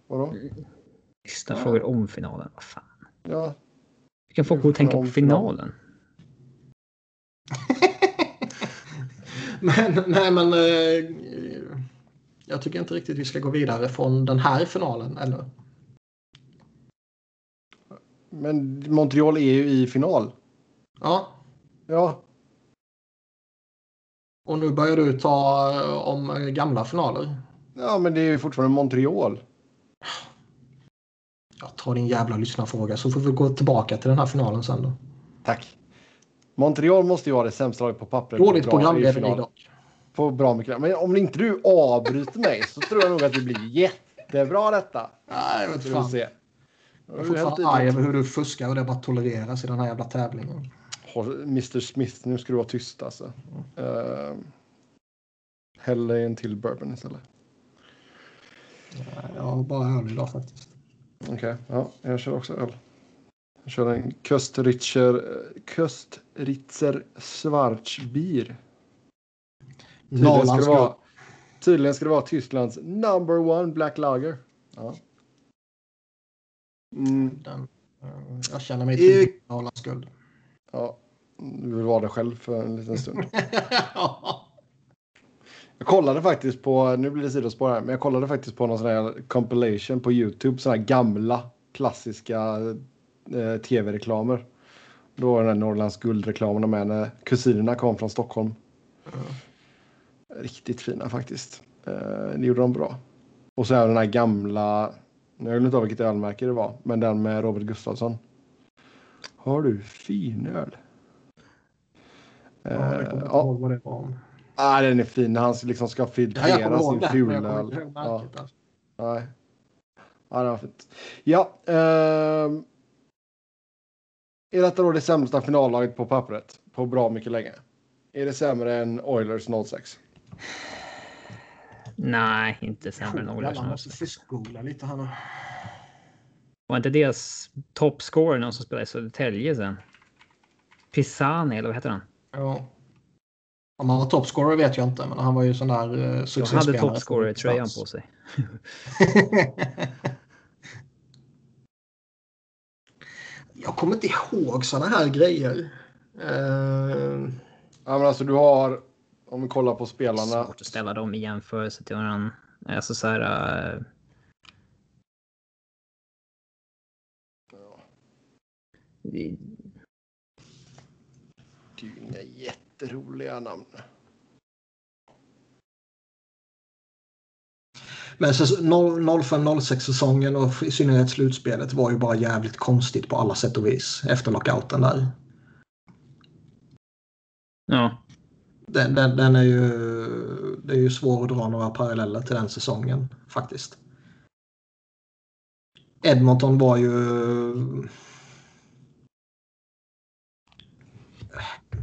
Vadå? Sista frågor om finalen. Vad fan. Ja, Vi kan få gå och tänka på finalen. Men, nej, men eh, jag tycker inte riktigt vi ska gå vidare från den här finalen ännu. men Montreal är ju i final. Ja, Ja, och nu börjar du ta eh, om eh, gamla finaler. ja men det är ju fortfarande Montreal. Jag tar din jävla lyssnarfråga så får vi gå tillbaka till den här finalen sen då. Tack. Montreal måste ju vara det sämsta laget på pappret. Dåligt Bra i programledning final. dock. På bra mycket. Men om inte du avbryter mig så tror jag nog att det blir jättebra detta. Nej, jag vet fan. se. Jag är fortfarande arg över hur du fuskar och det bara tolereras i den här jävla tävlingen. Mr Smith, nu ska du vara tyst alltså. Uh, häll en till bourbon istället. Jag har bara öl idag faktiskt. Okej, ja, jag kör också öl. Jag kör en Köstritzer, Köstritzer Schwarzbier. Tydligen ska, det vara, tydligen ska det vara Tysklands number one black lager. Ja. Mm, Den, eh, Jag känner mig till Norrlands guld. ja, du vill vara det själv för en liten stund. Jag kollade faktiskt på, nu blir det sidospår här, men jag kollade faktiskt på någon sån här compilation på Youtube, såna här gamla klassiska eh, tv-reklamer. Då var den här Norrlands guldreklamen med när kusinerna kom från Stockholm. Riktigt fina faktiskt. Eh, det gjorde de bra. Och så är den här gamla, jag glömde inte av vilket ölmärke det var, men den med Robert Gustafsson. Har du fin öl? Ja, jag kommer Eh, inte ja. ihåg vad det var om. Ah, den är fin när han liksom ska filtrera sin fulöl. Ja, alltså. nej. ja, det var fint. Ja. ehm, är detta då det sämsta finallaget på pappret på bra mycket länge? Är det sämre än Oilers 06? Nej, inte sämre än Oilers. Jag måste fiskgoogla lite här nu. Var inte deras toppscorer någon som spelade i Södertälje sen? Pisani, eller vad heter han? Ja. Om han var toppscorer vet jag inte, men han var ju sån där uh, Han hade succéspelare. toppscorer-tröjan på sig. jag kommer inte ihåg såna här grejer. Uh, Ja, men alltså du har, om vi kollar på spelarna. Svårt att ställa dem i jämförelse till varandra. Alltså så här... Uh... Det är ju inga jätteroliga namn. Men 05-06 säsongen och i synnerhet slutspelet var ju bara jävligt konstigt på alla sätt och vis efter lockouten där. Ja. Den, den, den, är ju, det är ju svårt att dra några paralleller till den säsongen faktiskt. Edmonton var ju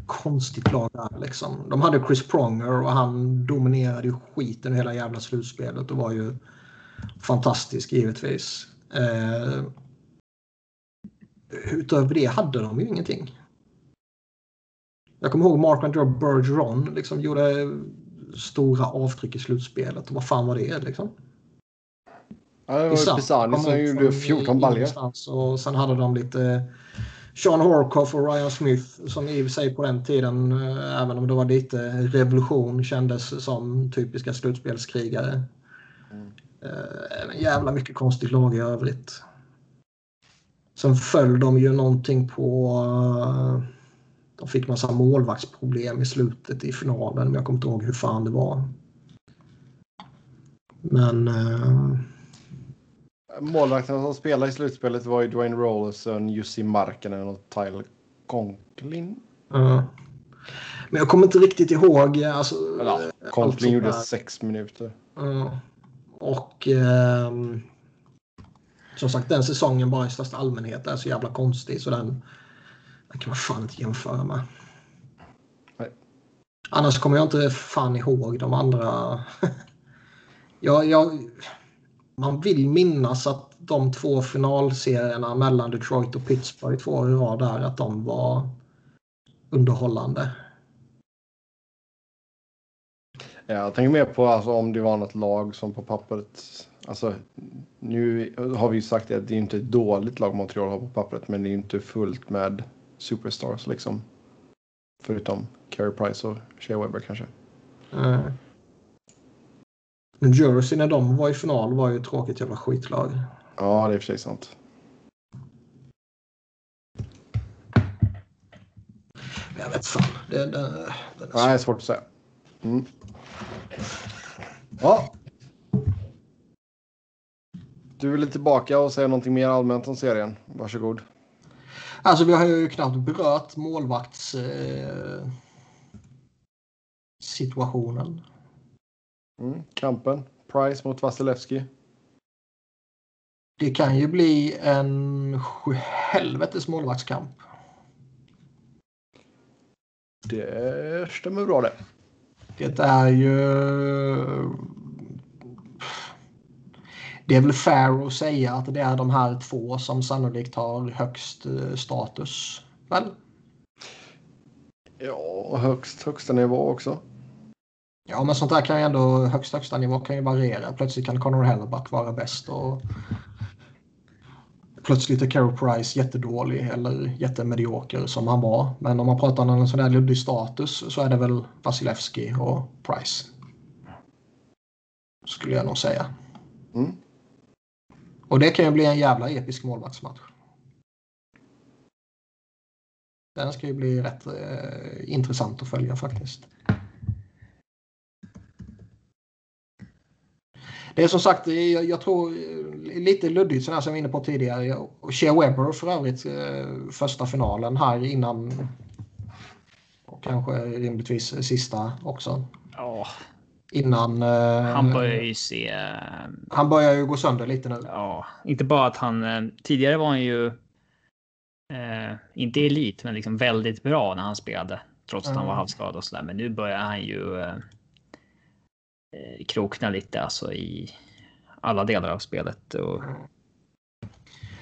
konstigt lag där liksom. De hade Chris Pronger och han dominerade ju skiten hela jävla slutspelet och var ju fantastisk givetvis. Eh, utöver det hade de ju ingenting. Jag kommer ihåg Mark Andrew Bergeron liksom gjorde stora avtryck i slutspelet. Och vad fan var det liksom? Ja, det var ju Pisani som gjorde 14 baljor. Och sen hade de lite Sean Horkoff och Ryan Smith som i och för sig på den tiden, även om det var lite revolution, kändes som typiska slutspelskrigare. Mm. Äh, jävla mycket konstigt lag i övrigt. Sen föll de ju någonting på... De fick massa målvaktsproblem i slutet i finalen, men jag kommer inte ihåg hur fan det var. Men... Målvakterna som spelade i slutspelet var ju Dwayne Rollerson, Jussi Markkanen och Tyler Conklin. Ja. Men jag kommer inte riktigt ihåg. Alltså, ja, Conklin gjorde sex minuter. Ja. Och eh, som sagt den säsongen bara i största allmänhet är så jävla konstig så den, den kan man fan inte jämföra med. Nej. Annars kommer jag inte fan ihåg de andra. jag, jag, man vill minnas att de två finalserierna mellan Detroit och Pittsburgh två år rad där att de var underhållande. Ja, jag tänker mer på alltså, om det var något lag som på pappret. Alltså, nu har vi ju sagt att det är inte ett dåligt lag Montreal har på pappret, men det är inte fullt med superstars liksom. Förutom Carey Price och Shea Weber kanske. Mm. New Jersey när de var i final var ju ett tråkigt jävla skitlag. Ja, det är för sig sant. Jag vet fan. Det, det, det, det är, Nej, svårt att säga. Mm. Ja. Du vill tillbaka och säga någonting mer allmänt om serien. Varsågod. Alltså vi har ju knappt berört målvakts eh, situationen. Mm, kampen. Price mot Vasilevski. Det kan ju bli en helvetes målvaktskamp. Det stämmer bra det. Det är ju... Det är väl fair att säga att det är de här två som sannolikt har högst status, väl? Ja, högst högsta nivå också. Ja, men sånt där kan ju ändå högst högsta nivå kan ju variera. Plötsligt kan Conor Hellback vara bäst och plötsligt är Carey Price jättedålig eller jättemedioker som han var. Men om man pratar om en sån där luddig status så är det väl Vasilevski och Price. Skulle jag nog säga. Mm. Och det kan ju bli en jävla episk målvaktsmatch. Den ska ju bli rätt eh, intressant att följa faktiskt. Det är som sagt, jag, jag tror lite luddigt sådär som jag var inne på tidigare. Shea Webber för övrigt eh, första finalen här innan och kanske rimligtvis sista också. Ja. Innan... Eh, han börjar ju se... Eh, han börjar ju gå sönder lite nu. Ja, inte bara att han... Eh, tidigare var han ju... Eh, inte elit, men liksom väldigt bra när han spelade Trots att han var Mm. halvskadad och sådär. Men nu börjar han ju eh, eh, krokna lite alltså i alla delar av spelet. Och,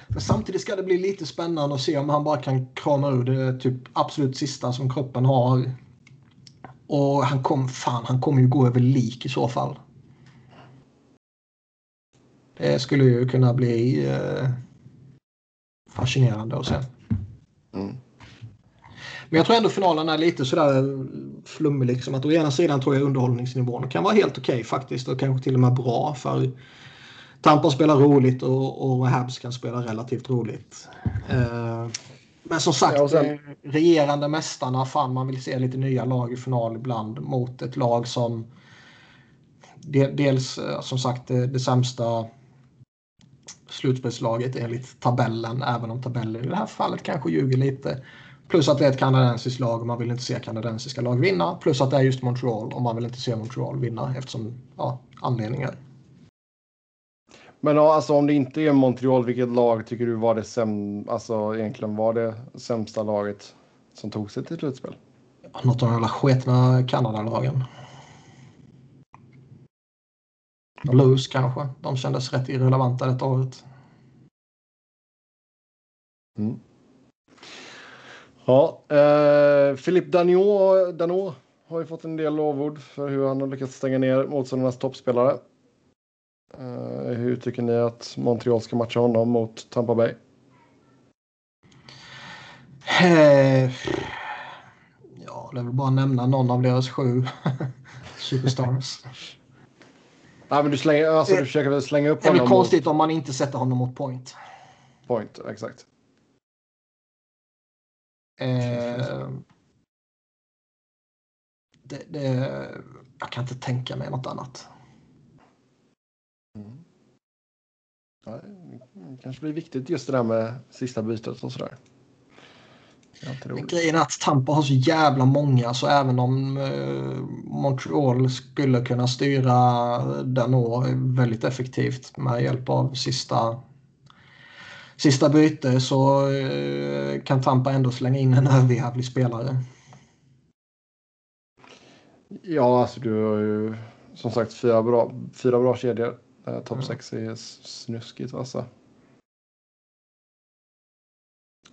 Men samtidigt ska det bli lite spännande att se om han bara kan krama ur det typ absolut sista som kroppen har. Och han kom, fan, han kommer ju gå över lik i så fall. Det skulle ju kunna bli eh, fascinerande att se. Mm. Men jag tror ändå finalen är lite sådär flummig. Liksom. Att å ena sidan tror jag underhållningsnivån kan vara helt okej faktiskt och kanske till och med bra. För Tampa spelar roligt och, och Habs kan spela relativt roligt. Eh, men som sagt, Ja, sen- eh, regerande mästarna, fan man vill se lite nya lag i final ibland mot ett lag som de, dels eh, som sagt det, det sämsta slutspelslaget enligt tabellen, även om tabellen i det här fallet kanske ljuger lite. Plus att det är ett kanadensiskt lag och man vill inte se kanadensiska lag vinna. Plus att det är just Montreal och man vill inte se Montreal vinna eftersom, ja, anledningar. Men ja, alltså om det inte är Montreal, vilket lag tycker du var det säm... alltså, egentligen var det sämsta laget som tog sig till slutspel? Något av de jävla sketna Kanadalagen. Blues kanske. De kändes rätt irrelevanta detta året. Mm. Ja, eh, Philippe Danault har ju fått en del lovord för hur han har lyckats stänga ner motståndarnas toppspelare. Eh, hur tycker ni att Montreal ska matcha honom mot Tampa Bay? Eh, ja, det är väl bara att nämna någon av deras sju superstars. Nej, men du, slänger, alltså, du försöker väl slänga upp Det är väl honom mot konstigt om man inte sätter honom mot point. point, exakt. Eh, det, det, jag kan inte tänka mig något annat. Mm. Ja, det kanske blir viktigt just det där med sista bytet och sådär. Grejen är att Tampa har så jävla många så även om eh, Montreal skulle kunna styra den väldigt effektivt med hjälp av sista sista byte så eh, kan Tampa ändå slänga in en överjävlig spelare. Ja, alltså du har ju som sagt fyra bra, fyra bra kedjor. Eh, Topp Mm. sex är snuskigt vassa.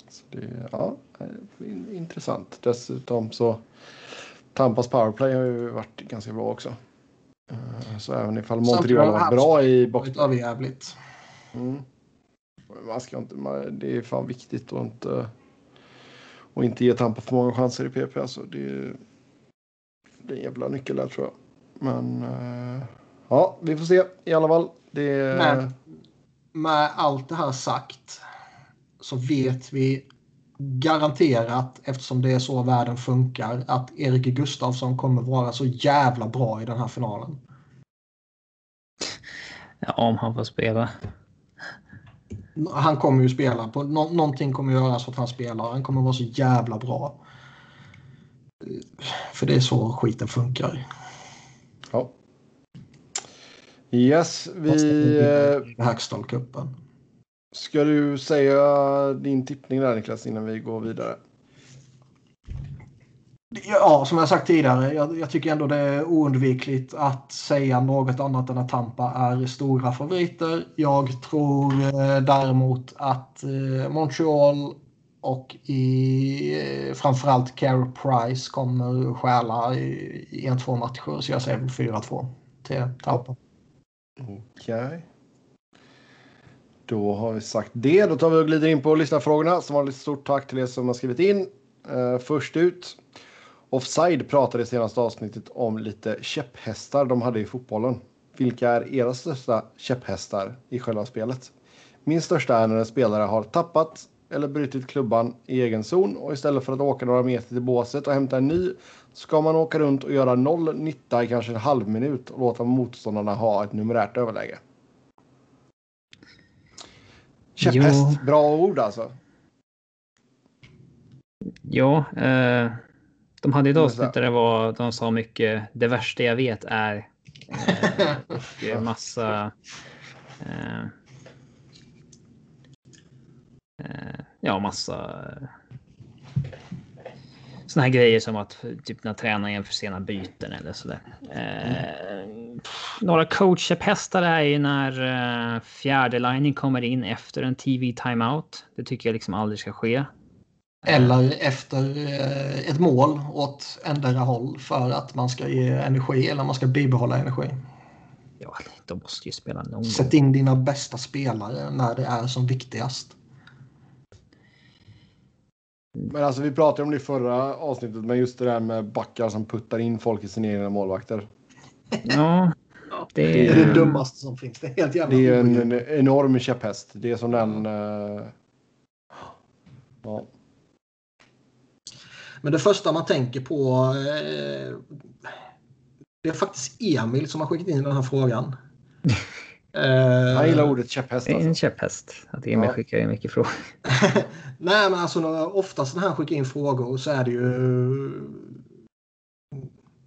Så det är ja, eh, in- intressant. Dessutom så Tampas powerplay har ju varit ganska bra också. Eh, Så även ifall Montreal varit bra i box... Varit överjävligt. Mm. Man ska inte, man, det är fan viktigt att inte, att inte ge Tampa för många chanser i PP. Alltså det, är, det är en jävla nyckel där tror jag. Men eh, ja, vi får se i alla fall. Det är, Men med allt det här sagt så vet vi garanterat, eftersom det är så världen funkar, att Erik Gustafsson kommer vara så jävla bra i den här finalen. ja, om han får spela. Han kommer ju spela. På, nå, någonting kommer göras för att han spelar. Han kommer vara så jävla bra. För det är så skiten funkar. ja. Yes, vi... eh, Hackstall-cupen. Ska du säga din tippning där Niklas innan vi går vidare? Ja, som jag sagt tidigare. Jag, jag tycker ändå det är oundvikligt att säga något annat än att Tampa är stora favoriter. Jag tror eh, däremot att eh, Montreal och i, eh, framförallt Carey Price kommer stjäla i, i en, två matcher. Så jag säger 4-2 till Tampa. Okej. Då har vi sagt det. Då tar vi och glider in på lyssnarfrågorna. Som vanligt stort tack till er som har skrivit in. Uh, först ut. Offside pratade i senaste avsnittet om lite käpphästar de hade i fotbollen. Vilka är era största käpphästar i själva spelet? Min största är när en spelare har tappat eller brutit klubban i egen zon och istället för att åka några meter till båset och hämta en ny ska man åka runt och göra noll nytta i kanske en halv minut och låta motståndarna ha ett numerärt överläge. Käpphäst, bra ord alltså. Ja, eh, de hade ett avsnitt där det var, de sa mycket det värsta jag vet är eh, och eh, massa eh, eh, ja, massa såna här grejer som att typ när tränaren för sena byten eller sådär. Eh, några coachkäpphästar är ju när eh, fjärde lining kommer in efter en TV timeout. Det tycker jag liksom aldrig ska ske. Eller efter eh, ett mål åt ändra håll för att man ska ge energi eller man ska bibehålla energi. Ja, de måste ju spela någon. Sätt in dina bästa spelare när det är som viktigast. Men alltså vi pratade om det i förra avsnittet, men just det där med backar som puttar in folk i sina egna målvakter. Ja, det Det är det dummaste som finns. Det är helt jävla Det är en, en enorm käpphäst. Det är som den... eh, ja. Men det första man tänker på eh, det är faktiskt Emil som har skickat in den här frågan. Eh, Han gillar ordet käpphäst. Det är Alltså. en käpphäst. Att Emil Ja. skickar in mycket frågor. Nej, men alltså när- oftast när han skickar in frågor så är det ju...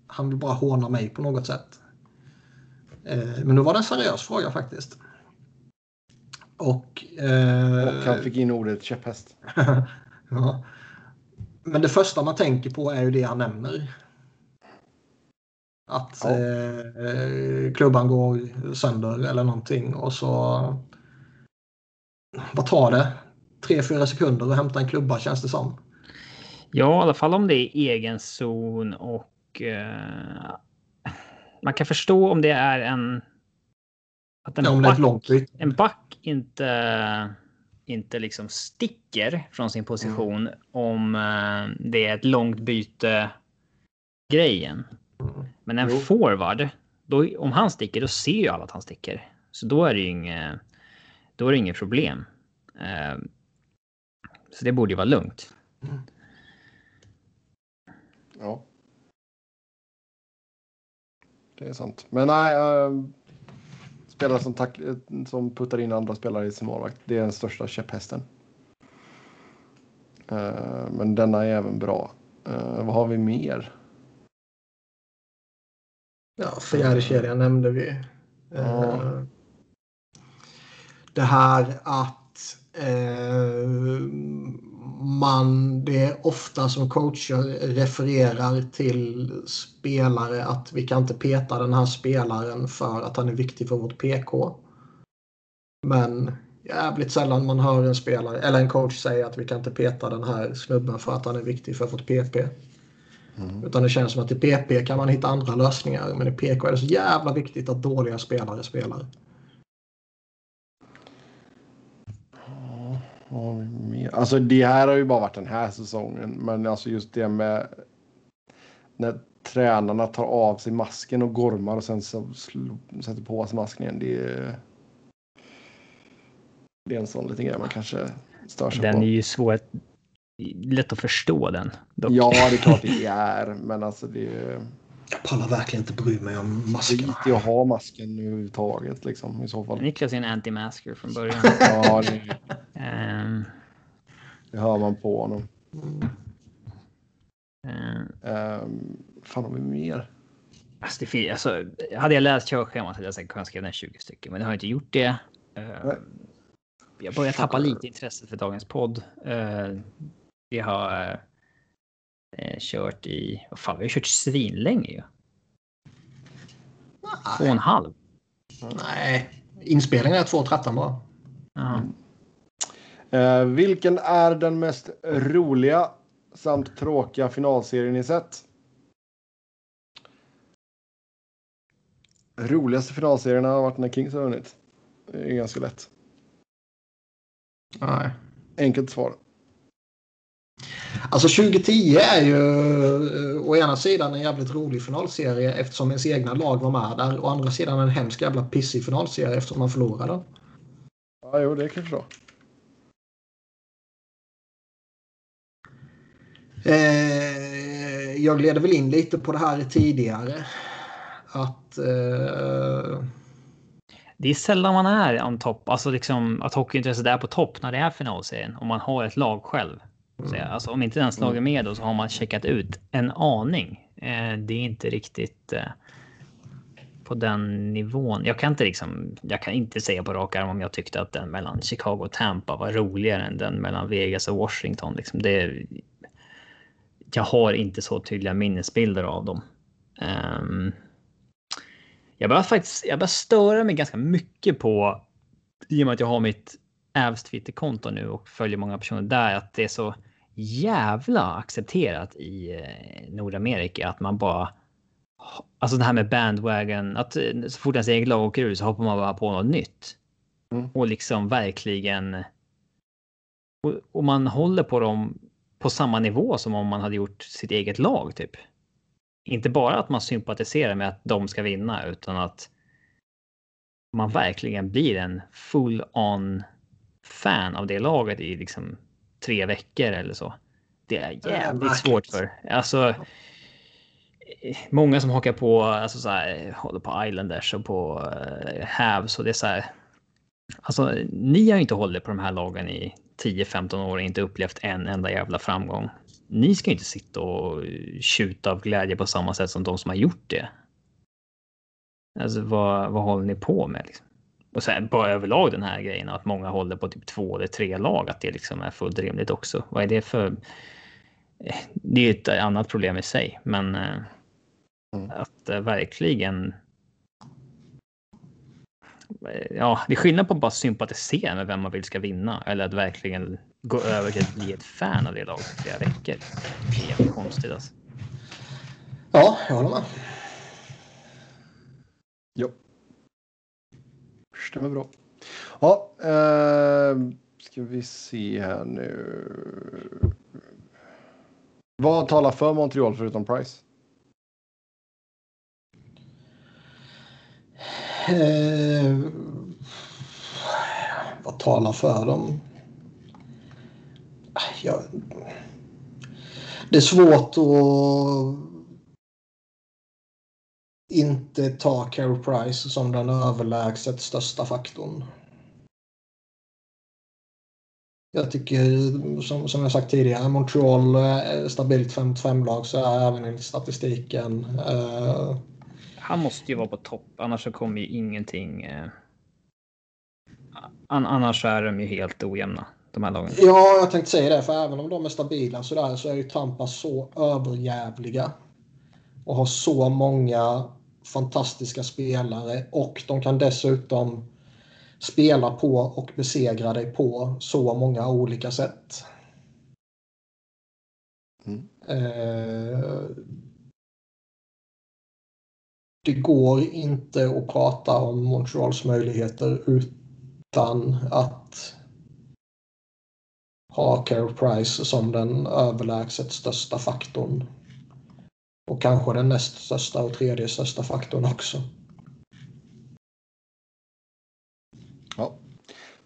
Han vill bara håna mig på något sätt. Eh, Men nu var det en seriös fråga faktiskt. Och... eh, Och han fick in ordet käpphäst. ja. Men det första man tänker på är ju det han nämner. Att Ja. eh, klubban går sönder eller någonting och så... Vad tar det? Tre, fyra sekunder att hämta en klubba känns det som. Ja, i alla fall om det är egen zon och eh, man kan förstå om det är en... Att en, Ja, back, en back inte, inte liksom sticker från sin position om eh, det är ett långt byte grejen. Men en Jo. forward, då, om han sticker, då ser ju alla att han sticker. Så då är det ju inget, då är det inget problem. Eh, så det borde ju vara lugnt. Ja. Det är sant. Men nej, äh, spelare som, tack, som puttar in andra spelare i sin målvakt. Det är den största käpphästen. Eh, men denna är även bra. Eh, vad har vi mer? Ja, fjärde kedjan nämnde vi. Ja. Eh, Det här att eh, man, det är ofta som coacher refererar till spelare att vi kan inte peta den här spelaren för att han är viktig för vårt PK. Men jävligt sällan man hör en spelare eller en coach säga att vi kan inte peta den här snubben för att han är viktig för vårt PP. Utan det känns som att i PP kan man hitta andra lösningar. Men i PK är det så jävla viktigt att dåliga spelare spelar. Vad har vi mer? Alltså det här har ju bara varit den här säsongen. Men alltså just det med när tränarna tar av sig masken och gormar och sen så sätter på sig masken igen. Det är, det är en sån liten grej man kanske stör sig Den på. är ju svår. Lätt att förstå den. Dock. Ja, det är klart det är. Men alltså det är Jag pallar verkligen inte bry mig om maskerna. skit i att ha masken överhuvudtaget liksom i så fall. Niklas är en anti-masker från början. Ja, det, Ehm, det hör man på honom. ehm, Um, fan har vi mer? alltså det, fin- alltså, hade jag läst körschemat hade jag säkert kunnat skriva ner 20 stycken, men jag har inte gjort det. Nej. jag börjar tappa lite intresse för dagens podd. Uh, vi har eh, kört i... Vad fan, vi har kört svinlänge ju. Två och en halv. Nej, inspelningen är 2.13 bara. Ja. Eh, vilken är den mest roliga samt tråkiga finalserien ni sett? Roligaste finalserierna har varit när Kings har vunnit. Det är ganska lätt. Nej. Enkelt svar. Alltså 2010 är ju eh, å ena sidan en jävligt rolig finalserie eftersom ens egna lag var med där. Å andra sidan en hemsk jävla pissig finalserie eftersom man förlorade den. Ja, jo, det kan jag förstå. Eh, jag gled väl in lite på det här tidigare. Att... Eh, Det är sällan man är on topp, alltså liksom att hockeyintresset är på topp när det är finalserien. Om man har ett lag själv. Så, jag- alltså, om inte ens laget är med då så har man checkat ut en aning. Eh, det är inte riktigt eh, på den nivån. Jag kan inte liksom. Jag kan inte säga på rak arm om jag tyckte att den mellan Chicago och Tampa var roligare än den mellan Vegas och Washington. Liksom det. jag har inte så tydliga minnesbilder av dem. Um, jag börjar faktiskt jag börjar störa mig ganska mycket på i och med att jag har mitt Avs Twitterkonto nu och följer många personer där att det är så jävla accepterat i eh, Nordamerika att man bara Alltså det här med bandwagon, att eh, så fort ens eget lag åker ur så hoppar man bara på något nytt. Mm. Och liksom verkligen. Och, och, man håller på dem på samma nivå som om man hade gjort sitt eget lag typ. Inte bara att man sympatiserar med att de ska vinna utan att man verkligen blir en full on fan av det laget i liksom tre veckor eller så. Det är jävligt svårt för. Alltså. Många som hakar på, alltså så här, håller på Islanders och på uh, Havs och det är så här. Alltså, ni har ju inte hållit på de här lagen i 10-15 år och inte upplevt en enda jävla framgång. Ni ska ju inte sitta och tjuta av glädje på samma sätt som de som har gjort det. Alltså vad, vad håller ni på med? Liksom? Och sen bara överlag den här grejen att många håller på typ två eller tre lag, att det liksom är fullt rimligt också. Vad är det för? Eh, det är ett annat problem i sig, men eh, mm. att uh, verkligen. Ja, det är skillnad på att bara sympatisera med vem man vill ska vinna eller att verkligen gå över till att bli ett fan av det laget i flera veckor. Det är konstigt alltså. Ja, jag håller med. Jo. Stämmer bra. Ja, eh, ska vi se här nu. Vad talar för Montreal förutom Price? Eh, vad talar för dem? Ah, jag, det är svårt att inte ta Carey Price som den överlägset största faktorn. Jag tycker som, som jag sagt tidigare, Montreal är stabilt 5-5-lag så är även enligt statistiken. Uh... Han måste ju vara på topp, annars så kommer ju ingenting. Uh... Annars är de ju helt ojämna, de här lagen. Ja, jag tänkte säga det, för även om de är stabila så, där, så är ju Tampa så överjävliga och har så många fantastiska spelare och de kan dessutom spela på och besegra dig på så många olika sätt. Mm. Eh, det går inte att prata om Montreals möjligheter utan att ha Carey Price som den överlägset största faktorn och kanske den näst största och tredje största faktorn också. Ja.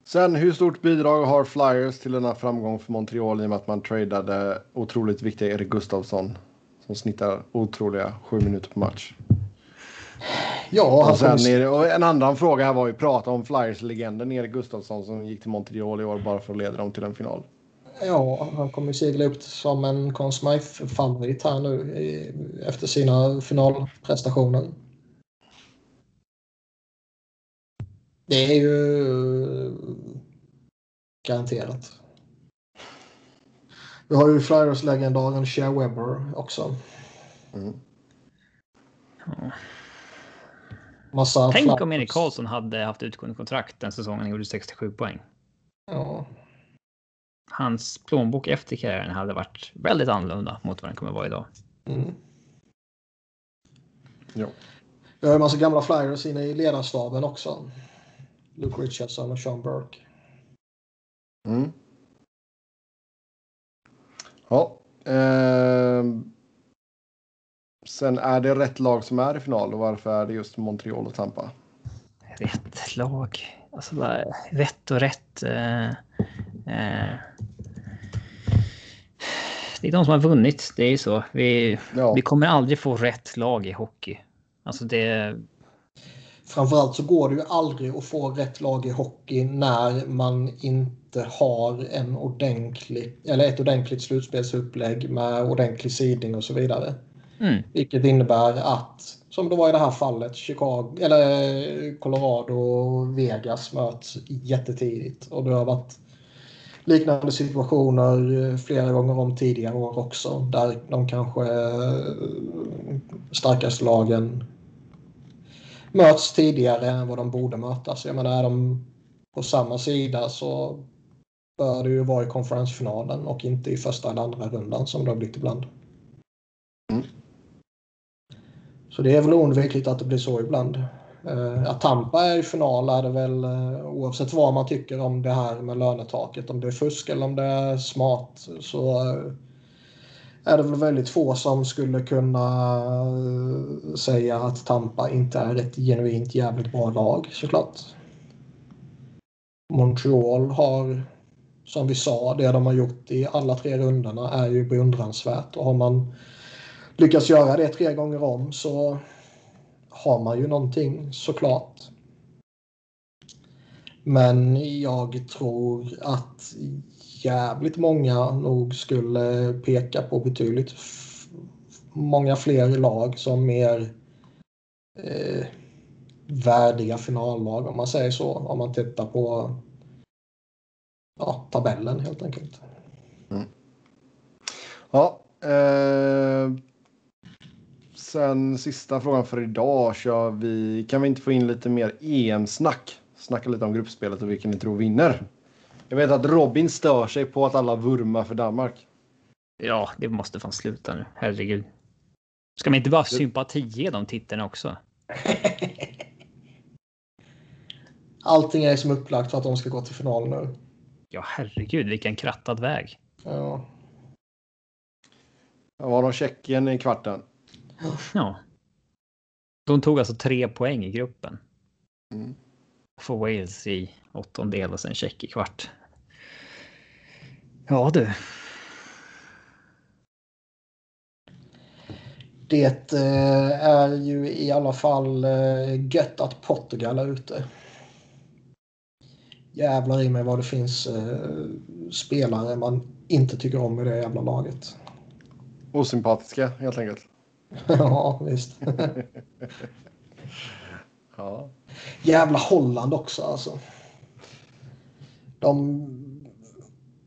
Sen hur stort bidrag har Flyers till denna framgång för Montreal i och med att man tradade otroligt viktiga Erik Gustafsson som snittar otroliga sju minuter på match? Ja, och, sen är och en annan fråga här var ju prata om Flyers-legenden Erik Gustafsson som gick till Montreal i år bara för att leda dem till en final. Ja, han kommer segla upp som en Conn Smythe-favorit här nu i, efter sina finalprestationer. Det är ju garanterat. Vi har ju Flyers-legendaren Shea Webber också. Mm. Massa Tänk Flyers. om Erik Karlsson hade haft utgående kontrakt den säsongen han gjorde 67 poäng. Ja, hans plånbok efter karriären hade varit väldigt annorlunda mot vad den kommer vara idag. Mm. Ja. Vi har en massa gamla flyers inne i ledarstaben också. Luke Richardson och Sean Burke. Mm. Ja. Eh, sen är det rätt lag som är i final och varför är det just Montreal och Tampa? Rätt lag. Alltså bara rätt och rätt. Eh, eh, det är de som har vunnit. Det är ju så. Vi, ja. vi kommer aldrig få rätt lag i hockey. Alltså det... Framförallt så går det ju aldrig att få rätt lag i hockey när man inte har en ordentlig, eller ett ordentligt slutspelsupplägg med ordentlig sidning och så vidare. Mm. Vilket innebär att, som det var i det här fallet, Chicago, eller Colorado och Vegas möts jättetidigt. Och det har varit liknande situationer eh, flera gånger om tidigare år också. Där de kanske eh, starkaste lagen möts tidigare än vad de borde mötas. Jag menar, är de på samma sida så bör det ju vara i konferensfinalen och inte i första eller andra rundan som det har blivit ibland. Mm. Så det är väl oundvikligt att det blir så ibland. Eh, att Tampa är i final är det väl eh, oavsett vad man tycker om det här med lönetaket. Om det är fusk eller om det är smart så eh, är det väl väldigt få som skulle kunna säga att Tampa inte är ett genuint jävligt bra lag såklart. Montreal har som vi sa, det de har gjort i alla tre rundorna är ju beundransvärt och har man lyckats göra det tre gånger om så har man ju någonting såklart. Men jag tror att jävligt många nog skulle peka på betydligt många fler lag som mer eh, värdiga finallag om man säger så. Om man tittar på ja, tabellen helt enkelt. Mm. Ja. Eh, sen sista frågan för idag kör vi. Kan vi inte få in lite mer EM-snack? Snacka lite om gruppspelet och vilken ni tror vinner. Jag vet att Robin stör sig på att alla vurmar för Danmark. Ja, det måste fan sluta nu. Herregud. Ska man inte bara sympati ge dem titeln också? Allting är som upplagt för att de ska gå till final nu. Ja, herregud, vilken krattad väg. Ja. Var de Tjeckien i kvarten? Ja. De tog alltså tre poäng i gruppen. Mm. För Wales i åttondel och sen Tjeck i kvart. Ja du. Det eh, är ju i alla fall eh, gött att Portugal är ute jävlar i mig vad det finns eh, spelare man inte tycker om i det jävla laget. Osympatiska helt enkelt. ja, visst. ja. Jävla Holland också alltså. De...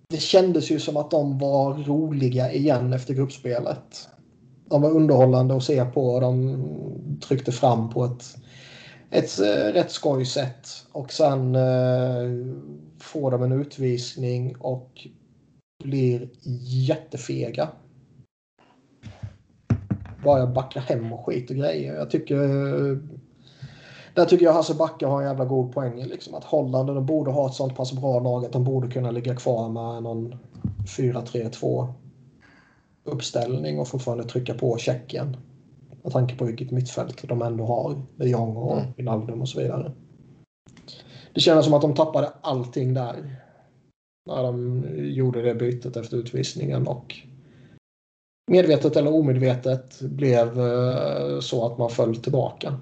Det kändes ju som att de var roliga igen efter gruppspelet. De var underhållande att se på och de tryckte fram på ett ett eh, rätt skoj sätt. Och sen eh, får de en utvisning och blir jättefega. Bara backa hem och skit och grejer. Jag tycker... Där tycker jag Hasse Backe har en jävla god poäng. Liksom. Att Holland de borde ha ett sånt pass bra lag att de borde kunna ligga kvar med någon 4-3-2 uppställning och fortfarande trycka på Tjeckien. Med tanke på vilket mittfält de ändå har. De Jong och mm. Wijnaldum och så vidare. Det kändes som att de tappade allting där. När de gjorde det bytet efter utvisningen och medvetet eller omedvetet blev eh, så att man föll tillbaka.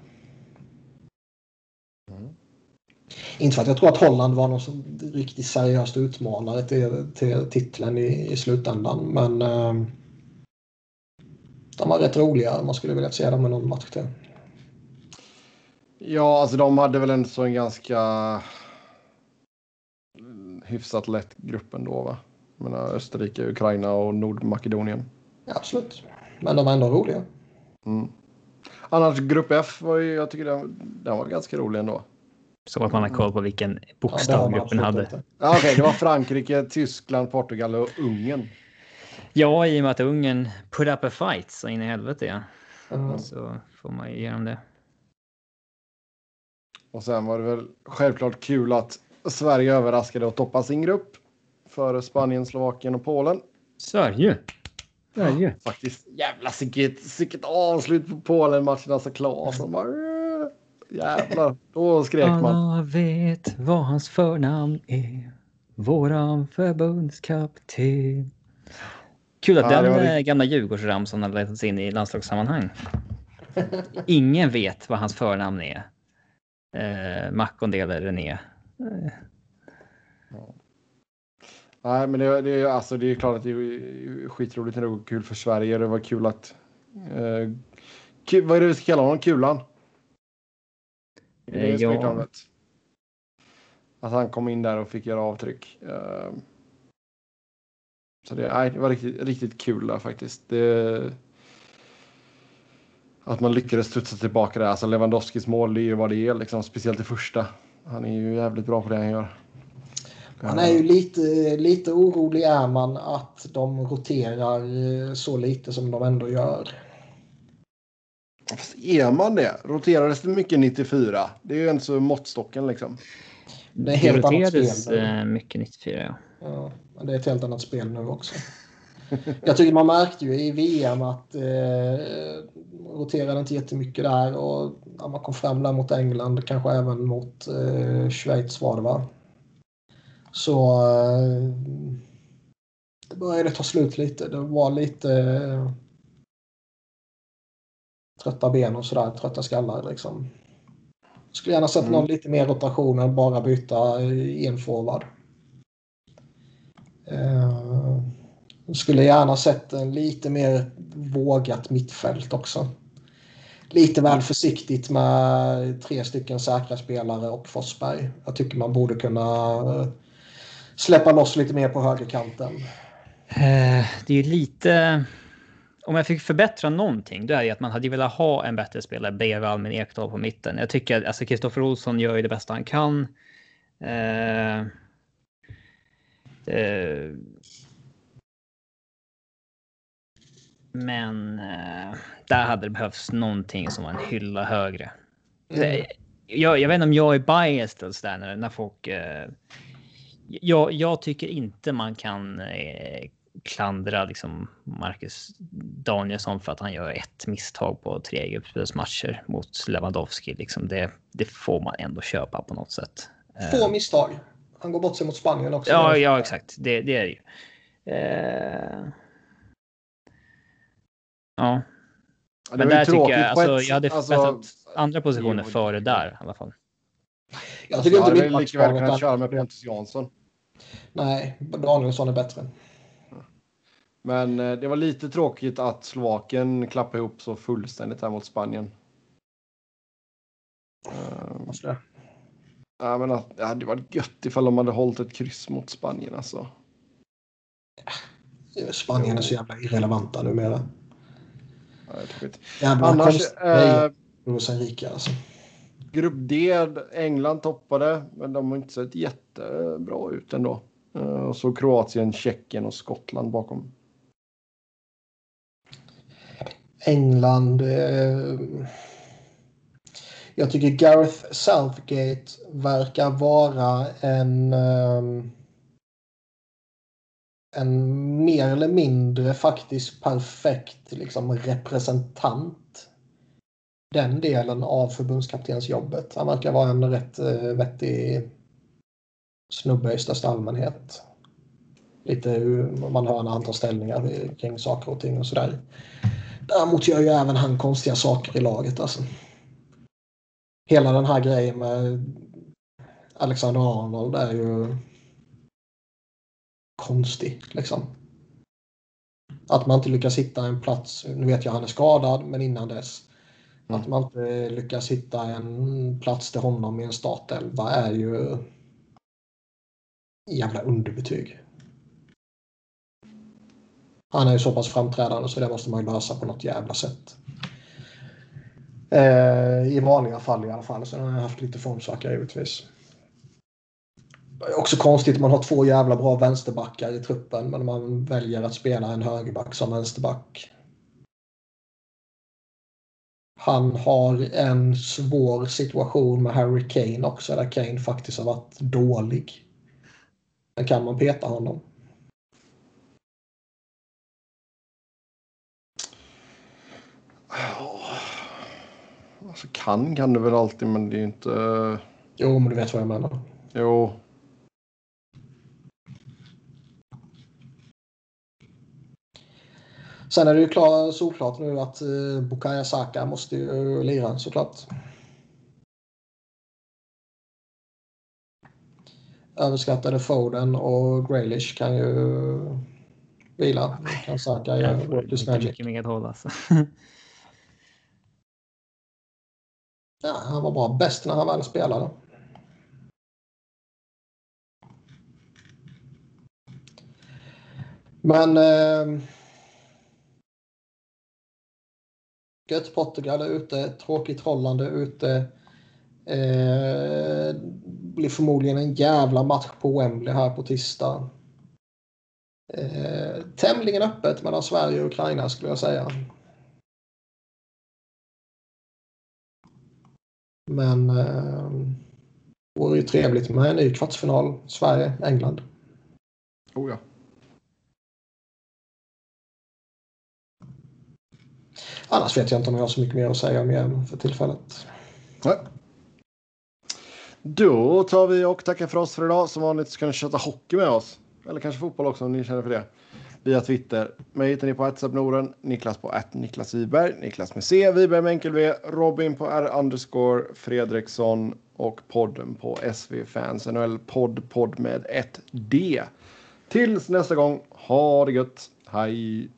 Mm. Inte för att jag tror att Holland var någon riktigt seriöst utmanare till, till titeln i, i slutändan men eh, de var rätt roliga. Man skulle vilja se dem i någon match till. Ja, alltså de hade väl en så en ganska hyfsat lätt grupp ändå va? Jag menar Österrike, Ukraina och Nordmakedonien. Ja, absolut. Men de var ändå roliga. Mm. Annars grupp F var ju, jag tycker den, den var ganska rolig ändå. Så att man har koll på vilken bokstav ja, gruppen hade. Ja, Okej, okay, det var Frankrike, Tyskland, Portugal och Ungern. Ja, i och med att Ungern put up a fight så in i helvete ja. Mm. Så får man ju ge dem det. Och sen var det väl självklart kul att Sverige överraskade och toppade sin grupp före Spanien, Slovakien och Polen. Sverige. Sverige. Ja, faktiskt jävla sicket avslut på Polen-matchen. Alltså Claesson bara... Jävlar, då skrek man. Alla vet vad hans förnamn är. Våran förbundskapten. Kul att ja, den var... Eh, gamla Djurgårdsramsan har letats in i landslagssammanhang. Ingen vet vad hans förnamn är. Eh, Mackondel eller René. Eh. Nej, men det, det, alltså, det är klart att det är skitroligt när det går kul för Sverige. Det var kul att... Eh, kul, vad är det vi ska kalla honom? Kulan? Eh, ja. Att han kom in där och fick göra avtryck. Eh, Så det, nej, det var riktigt, riktigt kul där faktiskt. Det, att man lyckades studsa tillbaka där. Alltså Lewandowskis mål, det är ju vad det är, liksom, speciellt det första. Han är ju jävligt bra på det han gör. Man är ju lite, lite orolig är man att de roterar eh, så lite som de ändå gör. Fast är man det? Roterades det mycket 94? Det är ju inte så måttstocken liksom. Det är helt annat Prioriterades, spel. nu. eh, mycket 94 ja. Ja, men det är ett helt annat spel nu också. Jag tycker man märkte ju i VM att eh, roterade inte jättemycket där och ja, man kom fram där mot England, kanske även mot eh, Schweiz var det va? Så eh, det började ta slut lite. Det var lite eh, trötta ben och sådär, trötta skallar liksom. Skulle gärna sett Mm. någon lite mer rotation än bara byta eh, en forward. Eh, skulle gärna sett en lite mer vågat mittfält också. Lite väl försiktigt med tre stycken säkra spelare och Forsberg. Jag tycker man borde kunna släppa loss lite mer på högerkanten. Eh, Det är ju lite... Om jag fick förbättra någonting, då är det att man hade velat ha en bättre spelare bredvid Albin Ekdal på mitten. Jag tycker att alltså Kristoffer Olsson gör ju det bästa han kan. Eh, eh, men eh, där hade det behövts någonting som var en hylla högre. Mm. Jag, jag vet inte om jag är biased eller sådär när, när folk... Eh, jag, jag tycker inte man kan eh, klandra liksom Marcus Danielsson för att han gör ett misstag på tre gruppspelsmatcher mot Lewandowski. Liksom det, det får man ändå köpa på något sätt. Eh, Få misstag. Han går bort sig mot Spanien också. Ja, ja exakt. Det, det är det ju. Eh, ja, men där tycker jag, alltså, ett- jag hade alltså, andra positioner före där i alla fall. Jag tycker Jag inte hade lika väl mittbacksparet kunnat köra med Pontus Jansson. Nej, Danielsson är bättre. Men eh, det var lite tråkigt att Slovakien klappade ihop så fullständigt här mot Spanien. Eh, Varför det? Ja, men att, det hade varit gött ifall de hade hållit ett kryss mot Spanien alltså. Spanien är så jävla irrelevanta numera. Ja. Jävla Annars, konstigt. Eh... eh, Enrique alltså grupp D, England toppade, men de har inte sett jättebra ut ändå. Eh, och så Kroatien, Tjeckien och Skottland bakom. England. Eh... Jag tycker Gareth Southgate verkar vara en... eh, en mer eller mindre faktiskt perfekt liksom, representant. Den delen av förbundskaptensjobbet. Han verkar vara en rätt eh, vettig snubbe i största allmänhet. Lite hur man hör när han tar ställningar kring saker och ting och sådär. Däremot gör ju även han konstiga saker i laget alltså. Hela den här grejen med Alexander Arnold är ju konstig liksom. Att man inte lyckas hitta en plats. Nu vet jag han är skadad, men innan dess. Mm. Att man inte lyckas hitta en plats till honom i en startelva är ju jävla underbetyg. Han är ju så pass framträdande så det måste man ju lösa på något jävla sätt. Eh, I vanliga fall i alla fall. Sen har jag haft lite formsvacka givetvis. Det är också konstigt att man har två jävla bra vänsterbackar i truppen men man väljer att spela en högerback som vänsterback. Han har en svår situation med Harry Kane också där Kane faktiskt har varit dålig. Men kan man peta honom? Alltså kan kan du väl alltid, men det är ju inte... Jo, men du vet vad jag menar. Jo. Sen är det ju klar, såklart nu att eh, Bukayo Saka måste ju lira såklart. Överskattade Foden och Graylish kan ju vila. Kan Saka göra work his Inte magic. mycket mer att hålla. alltså. Ja, han var bra. Bäst när han väl spelade. Men... Eh, gött Portugal är ute. Tråkigt Holland är ute. Eh, blir förmodligen en jävla match på Wembley här på tisdag. Eh, tämligen öppet mellan Sverige och Ukraina skulle jag säga. Men eh, vore ju trevligt med en ny kvartsfinal Sverige-England. Oh ja. Annars vet jag inte om jag har så mycket mer att säga om igen för tillfället. Nej. Då tar vi och tackar för oss för idag. Som vanligt så kan ni köta hockey med oss. Eller kanske fotboll också om ni känner för det. Via Twitter. Mig hittar ni på Norden, Niklas på att Niklas Wiberg, Niklas med C, Wiberg med enkel V, Robin på R underscore Fredriksson och podden på SV Fans NHL podd, podd med ett D. Tills nästa gång, ha det gött. Hej!